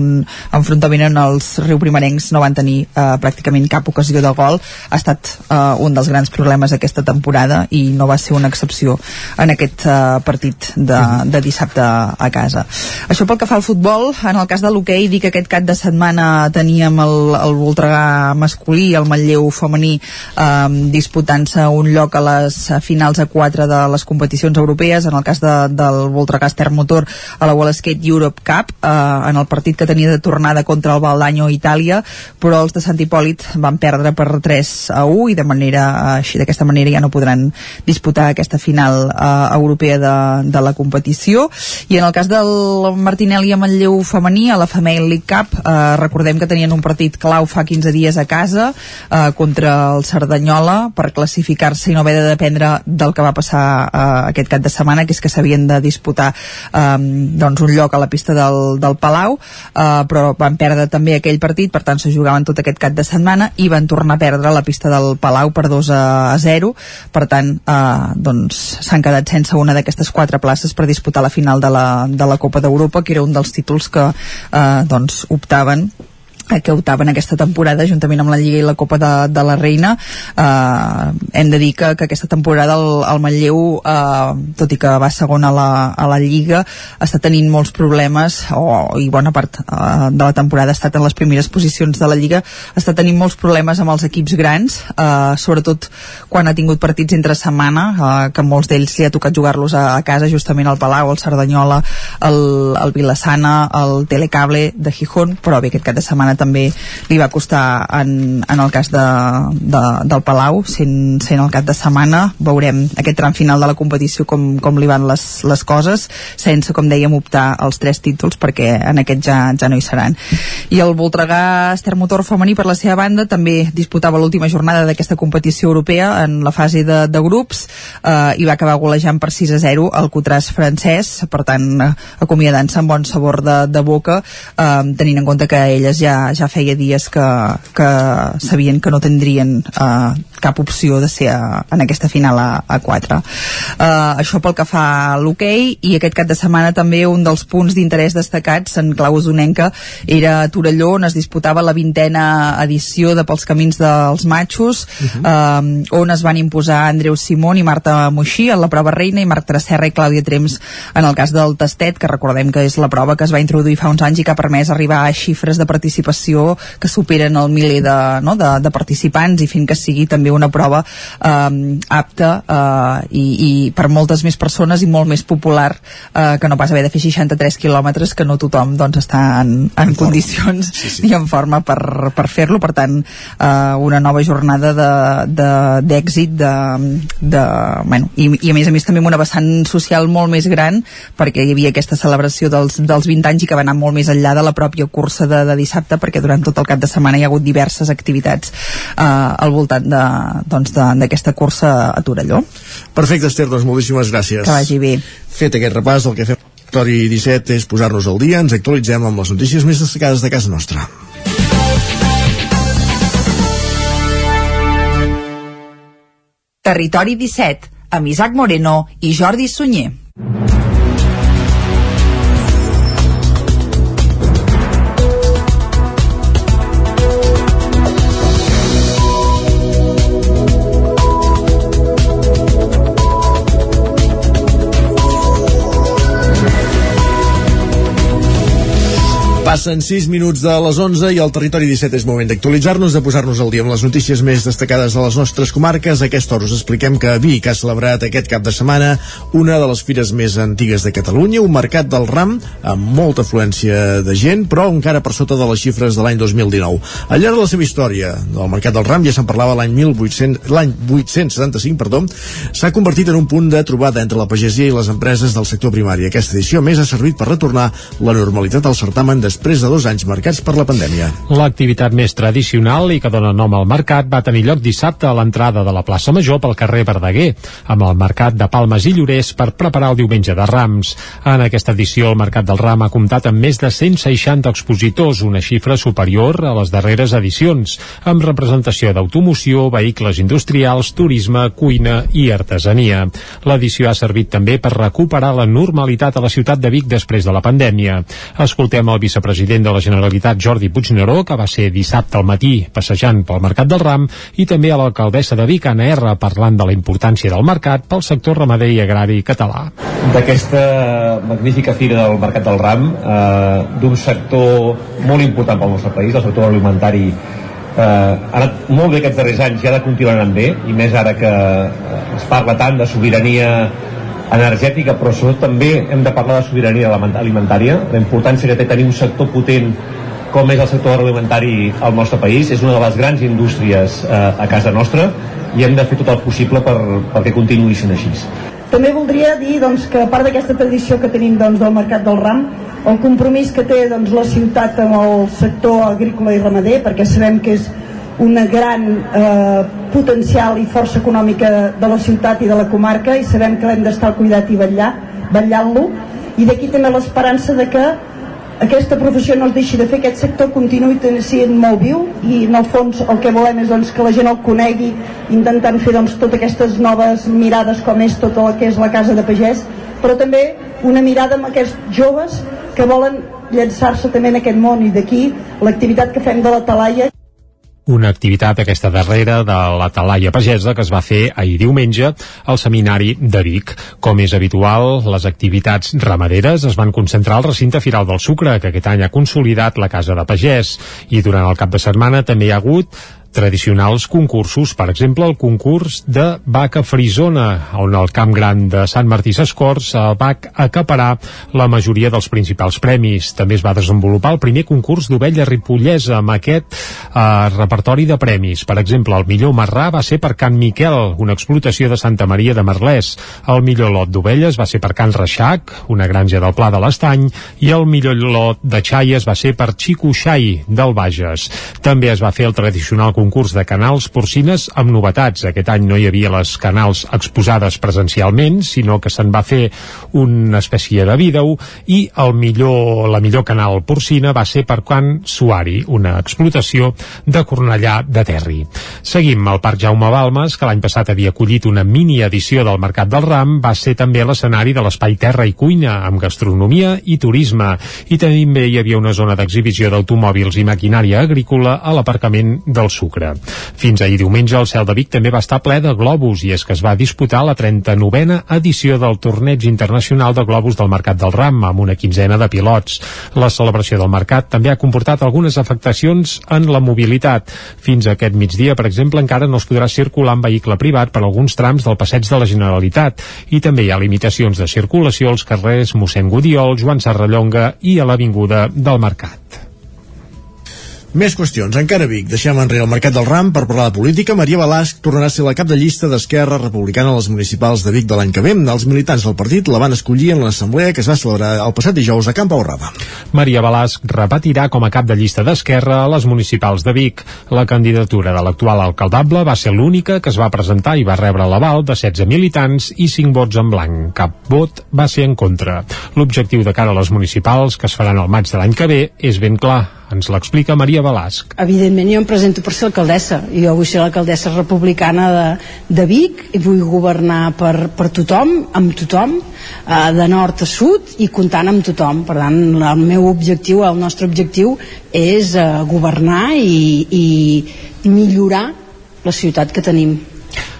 enfrontament on els riu primerencs no van tenir eh, pràcticament cap ocasió de gol, ha estat eh, un dels grans problemes aquesta temporada i no va ser una excepció en aquest eh, partit de, de dissabte a casa. Això pel que fa al futbol, en el cas de l'hoquei, dic que aquest cap de setmana setmana teníem el, el Voltregà masculí i el Manlleu femení eh, disputant-se un lloc a les finals a 4 de les competicions europees, en el cas de, del Voltregà Motor a la Wall Skate Europe Cup, eh, en el partit que tenia de tornada contra el Valdanyo Itàlia, però els de Sant Hipòlit van perdre per 3 a 1 i de manera així d'aquesta manera ja no podran disputar aquesta final eh, europea de, de la competició. I en el cas del Martinelli a Manlleu femení a la Female League Cup eh, recordem que tenien un partit clau fa 15 dies a casa eh, contra el Cerdanyola per classificar-se i no haver de dependre del que va passar eh, aquest cap de setmana que és que s'havien de disputar eh, doncs un lloc a la pista del, del Palau. Eh, però van perdre també aquell partit per tant se jugaven tot aquest cap de setmana i van tornar a perdre la pista del Palau per 2 a, 0 per tant eh, doncs s'han quedat sense una d'aquestes quatre places per disputar la final de la, de la Copa d'Europa que era un dels títols que eh, doncs optaven optaven que optaven aquesta temporada juntament amb la Lliga i la Copa de, de la Reina. Eh, hem de dir que, que aquesta temporada el, el Manlleu eh, tot i que va segon a la, a la Lliga està tenint molts problemes o, i bona part eh, de la temporada ha estat en les primeres posicions de la Lliga està tenint molts problemes amb els equips grans eh, sobretot quan ha tingut partits entre setmana eh, que molts d'ells li ha tocat jugar-los a, a casa justament al Palau, al Cerdanyola el, el Vilassana, el Telecable de Gijón però bé, aquest cap de setmana també li va costar en, en el cas de, de, del Palau sent, sent el cap de setmana. Veurem aquest tram final de la competició com, com li van les, les coses sense, com dèiem, optar als tres títols perquè en aquest ja, ja no hi seran. I el Voltregà Ester Motor femení per la seva banda també disputava l'última jornada d'aquesta competició europea en la fase de, de grups eh, i va acabar golejant per 6 a 0 el Cotràs francès, per tant acomiadant-se amb bon sabor de, de boca eh, tenint en compte que elles ja, ja feia dies que, que sabien que no tindrien eh, cap opció de ser a, en aquesta final a, a 4 eh, això pel que fa a l'hoquei i aquest cap de setmana també un dels punts d'interès destacats en clau usonenca era a Torelló on es disputava la vintena edició de Pels Camins dels Matxos uh -huh. eh, on es van imposar Andreu Simón i Marta Moixí en la prova reina i Marc Tracerra i Clàudia Trems en el cas del tastet, que recordem que és la prova que es va introduir fa uns anys i que ha permès arribar a xifres de participació que superen el miler de, no, de, de participants i fent que sigui també una prova eh, apta eh, i, i per moltes més persones i molt més popular eh, que no pas haver de fer 63 quilòmetres que no tothom doncs, està en, en, en condicions sí, sí. i en forma per, per fer-lo per tant eh, una nova jornada d'èxit de, de, de, bueno, i, i a més a més també amb una vessant social molt més gran perquè hi havia aquesta celebració dels, dels 20 anys i que va anar molt més enllà de la pròpia cursa de, de dissabte perquè durant tot el cap de setmana hi ha hagut diverses activitats eh, al voltant d'aquesta doncs, cursa a Torelló. Perfecte, Esther, doncs moltíssimes gràcies. Que vagi bé. Fet aquest repàs, el que fem Tori 17 és posar-nos al dia, ens actualitzem amb les notícies més destacades de casa nostra. Territori 17, amb Isaac Moreno i Jordi Sunyer. Passen 6 minuts de les 11 i al territori 17 és moment d'actualitzar-nos, de posar-nos al dia amb les notícies més destacades de les nostres comarques. A aquesta hora us expliquem que Vic ha celebrat aquest cap de setmana una de les fires més antigues de Catalunya, un mercat del ram amb molta afluència de gent, però encara per sota de les xifres de l'any 2019. Al llarg de la seva història del mercat del ram, ja se'n parlava l'any 1800, l'any 875, perdó, s'ha convertit en un punt de trobada entre la pagesia i les empreses del sector primari. Aquesta edició més ha servit per retornar la normalitat al certamen després després de dos anys marcats per la pandèmia. L'activitat més tradicional i que dona nom al mercat va tenir lloc dissabte a l'entrada de la plaça Major pel carrer Verdaguer, amb el mercat de Palmes i Llorers per preparar el diumenge de Rams. En aquesta edició, el Mercat del Ram ha comptat amb més de 160 expositors, una xifra superior a les darreres edicions, amb representació d'automoció, vehicles industrials, turisme, cuina i artesania. L'edició ha servit també per recuperar la normalitat a la ciutat de Vic després de la pandèmia. Escoltem el vicepresident president de la Generalitat Jordi Puigneró, que va ser dissabte al matí passejant pel Mercat del Ram, i també a l'alcaldessa de Vic, Anna R, parlant de la importància del mercat pel sector ramader i agrari català. D'aquesta magnífica fira del Mercat del Ram, eh, d'un sector molt important pel nostre país, el sector alimentari eh, ha anat molt bé aquests darrers anys i ha de continuar anant bé i més ara que es parla tant de sobirania energètica, però sobretot també hem de parlar de sobirania alimentària, la importància que té tenir un sector potent com és el sector alimentari al nostre país, és una de les grans indústries eh, a casa nostra i hem de fer tot el possible per, perquè continuï sent així. També voldria dir doncs, que a part d'aquesta tradició que tenim doncs, del Mercat del Ram, el compromís que té doncs, la ciutat amb el sector agrícola i ramader, perquè sabem que és una gran eh, potencial i força econòmica de la ciutat i de la comarca i sabem que l'hem d'estar al cuidat i vetllar, vetllant-lo. I d'aquí també l'esperança de que aquesta professió no es deixi de fer, aquest sector continuï sent molt viu i en el fons el que volem és doncs, que la gent el conegui intentant fer doncs, totes aquestes noves mirades com és tot el que és la casa de pagès però també una mirada amb aquests joves que volen llançar-se també en aquest món i d'aquí l'activitat que fem de la talaia una activitat aquesta darrera de la Talaia Pagesa que es va fer ahir diumenge al Seminari de Vic. Com és habitual, les activitats ramaderes es van concentrar al recinte Firal del Sucre, que aquest any ha consolidat la Casa de Pagès, i durant el cap de setmana també hi ha hagut tradicionals concursos, per exemple el concurs de vaca frisona, on el camp gran de Sant Martí Sescors va acaparar la majoria dels principals premis. També es va desenvolupar el primer concurs d'ovella ripollesa amb aquest eh, repertori de premis. Per exemple, el millor marrà va ser per Can Miquel, una explotació de Santa Maria de Merlès. El millor lot d'ovelles va ser per Can Reixac, una granja del Pla de l'Estany, i el millor lot de xaies va ser per Xico Xai, del Bages. També es va fer el tradicional concurs de canals porcines amb novetats. Aquest any no hi havia les canals exposades presencialment, sinó que se'n va fer una espècie de vídeo i el millor, la millor canal porcina va ser per Can Suari, una explotació de Cornellà de Terri. Seguim al Parc Jaume Balmes, que l'any passat havia acollit una mini edició del Mercat del Ram, va ser també l'escenari de l'Espai Terra i Cuina, amb gastronomia i turisme. I també hi havia una zona d'exhibició d'automòbils i maquinària agrícola a l'aparcament del Sucre. Sucre. Fins ahir diumenge el cel de Vic també va estar ple de globus i és que es va disputar la 39a edició del torneig internacional de globus del Mercat del Ram amb una quinzena de pilots. La celebració del mercat també ha comportat algunes afectacions en la mobilitat. Fins a aquest migdia, per exemple, encara no es podrà circular en vehicle privat per alguns trams del passeig de la Generalitat i també hi ha limitacions de circulació als carrers mossèn Gudiol, Joan Serrallonga i a l'Avinguda del Mercat. Més qüestions. Encara Vic. Deixem enrere el Mercat del Ram per parlar de política. Maria Balasc tornarà a ser la cap de llista d'Esquerra Republicana a les municipals de Vic de l'any que ve. Els militants del partit la van escollir en l'assemblea que es va celebrar el passat dijous a Camp Aurrada. Maria Balasc repetirà com a cap de llista d'Esquerra a les municipals de Vic. La candidatura de l'actual alcaldable va ser l'única que es va presentar i va rebre l'aval de 16 militants i 5 vots en blanc. Cap vot va ser en contra. L'objectiu de cara a les municipals, que es faran al maig de l'any que ve, és ben clar ens l'explica Maria Balasc. Evidentment jo em presento per ser alcaldessa. Jo vull ser l'alcaldessa republicana de, de Vic i vull governar per, per tothom, amb tothom, eh, de nord a sud i comptant amb tothom. Per tant, el meu objectiu, el nostre objectiu és eh, governar i, i millorar la ciutat que tenim.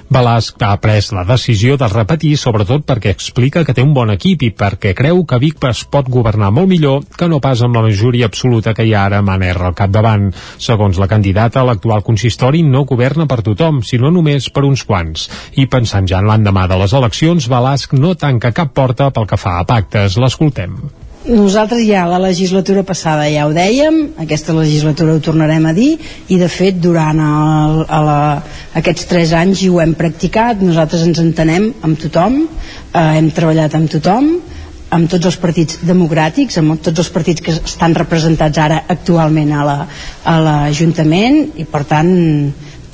Balasc ha pres la decisió de repetir sobretot perquè explica que té un bon equip i perquè creu que Vic es pot governar molt millor que no pas amb la majoria absoluta que hi ha ara R al capdavant. Segons la candidata, l'actual consistori no governa per tothom, sinó només per uns quants. I pensant ja en l'endemà de les eleccions, Balasc no tanca cap porta pel que fa a pactes. L'escoltem nosaltres ja la legislatura passada ja ho dèiem, aquesta legislatura ho tornarem a dir i de fet durant el, a la, aquests tres anys hi ho hem practicat, nosaltres ens entenem amb tothom, eh, hem treballat amb tothom amb tots els partits democràtics, amb tots els partits que estan representats ara actualment a l'Ajuntament la, i per tant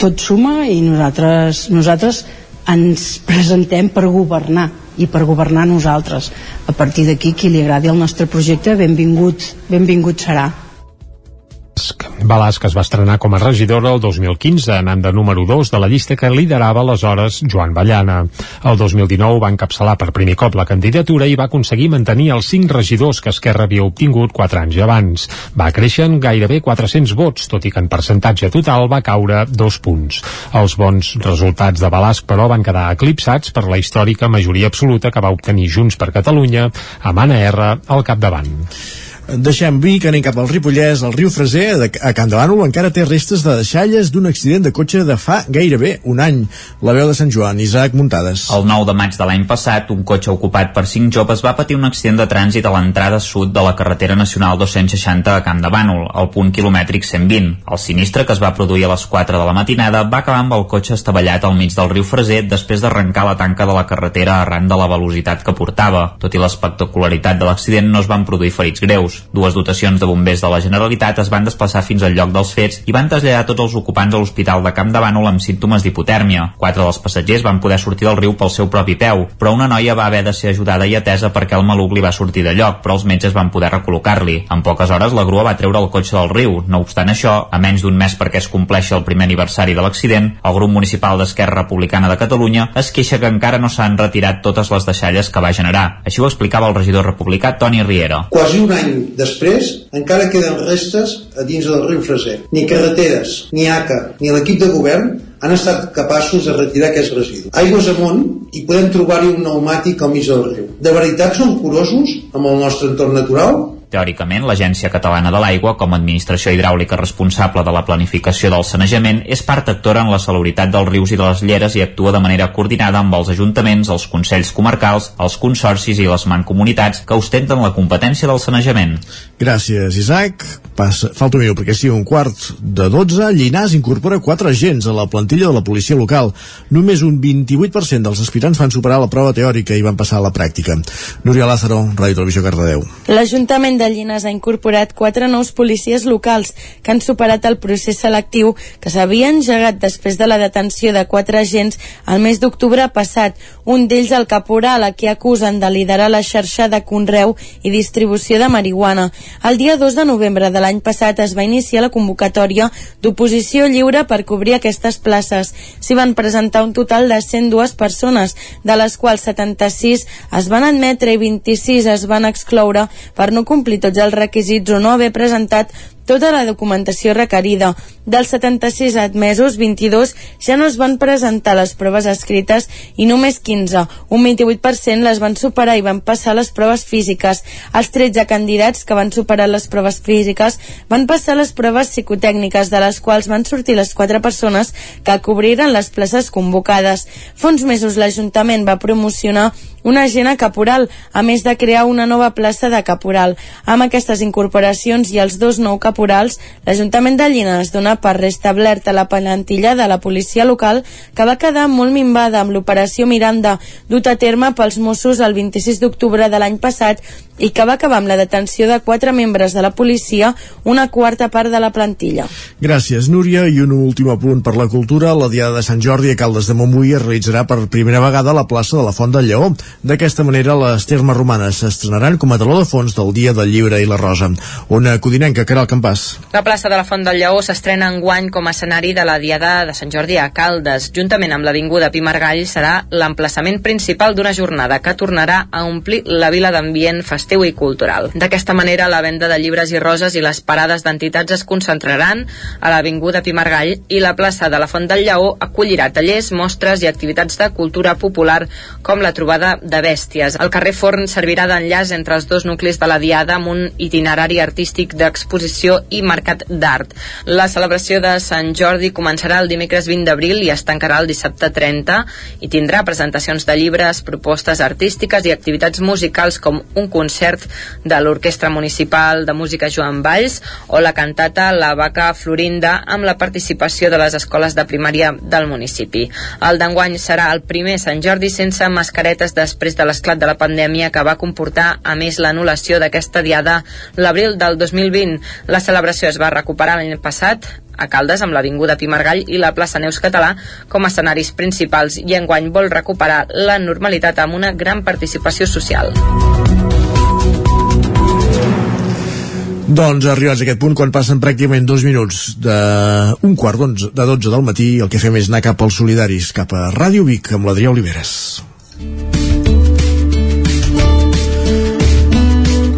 tot suma i nosaltres, nosaltres ens presentem per governar i per governar nosaltres. A partir d'aquí, qui li agradi el nostre projecte, benvingut, benvingut serà. Balasc es va estrenar com a regidora el 2015, anant de número 2 de la llista que liderava aleshores Joan Ballana. El 2019 va encapçalar per primer cop la candidatura i va aconseguir mantenir els 5 regidors que Esquerra havia obtingut 4 anys abans. Va créixer en gairebé 400 vots, tot i que en percentatge total va caure 2 punts. Els bons resultats de Balasc, però, van quedar eclipsats per la històrica majoria absoluta que va obtenir Junts per Catalunya amb Anna R al capdavant. Deixem Vic, anem cap al Ripollès, el riu Freser, a Can de Bànol, encara té restes de deixalles d'un accident de cotxe de fa gairebé un any. La veu de Sant Joan, Isaac Muntades. El 9 de maig de l'any passat, un cotxe ocupat per cinc joves va patir un accident de trànsit a l'entrada sud de la carretera nacional 260 a Camp de Bànol, al punt quilomètric 120. El sinistre, que es va produir a les 4 de la matinada, va acabar amb el cotxe estavellat al mig del riu Freser després d'arrencar la tanca de la carretera arran de la velocitat que portava. Tot i l'espectacularitat de l'accident, no es van produir ferits greus. Dues dotacions de bombers de la Generalitat es van desplaçar fins al lloc dels fets i van traslladar tots els ocupants a l'Hospital de Camp de Bànol amb símptomes d'hipotèrmia. Quatre dels passatgers van poder sortir del riu pel seu propi peu, però una noia va haver de ser ajudada i atesa perquè el maluc li va sortir de lloc, però els metges van poder recol·locar-li. En poques hores la grua va treure el cotxe del riu. No obstant això, a menys d'un mes perquè es compleixi el primer aniversari de l'accident, el grup municipal d'Esquerra Republicana de Catalunya es queixa que encara no s'han retirat totes les deixalles que va generar. Així ho explicava el regidor republicà Toni Riera. Quasi un any després, encara queden restes a dins del riu Freser. Ni carreteres, ni ACA, ni l'equip de govern han estat capaços de retirar aquests residus. Aigües amunt i podem trobar-hi un pneumàtic al mig del riu. De veritat som curosos amb el nostre entorn natural? Teòricament, l'Agència Catalana de l'Aigua, com a administració hidràulica responsable de la planificació del sanejament, és part actora en la salubritat dels rius i de les lleres i actua de manera coordinada amb els ajuntaments, els consells comarcals, els consorcis i les mancomunitats que ostenten la competència del sanejament. Gràcies, Isaac. Passa, falta un minut perquè sigui un quart de 12. Llinàs incorpora quatre agents a la plantilla de la policia local. Només un 28% dels aspirants van superar la prova teòrica i van passar a la pràctica. Núria Lázaro, Ràdio Televisió Cardedeu. L'Ajuntament de Llinars ha incorporat quatre nous policies locals que han superat el procés selectiu que s'havia engegat després de la detenció de quatre agents el mes d'octubre passat. Un d'ells, el caporal, a qui acusen de liderar la xarxa de conreu i distribució de marihuana. El dia 2 de novembre de l'any passat es va iniciar la convocatòria d'oposició lliure per cobrir aquestes places. S'hi van presentar un total de 102 persones, de les quals 76 es van admetre i 26 es van excloure per no complir tots els requisits o no haver presentat tota la documentació requerida. Dels 76 admesos, 22 ja no es van presentar les proves escrites i només 15, un 28% les van superar i van passar les proves físiques. Els 13 candidats que van superar les proves físiques van passar les proves psicotècniques, de les quals van sortir les 4 persones que cobriren les places convocades. Fa uns mesos l'Ajuntament va promocionar un agent a caporal, a més de crear una nova plaça de caporal. Amb aquestes incorporacions i els dos nou caporals, l'Ajuntament de Llinars dona per restablerta la plantilla de la policia local que va quedar molt minvada amb l'operació Miranda dut a terme pels Mossos el 26 d'octubre de l'any passat i que va acabar amb la detenció de quatre membres de la policia, una quarta part de la plantilla. Gràcies, Núria. I un últim apunt per la cultura. La Diada de Sant Jordi a Caldes de Montbui es realitzarà per primera vegada a la plaça de la Font del Lleó. D'aquesta manera, les termes romanes s'estrenaran com a taló de fons del Dia del Llibre i la Rosa. Una codinenca, Caral Campàs. La plaça de la Font del Lleó s'estrena en guany com a escenari de la Diada de Sant Jordi a Caldes. Juntament amb l'Avinguda Pimargall serà l'emplaçament principal d'una jornada que tornarà a omplir la vila d'ambient festiu i cultural. D'aquesta manera, la venda de llibres i roses i les parades d'entitats es concentraran a l'Avinguda Pimargall i la plaça de la Font del Lleó acollirà tallers, mostres i activitats de cultura popular com la trobada de bèsties. El carrer Forn servirà d'enllaç entre els dos nuclis de la Diada amb un itinerari artístic d'exposició i mercat d'art. La celebració de Sant Jordi començarà el dimecres 20 d'abril i es tancarà el dissabte 30 i tindrà presentacions de llibres, propostes artístiques i activitats musicals com un concert de l'Orquestra Municipal de Música Joan Valls o la cantata La Vaca Florinda amb la participació de les escoles de primària del municipi. El d'enguany serà el primer Sant Jordi sense mascaretes després de l'esclat de la pandèmia que va comportar, a més, l'anul·lació d'aquesta diada l'abril del 2020. La celebració es va recuperar l'any passat a Caldes amb l'Avinguda Pimargall i la plaça Neus Català com a escenaris principals i enguany vol recuperar la normalitat amb una gran participació social. Doncs arribats a aquest punt, quan passen pràcticament dos minuts d'un quart de 12 del matí, el que fem és anar cap als solidaris, cap a Ràdio Vic, amb l'Adrià Oliveres.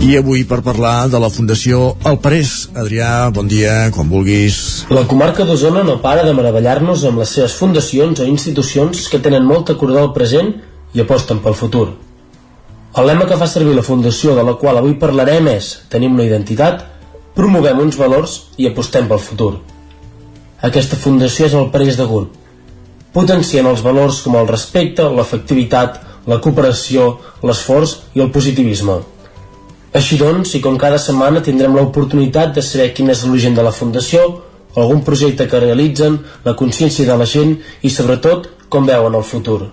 I avui per parlar de la Fundació El Parés. Adrià, bon dia, quan vulguis. La comarca d'Osona no para de meravellar-nos amb les seves fundacions o institucions que tenen molta cura del present i aposten pel futur. El lema que fa servir la fundació de la qual avui parlarem és Tenim una identitat, promovem uns valors i apostem pel futur. Aquesta fundació és el Parés de Gurb, potenciant els valors com el respecte, l'efectivitat, la cooperació, l'esforç i el positivisme. Així doncs, i com cada setmana tindrem l'oportunitat de saber quin és l'origen de la Fundació, algun projecte que realitzen, la consciència de la gent i, sobretot, com veuen el futur.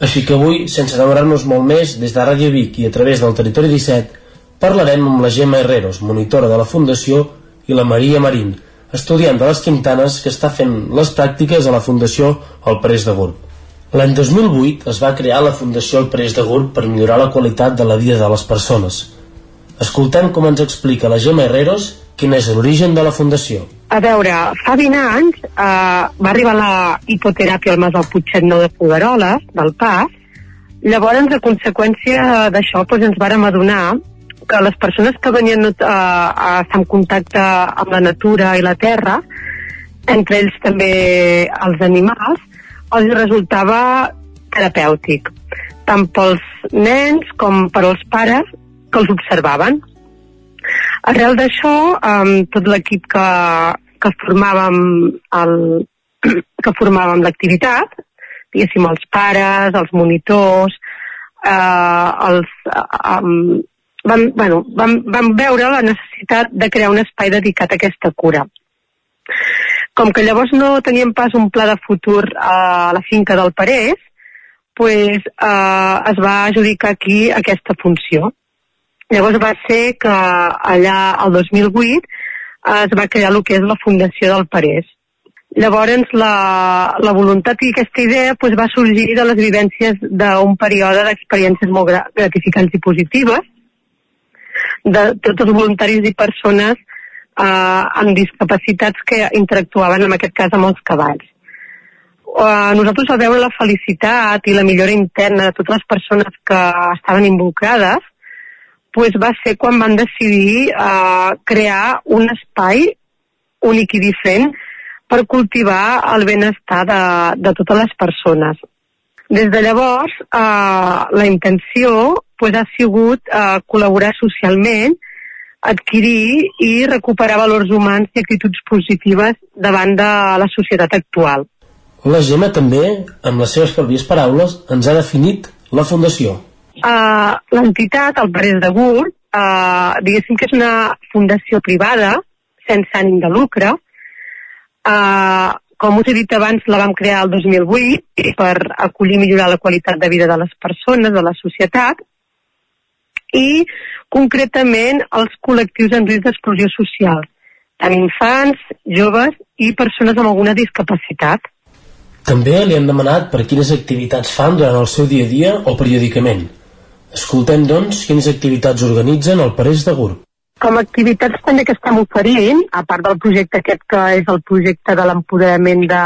Així que avui, sense demorar-nos molt més, des de Ràdio Vic i a través del Territori 17, parlarem amb la Gemma Herreros, monitora de la Fundació, i la Maria Marín, estudiant de les Quintanes que està fent les pràctiques a la Fundació El Pres de Gurb. L'any 2008 es va crear la Fundació El Pres de Gurb per millorar la qualitat de la vida de les persones. Escoltem com ens explica la Gemma Herreros quin és l'origen de la Fundació. A veure, fa 20 anys eh, va arribar la hipoteràpia al Mas del Puigset Nou de Fogaroles, del PAS, llavors, a conseqüència d'això, doncs ens vàrem adonar que les persones que venien a, a estar en contacte amb la natura i la terra, entre ells també els animals, els resultava terapèutic, tant pels nens com per als pares que els observaven. Arrel d'això, um, tot l'equip que, que formàvem el, que formàvem l'activitat, diguéssim, els pares, els monitors, eh, els, eh, um, vam, bueno, vam, vam veure la necessitat de crear un espai dedicat a aquesta cura. Com que llavors no teníem pas un pla de futur a la finca del Parés, pues, eh, es va adjudicar aquí aquesta funció. Llavors va ser que allà, el 2008, es va crear el que és la Fundació del Parés. Llavors, la, la voluntat i aquesta idea pues, va sorgir de les vivències d'un període d'experiències molt gratificants i positives de tots els voluntaris i persones eh, amb discapacitats que interactuaven, en aquest cas, amb els cavalls. Uh, nosaltres, al veure la felicitat i la millora interna de totes les persones que estaven involucrades, pues va ser quan van decidir uh, crear un espai únic i diferent per cultivar el benestar de, de totes les persones. Des de llavors, eh, la intenció pues, ha sigut eh, col·laborar socialment, adquirir i recuperar valors humans i actituds positives davant de la societat actual. La Gemma també, amb les seves pròpies paraules, ens ha definit la Fundació. Uh, L'entitat, el Parés de Gurt, uh, diguéssim que és una fundació privada, sense ànim de lucre, Uh, com us he dit abans, la vam crear el 2008 per acollir i millorar la qualitat de vida de les persones, de la societat, i concretament els col·lectius en risc d'exclusió social, tant infants, joves i persones amb alguna discapacitat. També li hem demanat per quines activitats fan durant el seu dia a dia o periòdicament. Escoltem, doncs, quines activitats organitzen el Parés de Gurb. Com a activitats també que estem oferint, a part del projecte aquest que és el projecte de l'empoderament de,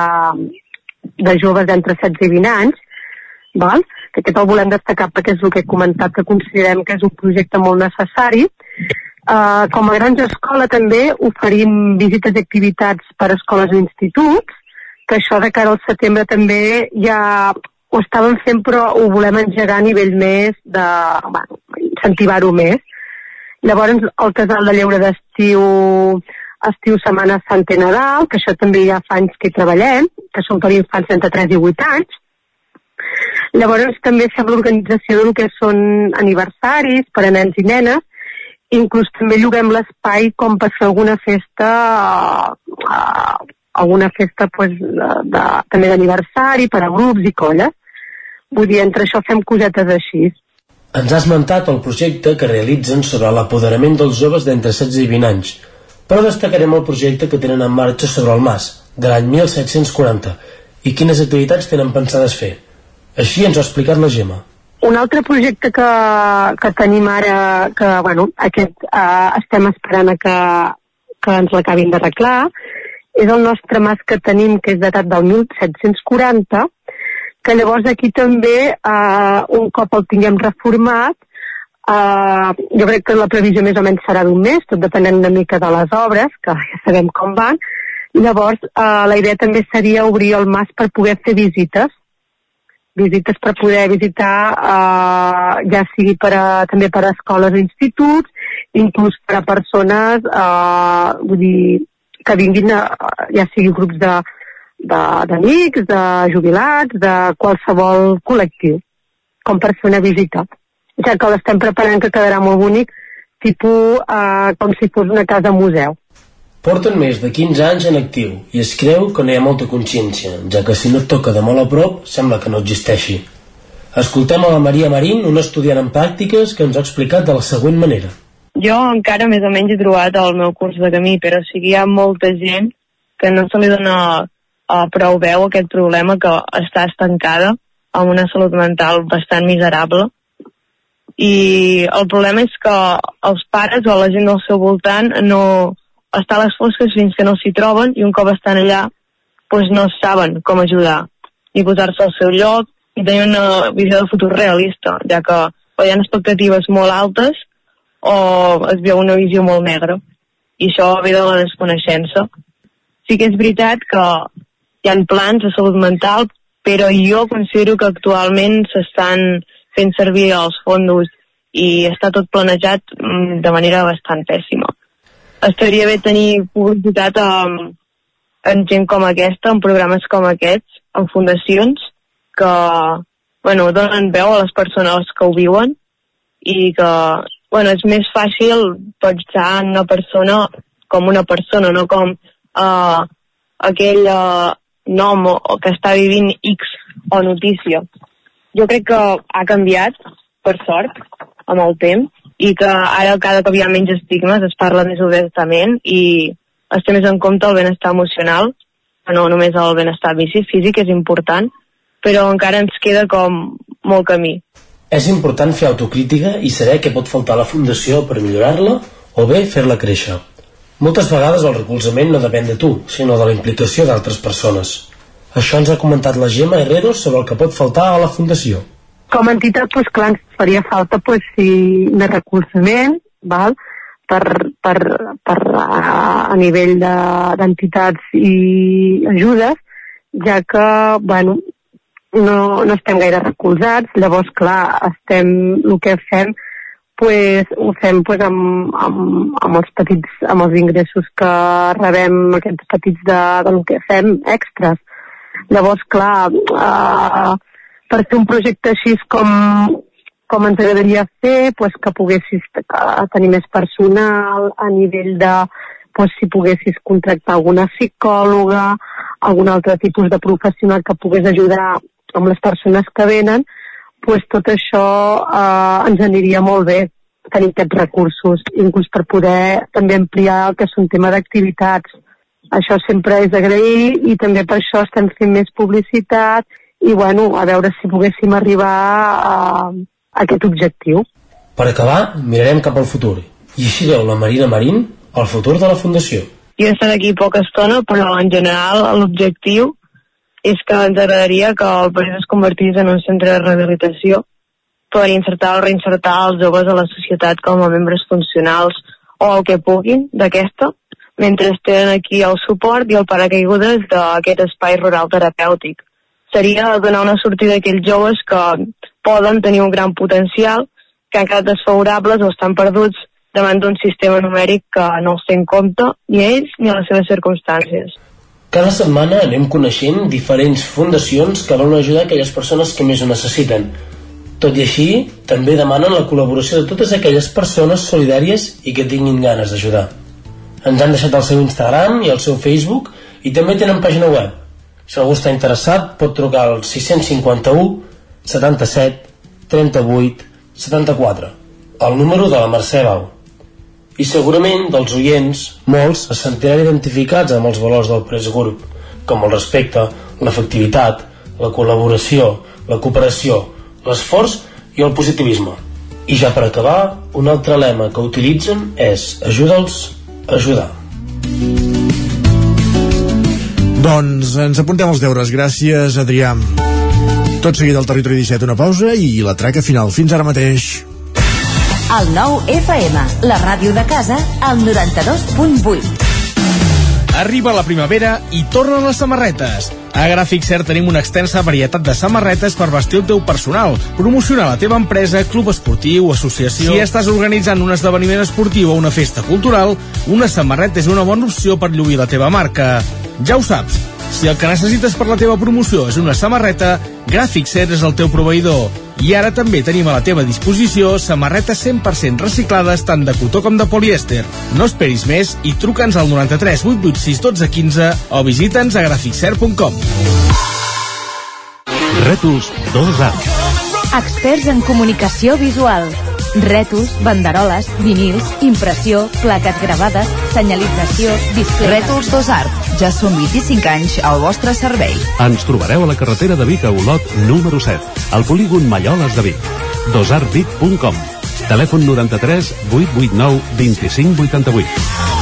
de joves d'entre 16 i 20 anys, val? que aquest el volem destacar perquè és el que he comentat, que considerem que és un projecte molt necessari. Uh, com a grans escola també oferim visites i activitats per a escoles i instituts, que això de cara al setembre també ja ho estàvem fent però ho volem engegar a nivell més de, bueno, incentivar-ho més Llavors, el casal de lleure d'estiu, estiu Setmana Santa i Nadal, que això també ja fa anys que hi treballem, que són per infants entre 3 i 8 anys. Llavors també fem l'organització del que són aniversaris per a nens i nenes, inclús també lloguem l'espai com per fer alguna festa, uh, alguna festa pues, de, de, també d'aniversari per a grups i colles. Vull dir, entre això fem cosetes així. Ens ha esmentat el projecte que realitzen sobre l'apoderament dels joves d'entre 16 i 20 anys, però destacarem el projecte que tenen en marxa sobre el Mas, de l'any 1740, i quines activitats tenen pensades fer. Així ens ho ha explicat la Gemma. Un altre projecte que, que tenim ara, que bueno, aquest eh, estem esperant a que, que ens l'acabin d'arreglar, és el nostre mas que tenim, que és datat del 1740, que llavors aquí també, eh, un cop el tinguem reformat, eh, jo crec que la previsió més o menys serà d'un mes, tot depenent una mica de les obres, que ja sabem com van, llavors eh, la idea també seria obrir el mas per poder fer visites, visites per poder visitar eh, ja sigui per a, també per a escoles i instituts, inclús per a persones eh, vull dir, que vinguin a, ja sigui grups de, d'amics, de, de jubilats, de qualsevol col·lectiu, com per fer una visita. Ja que l'estem preparant que quedarà molt bonic, tipus eh, com si fos una casa museu. Porten més de 15 anys en actiu i es creu que no hi ha molta consciència, ja que si no et toca de molt a prop, sembla que no existeixi. Escoltem a la Maria Marín, una estudiant en pràctiques, que ens ha explicat de la següent manera. Jo encara més o menys he trobat el meu curs de camí, però o sigui, hi ha molta gent que no se li dona eh, prou veu aquest problema que està estancada amb una salut mental bastant miserable? I el problema és que els pares o la gent del seu voltant no està a les fosques fins que no s'hi troben i un cop estan allà doncs no saben com ajudar ni posar-se al seu lloc i tenir una visió de futur realista ja que o hi ha expectatives molt altes o es veu una visió molt negra. I això ve de la desconeixença. Sí que és veritat que hi ha plans de salut mental, però jo considero que actualment s'estan fent servir els fondos i està tot planejat mm, de manera bastant pèssima. estaria bé tenir publicitat amb, en gent com aquesta, en programes com aquests, en fundacions, que bueno, donen veu a les persones que ho viuen i que bueno, és més fàcil pensar en una persona com una persona, no com uh, aquell uh, nom o, o que està vivint X o notícia. Jo crec que ha canviat, per sort, amb el temps, i que ara cada cop hi ha menys estigmes, es parla més obertament i es té més en compte el benestar emocional, no només el benestar físic és important, però encara ens queda com molt camí. És important fer autocrítica i saber què pot faltar a la Fundació per millorar-la o bé fer-la créixer. Moltes vegades el recolzament no depèn de tu, sinó de la implicació d'altres persones. Això ens ha comentat la Gemma Herrero sobre el que pot faltar a la Fundació. Com a entitat, doncs, clar, ens faria falta pues, sí, de recolzament, val? per, per, per a, a nivell d'entitats de, i ajudes, ja que, bueno, no, no estem gaire recolzats, llavors, clar, estem, el que fem, pues, ho fem pues, amb, amb, amb, els petits, amb els ingressos que rebem, aquests petits de, de lo que fem, extras. Llavors, clar, uh, per fer un projecte així com, com ens agradaria fer, pues, que poguessis tenir més personal a nivell de pues, si poguessis contractar alguna psicòloga, algun altre tipus de professional que pogués ajudar amb les persones que venen, pues tot això eh, ens aniria molt bé tenir aquests recursos, inclús per poder també ampliar el que és un tema d'activitats. Això sempre és d'agrair i també per això estem fent més publicitat i bueno, a veure si poguéssim arribar a, a aquest objectiu. Per acabar, mirarem cap al futur. I així veu la Marina Marín el futur de la Fundació. Jo he estat aquí poca estona, però en general l'objectiu és que ens agradaria que el país es convertís en un centre de rehabilitació per insertar o reinsertar els joves a la societat com a membres funcionals o el que puguin d'aquesta, mentre tenen aquí el suport i el paracaigudes d'aquest espai rural terapèutic. Seria donar una sortida a aquells joves que poden tenir un gran potencial, que han quedat desfavorables o estan perduts davant d'un sistema numèric que no els té en compte ni ells ni les seves circumstàncies. Cada setmana anem coneixent diferents fundacions que volen ajudar aquelles persones que més ho necessiten. Tot i així, també demanen la col·laboració de totes aquelles persones solidàries i que tinguin ganes d'ajudar. Ens han deixat el seu Instagram i el seu Facebook i també tenen pàgina web. Si algú està interessat, pot trucar al 651 77 38 74, el número de la Mercè Bau i segurament dels oients molts es sentiran identificats amb els valors del Press Group, com el respecte, l'efectivitat, la col·laboració, la cooperació, l'esforç i el positivisme. I ja per acabar, un altre lema que utilitzen és ajuda'ls a ajudar. Doncs ens apuntem els deures. Gràcies, Adrià. Tot seguit al Territori 17, una pausa i la traca final. Fins ara mateix. El nou FM, la ràdio de casa, al 92.8. Arriba la primavera i tornen les samarretes. A Gràfic Cert tenim una extensa varietat de samarretes per vestir el teu personal, promocionar la teva empresa, club esportiu, associació... Si estàs organitzant un esdeveniment esportiu o una festa cultural, una samarreta és una bona opció per lluir la teva marca. Ja ho saps, si el que necessites per la teva promoció és una samarreta, Gràfic Cert és el teu proveïdor. I ara també tenim a la teva disposició samarretes 100% reciclades tant de cotó com de polièster. No esperis més i truca'ns al 93 886 12 15 o visita'ns a graficcert.com. Rètols 2A. Experts en comunicació visual. Rètols, banderoles, vinils, impressió, plaques gravades, senyalització, display... Rètols 2 Art. Ja són 25 anys al vostre servei. Ens trobareu a la carretera de Vic a Olot, número 7, al polígon Malloles de Vic. dosartvic.com Telèfon 93 889 2588.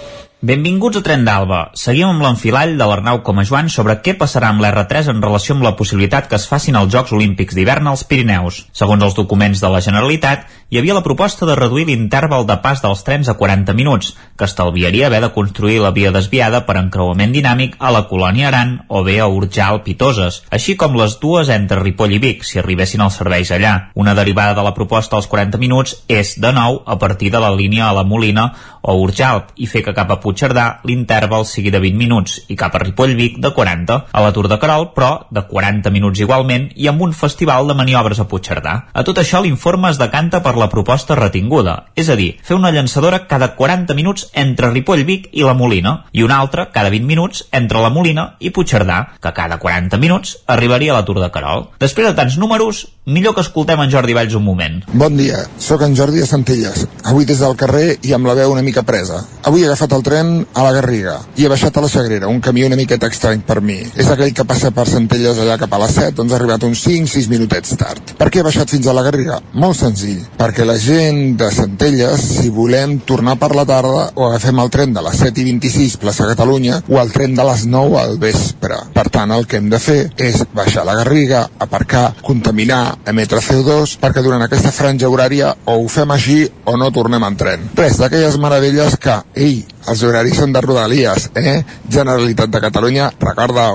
Benvinguts a Tren d'Alba. Seguim amb l'enfilall de l'Arnau Comajoan sobre què passarà amb l'R3 en relació amb la possibilitat que es facin els Jocs Olímpics d'hivern als Pirineus. Segons els documents de la Generalitat, hi havia la proposta de reduir l'interval de pas dels trens a 40 minuts, que estalviaria haver de construir la via desviada per encreuament dinàmic a la colònia Aran o bé a Urjal Pitoses, així com les dues entre Ripoll i Vic, si arribessin els serveis allà. Una derivada de la proposta als 40 minuts és, de nou, a partir de la línia a la Molina o Urjal i fer que cap a Puigcerdà l'interval sigui de 20 minuts i cap a Ripoll-Vic de 40. A la Tour de Carol, però, de 40 minuts igualment i amb un festival de maniobres a Puigcerdà. A tot això l'informe es decanta per la proposta retinguda, és a dir, fer una llançadora cada 40 minuts entre Ripoll-Vic i la Molina i una altra cada 20 minuts entre la Molina i Puigcerdà, que cada 40 minuts arribaria a la Tour de Carol. Després de tants números, millor que escoltem en Jordi Valls un moment. Bon dia, sóc en Jordi de Centelles. Avui des del carrer i amb la veu una mica presa. Avui he agafat el tren a la Garriga i he baixat a la Sagrera, un camí una miqueta estrany per mi. És aquell que passa per Centelles allà cap a les 7, doncs ha arribat uns 5-6 minutets tard. Per què he baixat fins a la Garriga? Molt senzill, perquè la gent de Centelles, si volem tornar per la tarda, o agafem el tren de les 7 i 26 plaça Catalunya, o el tren de les 9 al vespre. Per tant, el que hem de fer és baixar la Garriga, aparcar, contaminar, emetre CO2, perquè durant aquesta franja horària o ho fem així o no tornem en tren. Res d'aquelles meravelles que, ei, els horaris són de Rodalies, eh? Generalitat de Catalunya, recorda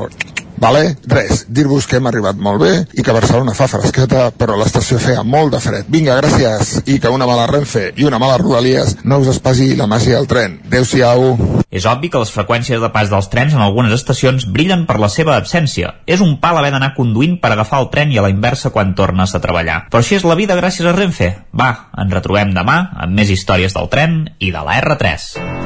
Vale? Res, dir-vos que hem arribat molt bé i que Barcelona fa fresqueta, però l'estació feia molt de fred. Vinga, gràcies, i que una mala Renfe i una mala Rodalies no us espasi la màgia del tren. Adéu-siau. És obvi que les freqüències de pas dels trens en algunes estacions brillen per la seva absència. És un pal haver d'anar conduint per agafar el tren i a la inversa quan tornes a treballar. Però així és la vida gràcies a Renfe. Va, ens retrobem demà amb més històries del tren i de la R3.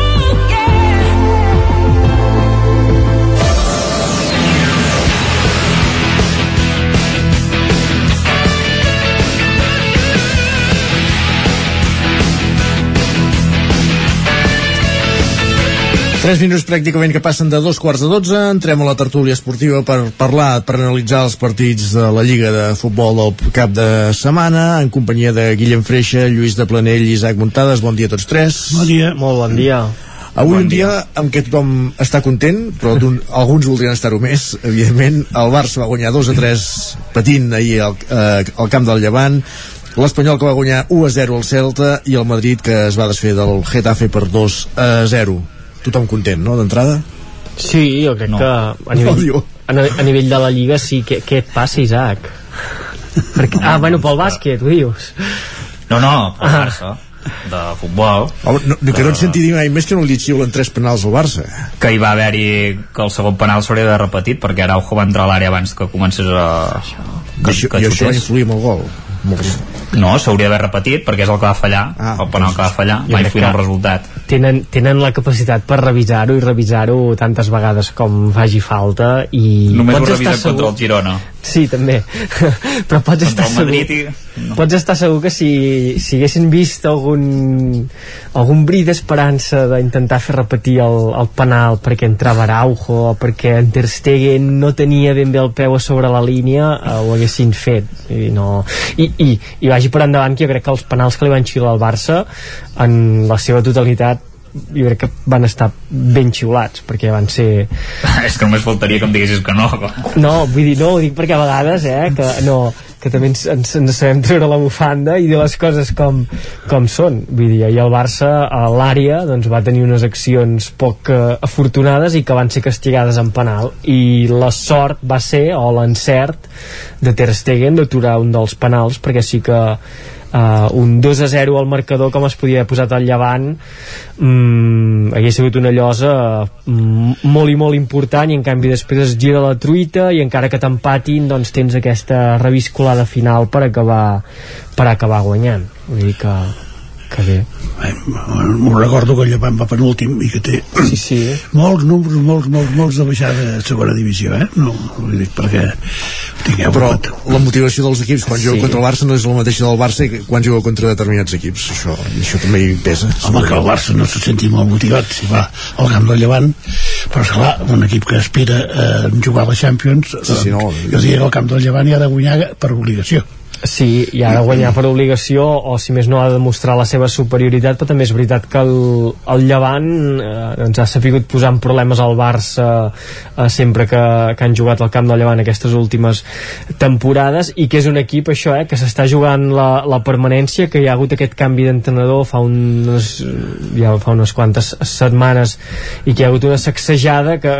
Tres minuts pràcticament que passen de dos quarts de dotze. Entrem a la tertúlia esportiva per parlar, per analitzar els partits de la Lliga de Futbol del cap de setmana, en companyia de Guillem Freixa, Lluís de Planell i Isaac Muntades. Bon dia a tots tres. Bon dia. Molt bon dia. Avui bon un dia, dia en què tothom està content, però alguns voldrien estar-ho més, evidentment. El Barça va guanyar 2 a 3 patint ahir al, eh, al camp del Llevant, l'Espanyol que va guanyar 1 a 0 al Celta i el Madrid que es va desfer del Getafe per 2 a 0 tothom content, no, d'entrada? Sí, jo crec No. que a nivell, No, a, ni- a nivell de la Lliga sí, què, què et passa, Isaac? Perquè, ah, bueno, pel bàsquet, ho dius? No, no, pel Ah. Barça. de futbol Home, no, no, que no et senti dir mai més que no li xiulen tres penals al Barça que hi va haver-hi que el segon penal s'hauria de repetit perquè Araujo va entrar a l'àrea abans que comencés a I això, i això va influir amb el gol molt. no, s'hauria d'haver repetit perquè és el que va fallar Ah, el penal que va fallar va influir en el que- resultat tenen, tenen la capacitat per revisar-ho i revisar-ho tantes vegades com faci falta i només ho revisen estar contra el Girona sí també. Però pots estar segur Madrid i... no. pots estar segur que si, si haguessin vist algun algun bri d'esperança d'intentar fer repetir el, el penal perquè entrava Araujo o perquè en Ter Stegen no tenia ben bé el peu a sobre la línia eh, ho haguessin fet. I, no... I, i, i vagi per endavant que jo crec que els penals que li van xiular al Barça en la seva totalitat jo crec que van estar ben xiulats perquè van ser és que només faltaria que em diguessis que no clar. no, vull dir, no, ho dic perquè a vegades, eh, que no, que també ens, ens, ens sabem treure la bufanda i dir les coses com, com són. Vull dir, ahir el Barça a l'àrea doncs, va tenir unes accions poc eh, afortunades i que van ser castigades en penal i la sort va ser, o l'encert de Ter Stegen d'aturar un dels penals perquè sí que uh, un 2 a 0 al marcador com es podia haver posat al llevant. Mm, hagués sigut una llosa mm, molt i molt important i en canvi després es gira la truita i encara que t'empatin doncs tens aquesta reviscolada final per acabar per acabar guanyant. Vull dir que, que bé M'ho recordo que el Llevant va penúltim i que té sí, sí. molts números, molts, molts, molts de baixada a segona divisió, eh? No, vull dir, perquè tingueu però compte. la motivació dels equips quan juga Sí. contra el Barça no és la mateixa del Barça que quan juga contra determinats equips això, això també hi pesa Home, que el Barça no se senti molt motivat si va al camp del Llevant, però esclar, un equip que aspira a jugar a la Champions, Sí, sí, no. eh, jo diria que el camp del Llevant hi ha de guanyar per obligació. Sí, i ha de guanyar per obligació o si més no ha de demostrar la seva superioritat però també és veritat que el, el Llevant eh, doncs ha sapigut posar en problemes al Barça eh, sempre que, que han jugat al camp del Llevant aquestes últimes temporades i que és un equip això, eh, que s'està jugant la, la permanència, que hi ha hagut aquest canvi d'entrenador fa, unes, ja fa unes quantes setmanes i que hi ha hagut una sacsejada que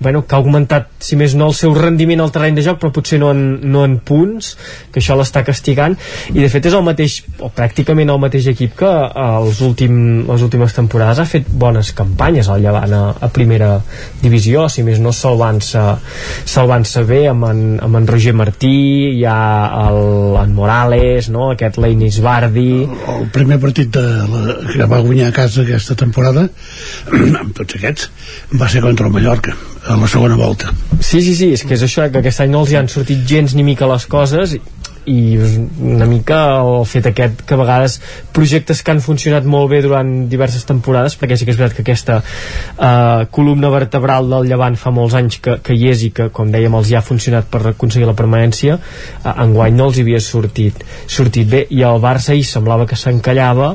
bueno, que ha augmentat, si més no, el seu rendiment al terreny de joc, però potser no en, no en punts, que això l'està castigant, i de fet és el mateix, o pràcticament el mateix equip que eh, els últim, les últimes temporades ha fet bones campanyes al Llevant a, a primera divisió, si més no salvant-se salvant-se bé amb en, amb en Roger Martí, hi ha el, en Morales, no? aquest Leinis Bardi... El primer partit de la, que va guanyar a casa aquesta temporada, amb tots aquests, va ser contra el Mallorca, a la segona volta. Sí, sí, sí, és que és això, que aquest any no els hi han sortit gens ni mica les coses i una mica el fet aquest que a vegades projectes que han funcionat molt bé durant diverses temporades perquè sí que és veritat que aquesta uh, columna vertebral del Llevant fa molts anys que, que hi és i que com dèiem els hi ha funcionat per aconseguir la permanència uh, enguany no els hi havia sortit sortit bé i el Barça hi semblava que s'encallava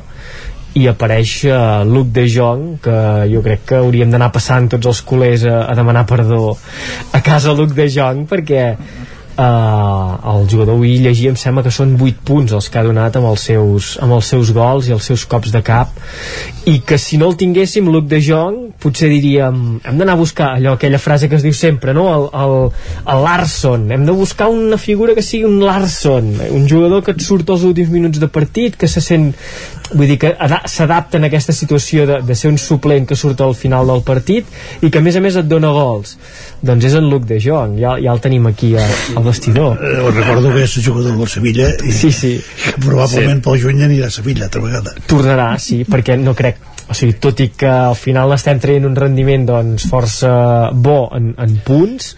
i apareix uh, Luc de Jong que jo crec que hauríem d'anar passant tots els culers a, a demanar perdó a casa Luc de Jong perquè Uh, el jugador avui llegia em sembla que són 8 punts els que ha donat amb els seus, amb els seus gols i els seus cops de cap. I que si no el tinguéssim Luc de Jong potser diríem hem d'anar a buscar allò, aquella frase que es diu sempre no? el, el, el Larson. Hem de buscar una figura que sigui un Larson un jugador que et surt als últims minuts de partit que se sent vull dir que ada- s'adapta en aquesta situació de, de ser un suplent que surt al final del partit i que a més a més et dona gols doncs és en Luc de Jong ja, ja el tenim aquí a, al vestidor Eh, recordo que és jugador del Sevilla i sí, sí. que probablement sí. pel juny anirà a Sevilla altra vegada. tornarà, sí, perquè no crec o sigui, tot i que al final estem traient un rendiment doncs força bo en, en punts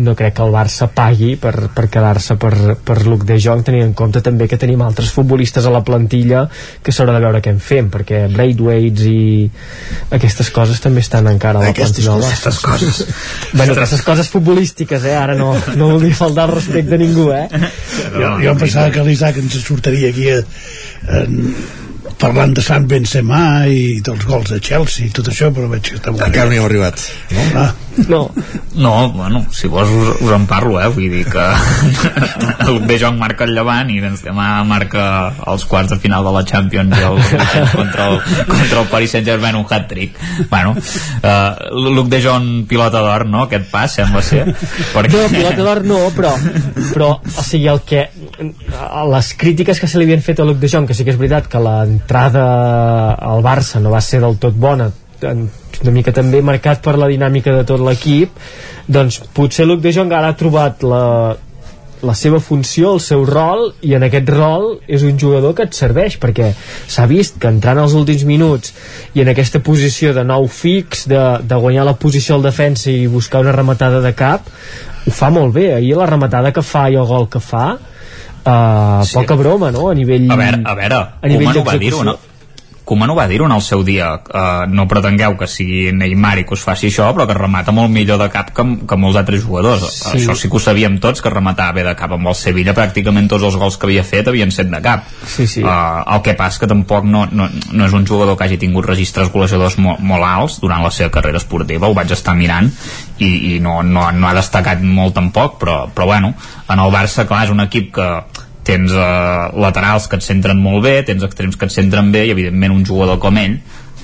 no crec que el Barça pagui per, per quedar-se per, per Luc de Jong tenint en compte també que tenim altres futbolistes a la plantilla que s'haurà de veure què en fem perquè Braithwaite i aquestes coses també estan encara a la Aquestes plantilla aquestes coses. bueno, aquestes coses futbolístiques eh? ara no, no volia faltar el respecte a ningú eh? Jo, jo pensava que l'Isaac ens sortiria aquí a, en, parlant de Sant Benzema i dels gols de Chelsea i tot això, però veig que està molt encara no hi hem arribat no? Ah. no. No, bueno, si vols us, us en parlo, eh? Vull dir que el De Jong marca el Llevant i Benzema marca els quarts de final de la Champions i vuitens contra el, contra el Paris Saint-Germain un hat-trick. Bueno, uh, Luc De Jong pilota d'or, no? Aquest pas, sembla ser. Perquè... No, pilota d'or no, però, però o sigui, el que, les crítiques que se li havien fet a Luc de Jong que sí que és veritat que l'entrada al Barça no va ser del tot bona una mica també marcat per la dinàmica de tot l'equip doncs potser Luc de Jong ara ha trobat la, la seva funció, el seu rol i en aquest rol és un jugador que et serveix perquè s'ha vist que entrant als últims minuts i en aquesta posició de nou fix de, de guanyar la posició al defensa i buscar una rematada de cap ho fa molt bé, ahir la rematada que fa i el gol que fa uh, sí. poca broma, no? A nivell... A veure, a veure, a nivell Koeman ho va dir-ho, no? Koeman ho va dir en el seu dia uh, no pretengueu que sigui Neymar i que us faci això però que remata molt millor de cap que, que molts altres jugadors sí. això sí que ho sabíem tots que rematava bé de cap amb el Sevilla pràcticament tots els gols que havia fet havien set de cap sí, sí. Uh, el que passa que tampoc no, no, no és un jugador que hagi tingut registres golejadors molt, molt alts durant la seva carrera esportiva ho vaig estar mirant i, i no, no, no ha destacat molt tampoc però, però bueno, en el Barça clar és un equip que tens eh, laterals que et centren molt bé, tens extrems que et centren bé i evidentment un jugador com ell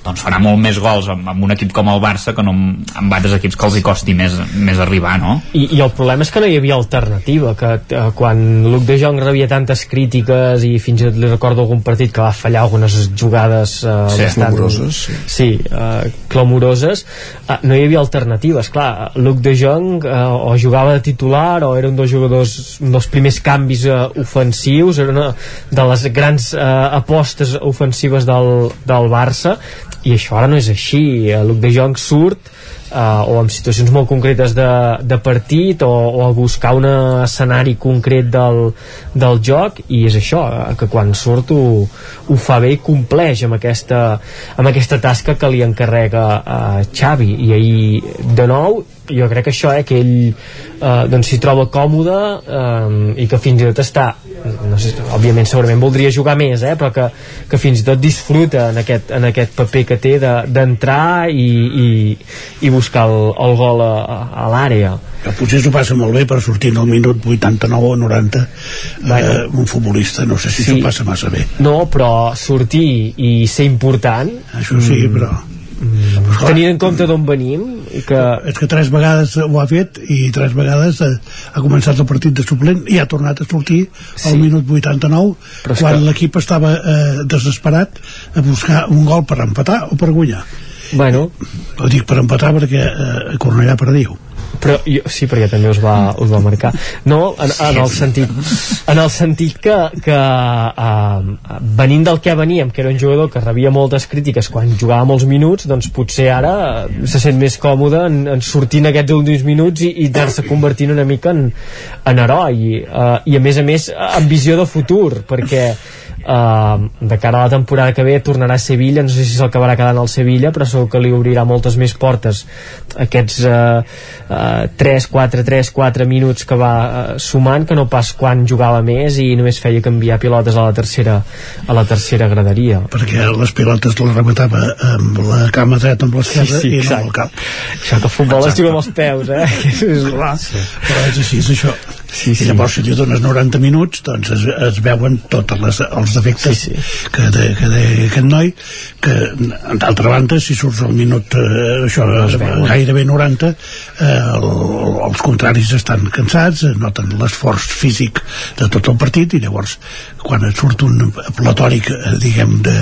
doncs farà molt més gols amb, amb un equip com el Barça que no amb, amb altres equips que els hi costi més, més arribar, no? I, I el problema és que no hi havia alternativa, que eh, quan Luc de Jong rebia tantes crítiques i fins i tot li recordo algun partit que va fallar algunes jugades eh, sí, bastant... Clamoroses, sí. Sí, eh, clamoroses, eh, no hi havia alternatives, clar, Luc de Jong eh, o jugava de titular o era un dels jugadors, un dels primers canvis eh, ofensius, era una de les grans eh, apostes ofensives del, del Barça i això ara no és així. El Luc de Jong surt uh, o en situacions molt concretes de, de partit o, o a buscar un escenari concret del, del joc i és això, eh, que quan surt ho, ho fa bé i compleix amb aquesta, amb aquesta tasca que li encarrega a uh, Xavi. I ahir de nou jo crec que això, eh, que ell eh, doncs s'hi troba còmode eh, i que fins i tot està no sé, òbviament segurament voldria jugar més eh, però que, que fins i tot disfruta en aquest, en aquest paper que té d'entrar de, i, i, i buscar el, el gol a, a l'àrea que potser s'ho passa molt bé per sortir en el minut 89 o 90 bueno, eh, un futbolista, no sé si s'ho sí, passa massa bé. No, però sortir i ser important això sí, mm, però Mm, tenint en compte d'on venim que... és que tres vegades ho ha fet i tres vegades ha, ha començat el partit de suplent i ha tornat a sortir sí. al minut 89 quan que... l'equip estava eh, desesperat a buscar un gol per empatar o per guanyar. Bueno. ho dic per empatar perquè eh, Cornellà perdiu però jo, sí, perquè també us va, us va marcar. No, en, en el sentit en el sentit que, que uh, venint del que veníem que era un jugador que rebia moltes crítiques quan jugava molts minuts, doncs potser ara se sent més còmode en, en sortint aquests últims minuts i, i anar-se convertint una mica en, en heroi uh, i a més a més en visió de futur perquè Uh, de cara a la temporada que ve tornarà a Sevilla, no sé si s'acabarà quedant al Sevilla però segur que li obrirà moltes més portes. Aquests uh, uh, 3, 4, 3, 4 minuts que va uh, sumant que no pas quan jugava més i només feia canviar pilotes a la tercera a la tercera graderia. Perquè les pilotes les rematava amb la cama dreta amb l'esquerra sí, sí, i no amb el cap. Això que el futbol es juga amb els peus eh? és, clar, sí. però és així, és això sí, sí. i llavors si li dones 90 minuts doncs es, es veuen tots les, els defectes sí, sí. que, de, que de aquest noi que d'altra banda si surts al minut eh, això, gairebé 90 eh, el, els contraris estan cansats noten l'esforç físic de tot el partit i llavors quan et surt un platòric eh, diguem de,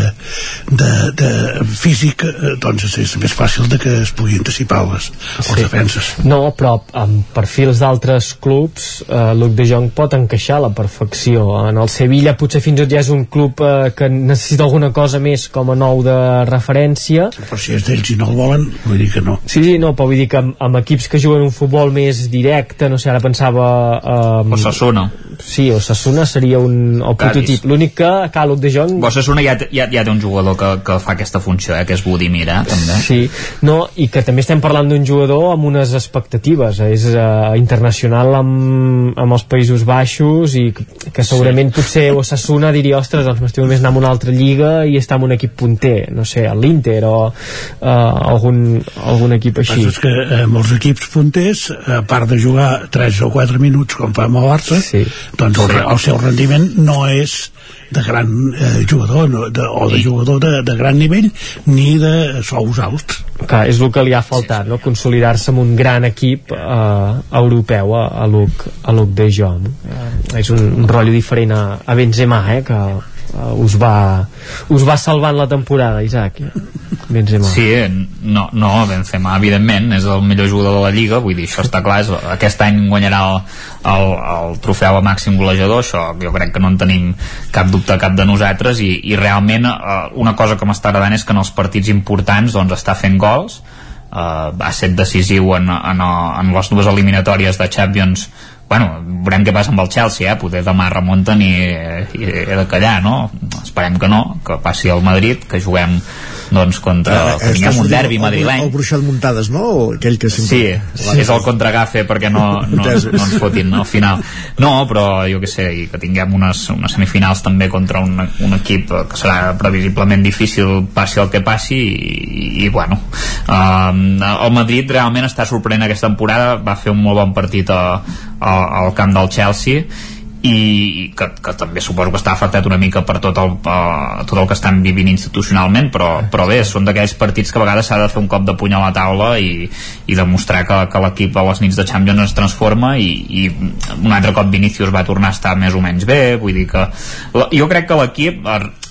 de, de físic eh, doncs és més fàcil de que es pugui anticipar les, les sí. defenses no, però amb perfils d'altres clubs eh, Luc de Jong pot encaixar la perfecció en el Sevilla? Potser fins i tot ja és un club eh, que necessita alguna cosa més com a nou de referència. Però si és d'ells i no el volen vull dir que no. Sí, sí, no, però vull dir que amb, amb equips que juguen un futbol més directe no sé, ara pensava eh, Sassuna sí, o Sassuna seria un el prototip, l'únic que a Luc de Jong Sassuna ja, ja, ja té un jugador que, que fa aquesta funció, eh, que és Budimir eh, també. sí, no, i que també estem parlant d'un jugador amb unes expectatives és uh, internacional amb, amb els Països Baixos i que segurament sí. potser Osasuna diria, ostres, doncs m'estimo més anar a una altra lliga i estar en un equip punter, no sé, l'Inter o uh, algun, algun equip així. és que eh, molts equips punters, a part de jugar 3 o 4 minuts com fa amb el Barça, sí. Doncs el, el seu rendiment no és de gran eh, jugador no, de, o de jugador de, de gran nivell ni de sous alts. Clar, és el que li ha faltat, no? consolidar-se amb un gran equip eh, europeu a, a Luc, a Luc de Jong. Eh, és un, un rotllo diferent a, a Benzema eh, que uh, us, va, us va salvant la temporada, Isaac. Benzema. Sí, no, no, Benzema, evidentment, és el millor jugador de la Lliga, vull dir, això està clar, és, aquest any guanyarà el, el, el trofeu a màxim golejador, això jo crec que no en tenim cap dubte cap de nosaltres, i, i realment eh, una cosa que m'està agradant és que en els partits importants doncs està fent gols, eh, ha estat decisiu en, en, en les dues eliminatòries de Champions bueno, veurem què passa amb el Chelsea, eh? poder demà remunten i, i he de callar, no? Esperem que no, que passi al Madrid, que juguem doncs contra eh, que tinguem un derbi madrileny. el, el bruixot muntades, no? O aquell que sempre... sí, sí, és el contragafe perquè no, no, no ens fotin no, al final. No, però jo que sé que tinguem unes, unes semifinals també contra un, un equip que serà previsiblement difícil passi el que passi i, i bueno. Uh, el Madrid realment està sorprenent aquesta temporada va fer un molt bon partit a, a, al camp del Chelsea i que, que també suposo que està afectat una mica per tot el, uh, tot el que estan vivint institucionalment però, però bé, són d'aquells partits que a vegades s'ha de fer un cop de puny a la taula i, i demostrar que, que l'equip a les nits de Champions es transforma i, i un altre cop Vinicius va tornar a estar més o menys bé vull dir que jo crec que l'equip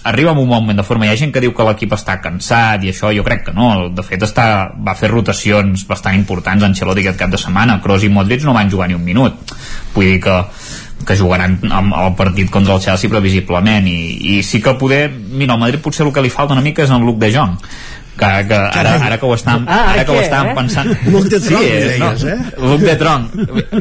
arriba en un moment de forma hi ha gent que diu que l'equip està cansat i això jo crec que no, de fet està, va fer rotacions bastant importants Ancelotti aquest cap de setmana, Kroos i Modric no van jugar ni un minut vull dir que que jugaran amb el partit contra el Chelsea previsiblement. I, i sí que poder, mira, al Madrid potser el que li falta una mica és en Luc de Jong que, que ara, ara que ho estan, ah, ara que ho estan eh? pensant Luc de Tronc, sí, deies, no, eh? Luc de Tronc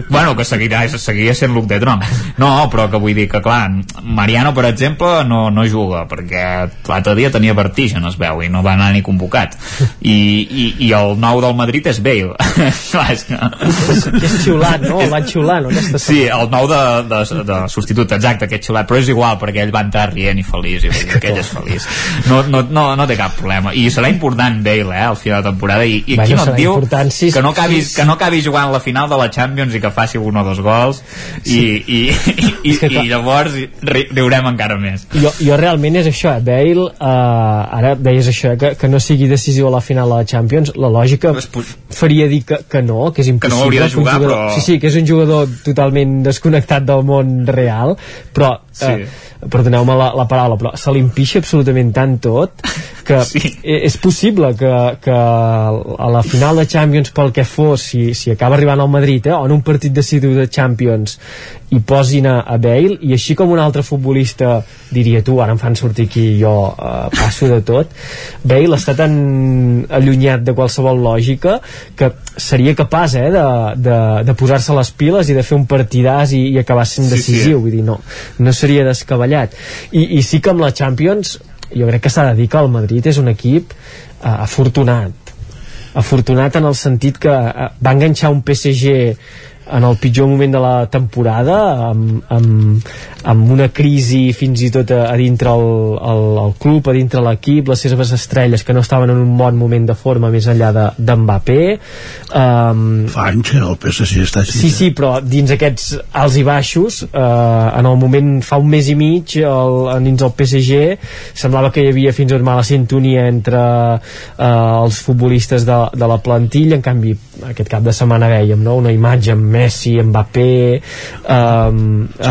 bueno, que seguirà, seguia sent Luc de Tronc no, però que vull dir que clar Mariano, per exemple, no, no juga perquè l'altre dia tenia vertigen es veu, i no va anar ni convocat i, i, i el nou del Madrid és Bale clar, és que... és xiulat, no? El van xiular, no? Sí, el nou de, de, de substitut, exacte, aquest xiulat, però és igual, perquè ell va entrar rient i feliç, i vull dir que ell és feliç. No, no, no, no té cap problema. I serà important Bale, eh, al final de temporada, i, i Bueno, aquí no et diu sí, que, no acabi, sí. que no acabi jugant la final de la Champions i que faci un o dos gols, i, i, i, i, i llavors ri, riurem encara més. jo, jo realment és això, eh? Bale uh, ara deies això, eh? que, que no sigui decisiu a la final de la Champions la lògica faria dir que, que no que és impossible Que no hauria de jugar, jugador, però- sí, sí, que és un jugador totalment desconnectat del món real però Sí. Perdoneu-me la, la paraula però se li empixa absolutament tant tot que sí. és possible que, que a la final de Champions pel que fos, si, si acaba arribant al Madrid eh, o en un partit decidiu de Champions i posin a, a Bale i així com un altre futbolista diria tu, ara em fan sortir aquí jo eh, passo de tot Bale està tan allunyat de qualsevol lògica que seria capaç eh, de, de, de posar-se les piles i de fer un partidàs i, i acabar sent Sí, sí. decisiu vull dir, no, no seria descabellat I, i sí que amb la Champions jo crec que s'ha de dir que el Madrid és un equip eh, afortunat. Afortunat en el sentit que eh, va enganxar un PSG en el pitjor moment de la temporada amb, amb, amb una crisi fins i tot a, a dintre el, el, el club, a dintre l'equip les seves estrelles que no estaven en un bon moment de forma més enllà d'Mbappé um, fa anys que el PSC està així Sí, sí, però dins aquests alts i baixos, eh, en el moment fa un mes i mig, el, dins el PSG, semblava que hi havia fins i tot mala sintonia entre eh, els futbolistes de, de la plantilla, en canvi aquest cap de setmana veiem no? una imatge amb Messi, Mbappé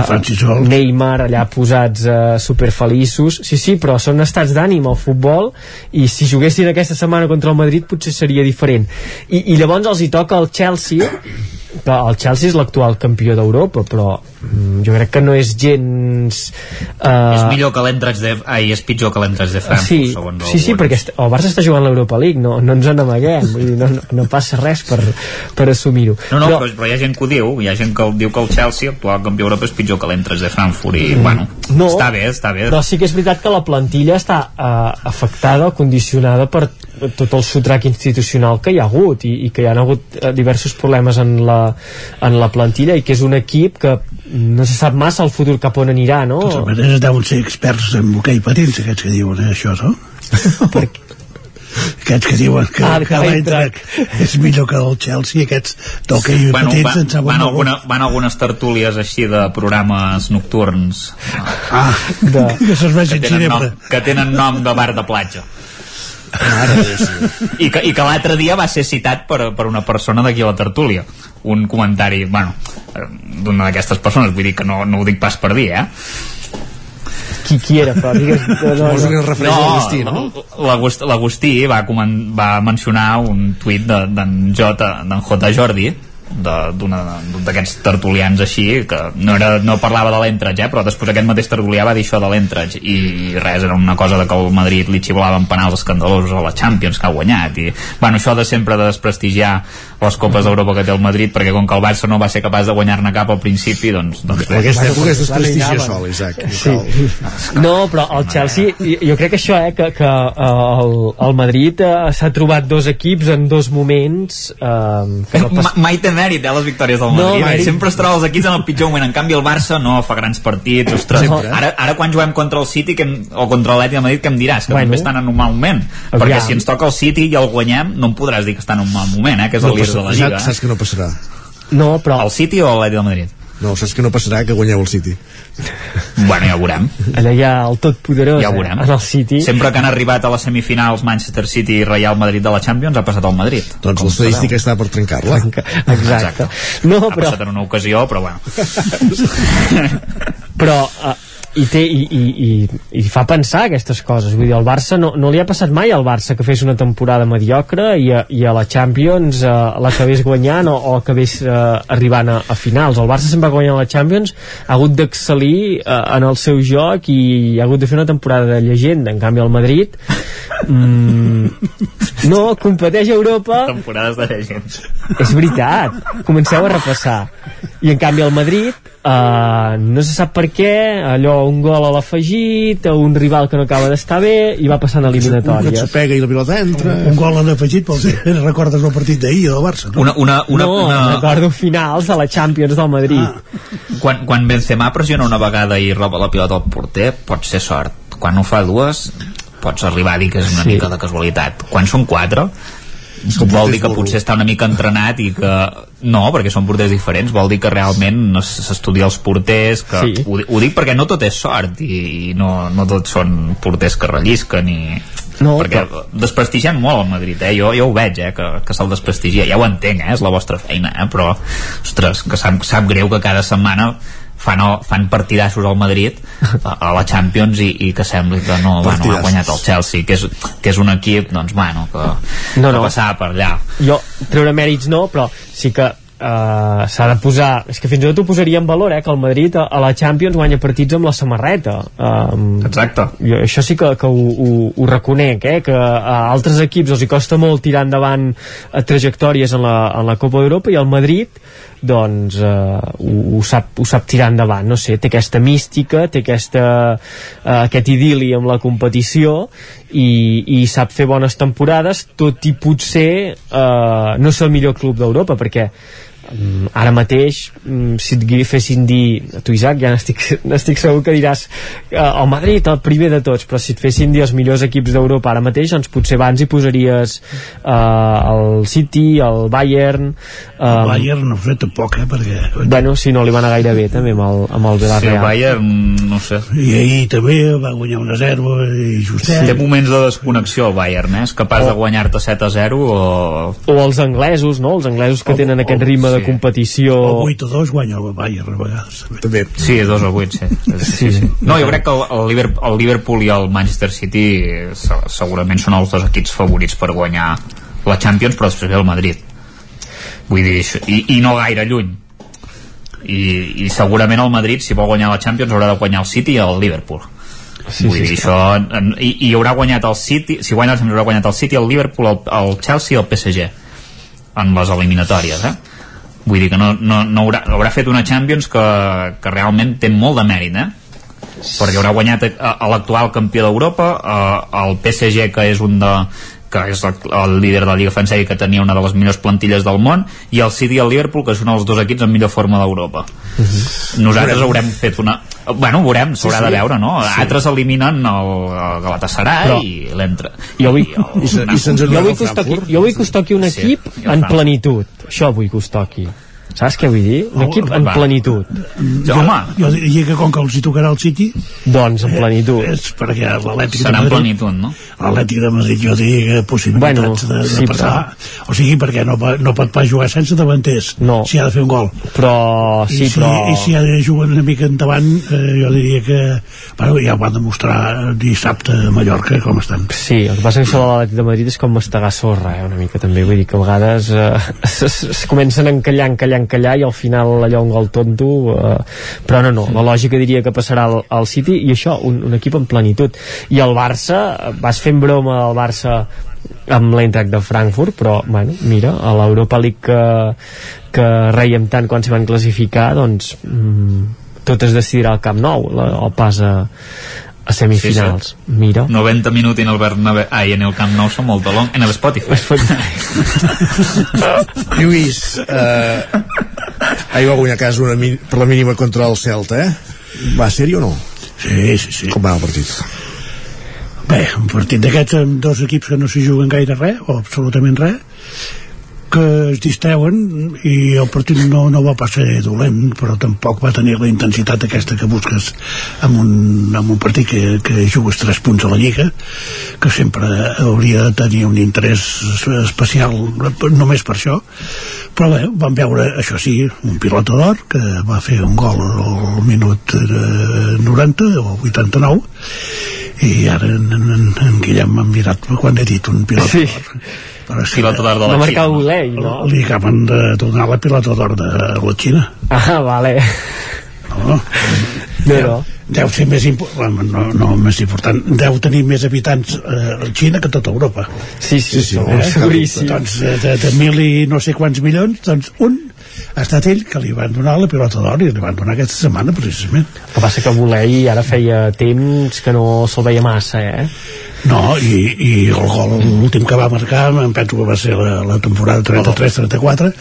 Francis eh, Neymar allà posats eh, superfeliços. Sí, sí, però són estats d'ànim al futbol i si juguessin aquesta setmana contra el Madrid potser seria diferent. I, i llavors els hi toca al Chelsea que el Chelsea és l'actual campió d'Europa però mm, jo crec que no és gens eh, és millor que l'entrats de... Ai, és pitjor que l'entrats de Frankfurt, sí, segons sí, sí, perquè el Barça està jugant l'Europa League no, no ens en amaguem vull dir, no, no, no passa res per, per assumir-ho No, no, però, però, hi ha gent que ho diu, hi ha gent que diu que el Chelsea, actual campió d'Europa, és pitjor que l'entres de Frankfurt i, Mm. bueno, No, està bé, està bé. Però sí que és veritat que la plantilla està eh, afectada, condicionada per tot el sotrac institucional que hi ha hagut i, i que hi ha hagut eh, diversos problemes en la, en la plantilla i que és un equip que no se sap massa el futur cap on anirà, no? De totes maneres deuen ser experts en hoquei patins aquests que diuen eh, això, no? aquests que diuen que, Ah, que que l'Eintracht és millor que el Chelsea aquests d'hoquei Bueno, petits va, van, molt alguna, van algunes tertúlies així de programes nocturns. Ah, de... que que tenen, nom, que tenen nom de bar de platja i que, i que l'altre dia va ser citat per, per una persona d'aquí a la tertúlia un comentari, bueno eh, d'una d'aquestes persones, vull dir que no, no ho dic pas per dir, eh? qui, qui era però digues no, no, Vols que no. es refereix a l'Agustí, no? l'Agust- l'Agustí va, va mencionar un tuit de- d'en J, d'en J. Jordi de- d'aquests tertulians així que no, era, no parlava de l'Entreig eh, però després aquest mateix tertulià va dir això de l'Entreig i res, era una cosa de que el Madrid li xivolaven penals escandalosos a la Champions que ha guanyat i bueno, això de sempre de desprestigiar les copes d'Europa que té el Madrid perquè com que el Barça no va ser capaç de guanyar-ne cap al principi doncs, doncs En aquesta època és Bueno, desprestigi anaven. sol, Isaac. Sí. No, però el Chelsea, jo jo crec que això, eh, que, que eh, el, el Madrid eh, s'ha trobat dos equips en dos moments eh, que no Ma, pas... mai té mèrit, eh, les victòries del No, Madrid. mai. Sempre es troba els equips en el pitjor moment. En canvi, el Barça no fa grans partits. Ostres, Sempre. ara, ara quan juguem contra el City que em, o contra l'Atlètic de Madrid, que em diràs? Que Bueno. també estan en un mal moment. Aviam. Perquè si ens toca el City i el guanyem, no em podràs dir que estan en un mal moment, eh, que és el No líder de la Lliga. saps, saps que no passarà. No, però... El City o l'Atlètic de Madrid? No, saps que no passarà que guanyeu el City. Bueno, ja ho veurem. Allà hi ha el tot poderós, Ja ho veurem. eh, en el City. Sempre que han arribat a les semifinals Manchester City i Real Madrid de la Champions ha passat al Madrid. Doncs Com l'estadística està per trencar-la. Exacte. No, ha però, passat en una ocasió, però bueno. però uh, i, té, i, i, i, i fa pensar aquestes coses. Vull dir, el Barça no, no li ha passat mai al Barça que fes una temporada mediocre i a, i a la Champions uh, l'acabés guanyant o, o acabés uh, arribant a, a finals. El Barça sempre guanyant la Champions ha hagut d'excel·lir uh, en el seu joc i ha hagut de fer una temporada de llegenda. En canvi el Madrid mm, no, competeix a Europa Temporades de llegends. és veritat, comenceu a repassar i en canvi el Madrid uh, no se sap per què allò un gol a l'afegit a un rival que no acaba d'estar bé i va passant Un eliminatòries s'ho pega i la pilota entra. un gol han afegit que recordes el partit d'ahir del Barça no? Una, una, una, no, una, recordo finals de la Champions del Madrid ah. quan, quan Benzema pressiona una vegada i roba la pilota al porter pot ser sort quan ho fa dues pots arribar a dir que és una Sí. mica de casualitat quan són quatre vol dir que potser està una mica entrenat i que no, perquè són porters diferents vol dir que realment s'estudia els porters que Sí. ho, ho dic perquè no tot és sort i, i no, no tots són porters que rellisquen i No, perquè desprestigiem molt el Madrid eh? jo, jo ho veig eh? que, que se'l desprestigia ja ho entenc, eh? és la vostra feina eh? però, ostres, que sap, sap greu que cada setmana fan, el, fan partidassos al Madrid a, a la Champions i, i que sembli que no, bueno, ha guanyat el Chelsea que és, que és un equip doncs, bueno, que, No, que no. passava per allà. Jo treure mèrits no, però sí que Uh, s'ha de posar és que fins i tot ho posaria en valor eh, que el Madrid a, a la Champions guanya partits amb la samarreta. Um, exacte. jo, això sí que, que ho, ho, ho reconec eh, que a altres equips els hi costa molt tirar endavant eh, trajectòries en la, en la Copa d'Europa i el Madrid doncs eh, ho, ho, sap, ho sap tirar endavant no sé, té aquesta mística té aquesta, eh, aquest idili amb la competició i, i sap fer bones temporades tot i potser eh, no ser el millor club d'Europa perquè ara mateix mm, si et fessin dir a tu Isaac ja n'estic n'estic segur que diràs eh, el Madrid el primer de tots però si et fessin dir els millors equips d'Europa ara mateix doncs potser abans hi posaries eh, el City, el Bayern eh, el Bayern no ho sé tampoc eh, perquè bueno, si no li va anar gaire bé també amb el, amb el sí, el Villarreal Bayern, no sé. I ahir també va guanyar 1 a 0 i justet té moments de desconnexió el Bayern eh? és capaç de guanyar-te 7 a 0 o... o els anglesos, no? els anglesos que O- tenen aquest o- ritme de competició el 8 a 2 guanya el Bayern a vegades també. Sí, 2 a 8, sí. sí, sí. No, jo crec que el, el, Liverpool, el Liverpool i el Manchester City se- segurament són els dos equips favorits per guanyar la Champions, però després ve el Madrid. Vull dir, això- i, i no gaire lluny. I, I segurament el Madrid, si vol guanyar la Champions, haurà de guanyar el City i el Liverpool. Sí, Vull sí, dir, sí. això... I, I haurà guanyat el City, si guanya el Champions haurà guanyat el City, el Liverpool, el, el Chelsea i el PSG en les eliminatòries, eh? Vull dir que no, no, no haurà, haurà fet una Champions que, que realment té molt de mèrit, eh? perquè haurà guanyat a, a l'actual campió d'Europa, el PSG que és un de que és el, el líder de la Lliga Francesa i que tenia una de les millors plantilles del món i el City i el Liverpool que són els dos equips en millor forma d'Europa -huh. nosaltres Veurem. haurem fet una bueno, veurem, s'haurà Sí, sí. de veure no? Sí. altres eliminen el, el Galatasaray Però- i l'entra jo vull, I se- i se'ns jo vull el que us toqui, jo vull que us toqui un Sí, equip i el en plenitud això vull que us toqui saps què vull dir? un Oh, equip en va. plenitud Jo, home, jo diria que com que els hi tocarà el City doncs en plenitud és perquè l'Atlètic de serà en Madrid plenitud no? l'Atlètic de Madrid jo diria que possibilitats Bueno, de, de sí, passar o sigui perquè no, no pot pas jugar sense davanters No. si ha de fer un gol però sí, I, si, però i si ha de jugar una mica endavant eh, jo diria que bueno, ja ho va demostrar dissabte a Mallorca com estan Sí, el que passa que això de l'Atlètic de Madrid és com mastegar sorra, eh, una mica també, vull dir que a vegades eh, es, es, es comencen a encallar, encallar, encallar i al final allò un gol tonto eh, però no, no, la lògica diria que passarà al, al City i això, un, un equip en plenitud. I el Barça, vas fent broma al Barça amb l'Eintracht de Frankfurt però, bueno, mira, a l'Europa League que, que reiem tant quan s'hi van classificar, doncs mm, tot es decidirà al Camp Nou la, el pas a, a semifinals Sí, mira 90 minuts en el Bernabéu ah, i en el Camp Nou són molt de long en el Spotify Lluís, eh, ahir va guanyar a casa una, mi- per la mínima contra el Celta, eh? Va ser-hi o no? sí, sí, sí Com va el partit? Bé, un partit d'aquests amb dos equips que no s'hi juguen gaire res, o absolutament res, que es distreuen i el partit no, no va passar dolent, però tampoc va tenir la intensitat aquesta que busques amb un, amb un partit que, que jugues tres punts a la Lliga, que sempre hauria de tenir un interès especial només per això, però bé, vam veure, això sí, un pilota d'or que va fer un gol al minut eh, 90 o 89 i ara en, en, en, en Guillem m'ha mirat quan he dit un pilota Sí. d'or però que pilota d'or de la marcar Xina Golei, no? li acaben de donar la pilota d'or de la Xina Ah, vale. no? No, no. deu ser més important no, no més important, deu tenir més habitants eh, a Xina que tota Europa Sí, sí, sí, home, seguríssim. doncs eh, de, de mil i no sé quants milions doncs un ha estat ell que li van donar la pilota d'or i li van donar aquesta setmana precisament El que passa que Volei ara feia temps que no se'l veia massa, eh? No, i, i el gol, l'últim que va marcar, em penso que va ser la, la temporada 33-34,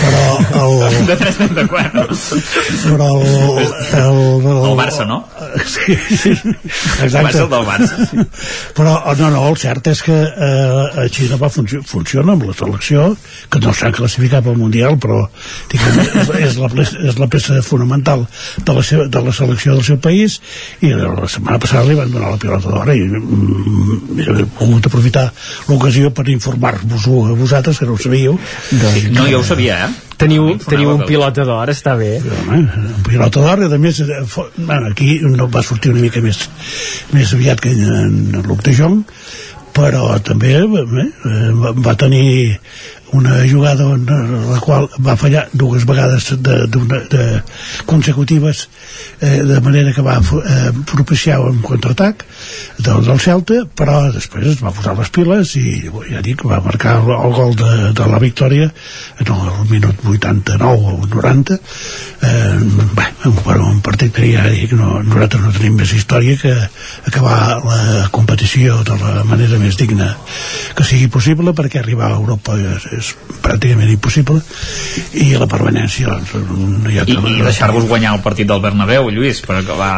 però el... de 334 Però el... El, el, el Barça, no? Sí, exacte. el del Barça Sí. Però, no, no, el cert és que eh, a Xina va funci funciona amb la selecció, que no s'ha classificat pel Mundial, però diguem, és, és, la, és la peça fonamental de la, seva, de la selecció del seu país, i la setmana passada li van donar la pilota d'or i mm, he volgut aprofitar l'ocasió per informar-vos a vosaltres, que no ho sabíeu. no, jo ho sabia, eh? Teniu, teniu un pilota d'or, està bé. Home, un pilota d'or, i a més, eh, bueno, aquí no va sortir una mica més, més aviat que en Luc de Jong, però també eh, va tenir una jugada en la qual va fallar dues vegades de, d'una- de consecutives eh, de manera que va eh, propiciar un contraatac del, del Celta però després es va posar les piles i ja dic, va marcar el, el gol de, de la victòria en el minut 89 o 90 eh, bé, però un partit que ja dic, no, nosaltres no tenim més història que acabar la competició de la manera més digna que sigui possible perquè arribar a Europa és, és pràcticament impossible i la permanència doncs, no hi ha i, i deixar-vos guanyar el partit del Bernabéu, Lluís, per acabar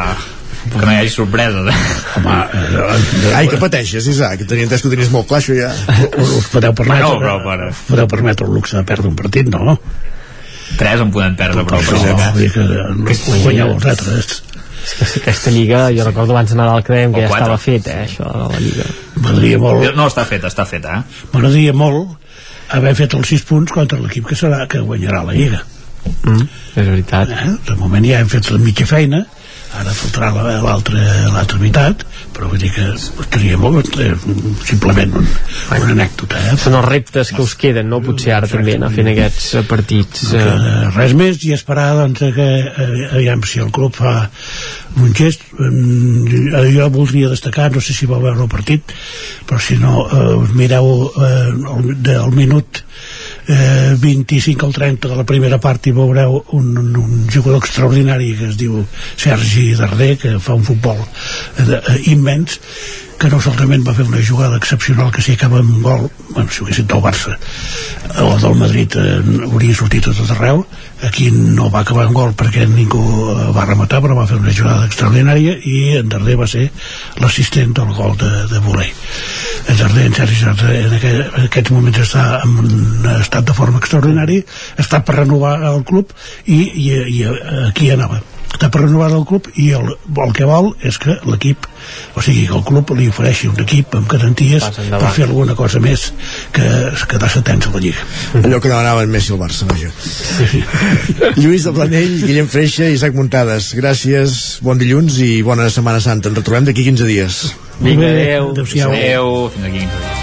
que no hi hagi sorpreses eh? Home, eh, Ai, que pateixes, Isaac, tenia entès que ho tenies molt clar, això ja. us, podeu permetre Bueno, però per- us podeu permetre el luxe de perdre un partit, no? tres en podem perdre però, Però, però, vull dir que no guanyeu els altres És que aquesta lliga, jo recordo abans de Nadal que dèiem que ja estava fet, eh, això de la lliga. m'agradaria molt no està fet, està fet eh? m'agradaria molt haver fet els 6 punts contra l'equip que serà que guanyarà la Lliga Mm, és veritat. eh? de moment ja hem fet la mitja feina ara faltarà la- l'altra l'altra meitat però vull dir que estaria molt eh, simplement un, una anècdota eh? Són els reptes que us queden, no? Potser ara també anar fent aquests eh, partits... que, Eh, res més i esperar doncs, que aviam si el club fa un gest jo voldria destacar no sé si vau veure el partit però si no eh, us mireu eh, el, del minut eh, 25 al 30 de la primera part i veureu un, un, un jugador extraordinari que es diu Sergi Darder que fa un futbol eh, eh, immens que no solament va fer una jugada excepcional que si acaba amb gol bueno, si ho haguessin del Barça o del Madrid eh, hauria sortit a tot arreu aquí no va acabar amb gol perquè ningú va rematar però va fer una jugada extraordinària i en darrer va ser l'assistent del gol de, de voler en darrer en Sergi Sartre en, aqu en aquests moments està en un estat de forma extraordinari està per renovar el club i, i, i aquí anava està per renovar el club i el, el que vol és que l'equip o sigui que el club li ofereixi un equip amb garanties per fer alguna cosa més que quedar-se tens a la Lliga allò que demanaven Messi al Barça vaja. Sí, sí. Lluís de Planell, Guillem Freixa i Isaac Muntades gràcies, bon dilluns i bona Setmana Santa ens retrobem d'aquí 15 dies Vinga, adeu Adéu-siau. Adéu, fins aquí 15 dies.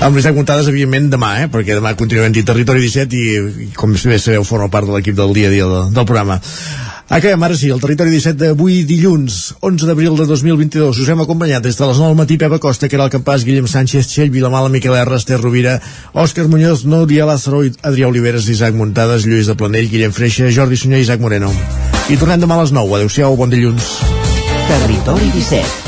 Amb l'Isaac Muntades, evidentment, demà, eh? perquè demà continuem dint Territori 17 i, i com bé sabeu, forma part de l'equip del dia a dia de, del programa. Acabem ara sí, el Territori 17 d'avui dilluns, 11 d'abril de 2022. Us hem acompanyat des de les 9 del matí Pepa Costa, el campàs, Guillem Sánchez, Txell, Vilamala, Miquel R, Esther Rovira, Òscar Muñoz, Núria Lázaro, Adrià Oliveres, Isaac Muntades, Lluís de Planell, Guillem Freixa, Jordi Sunyer i Isaac Moreno. I tornem demà a les 9. Adéu-siau, bon dilluns. Territori 17,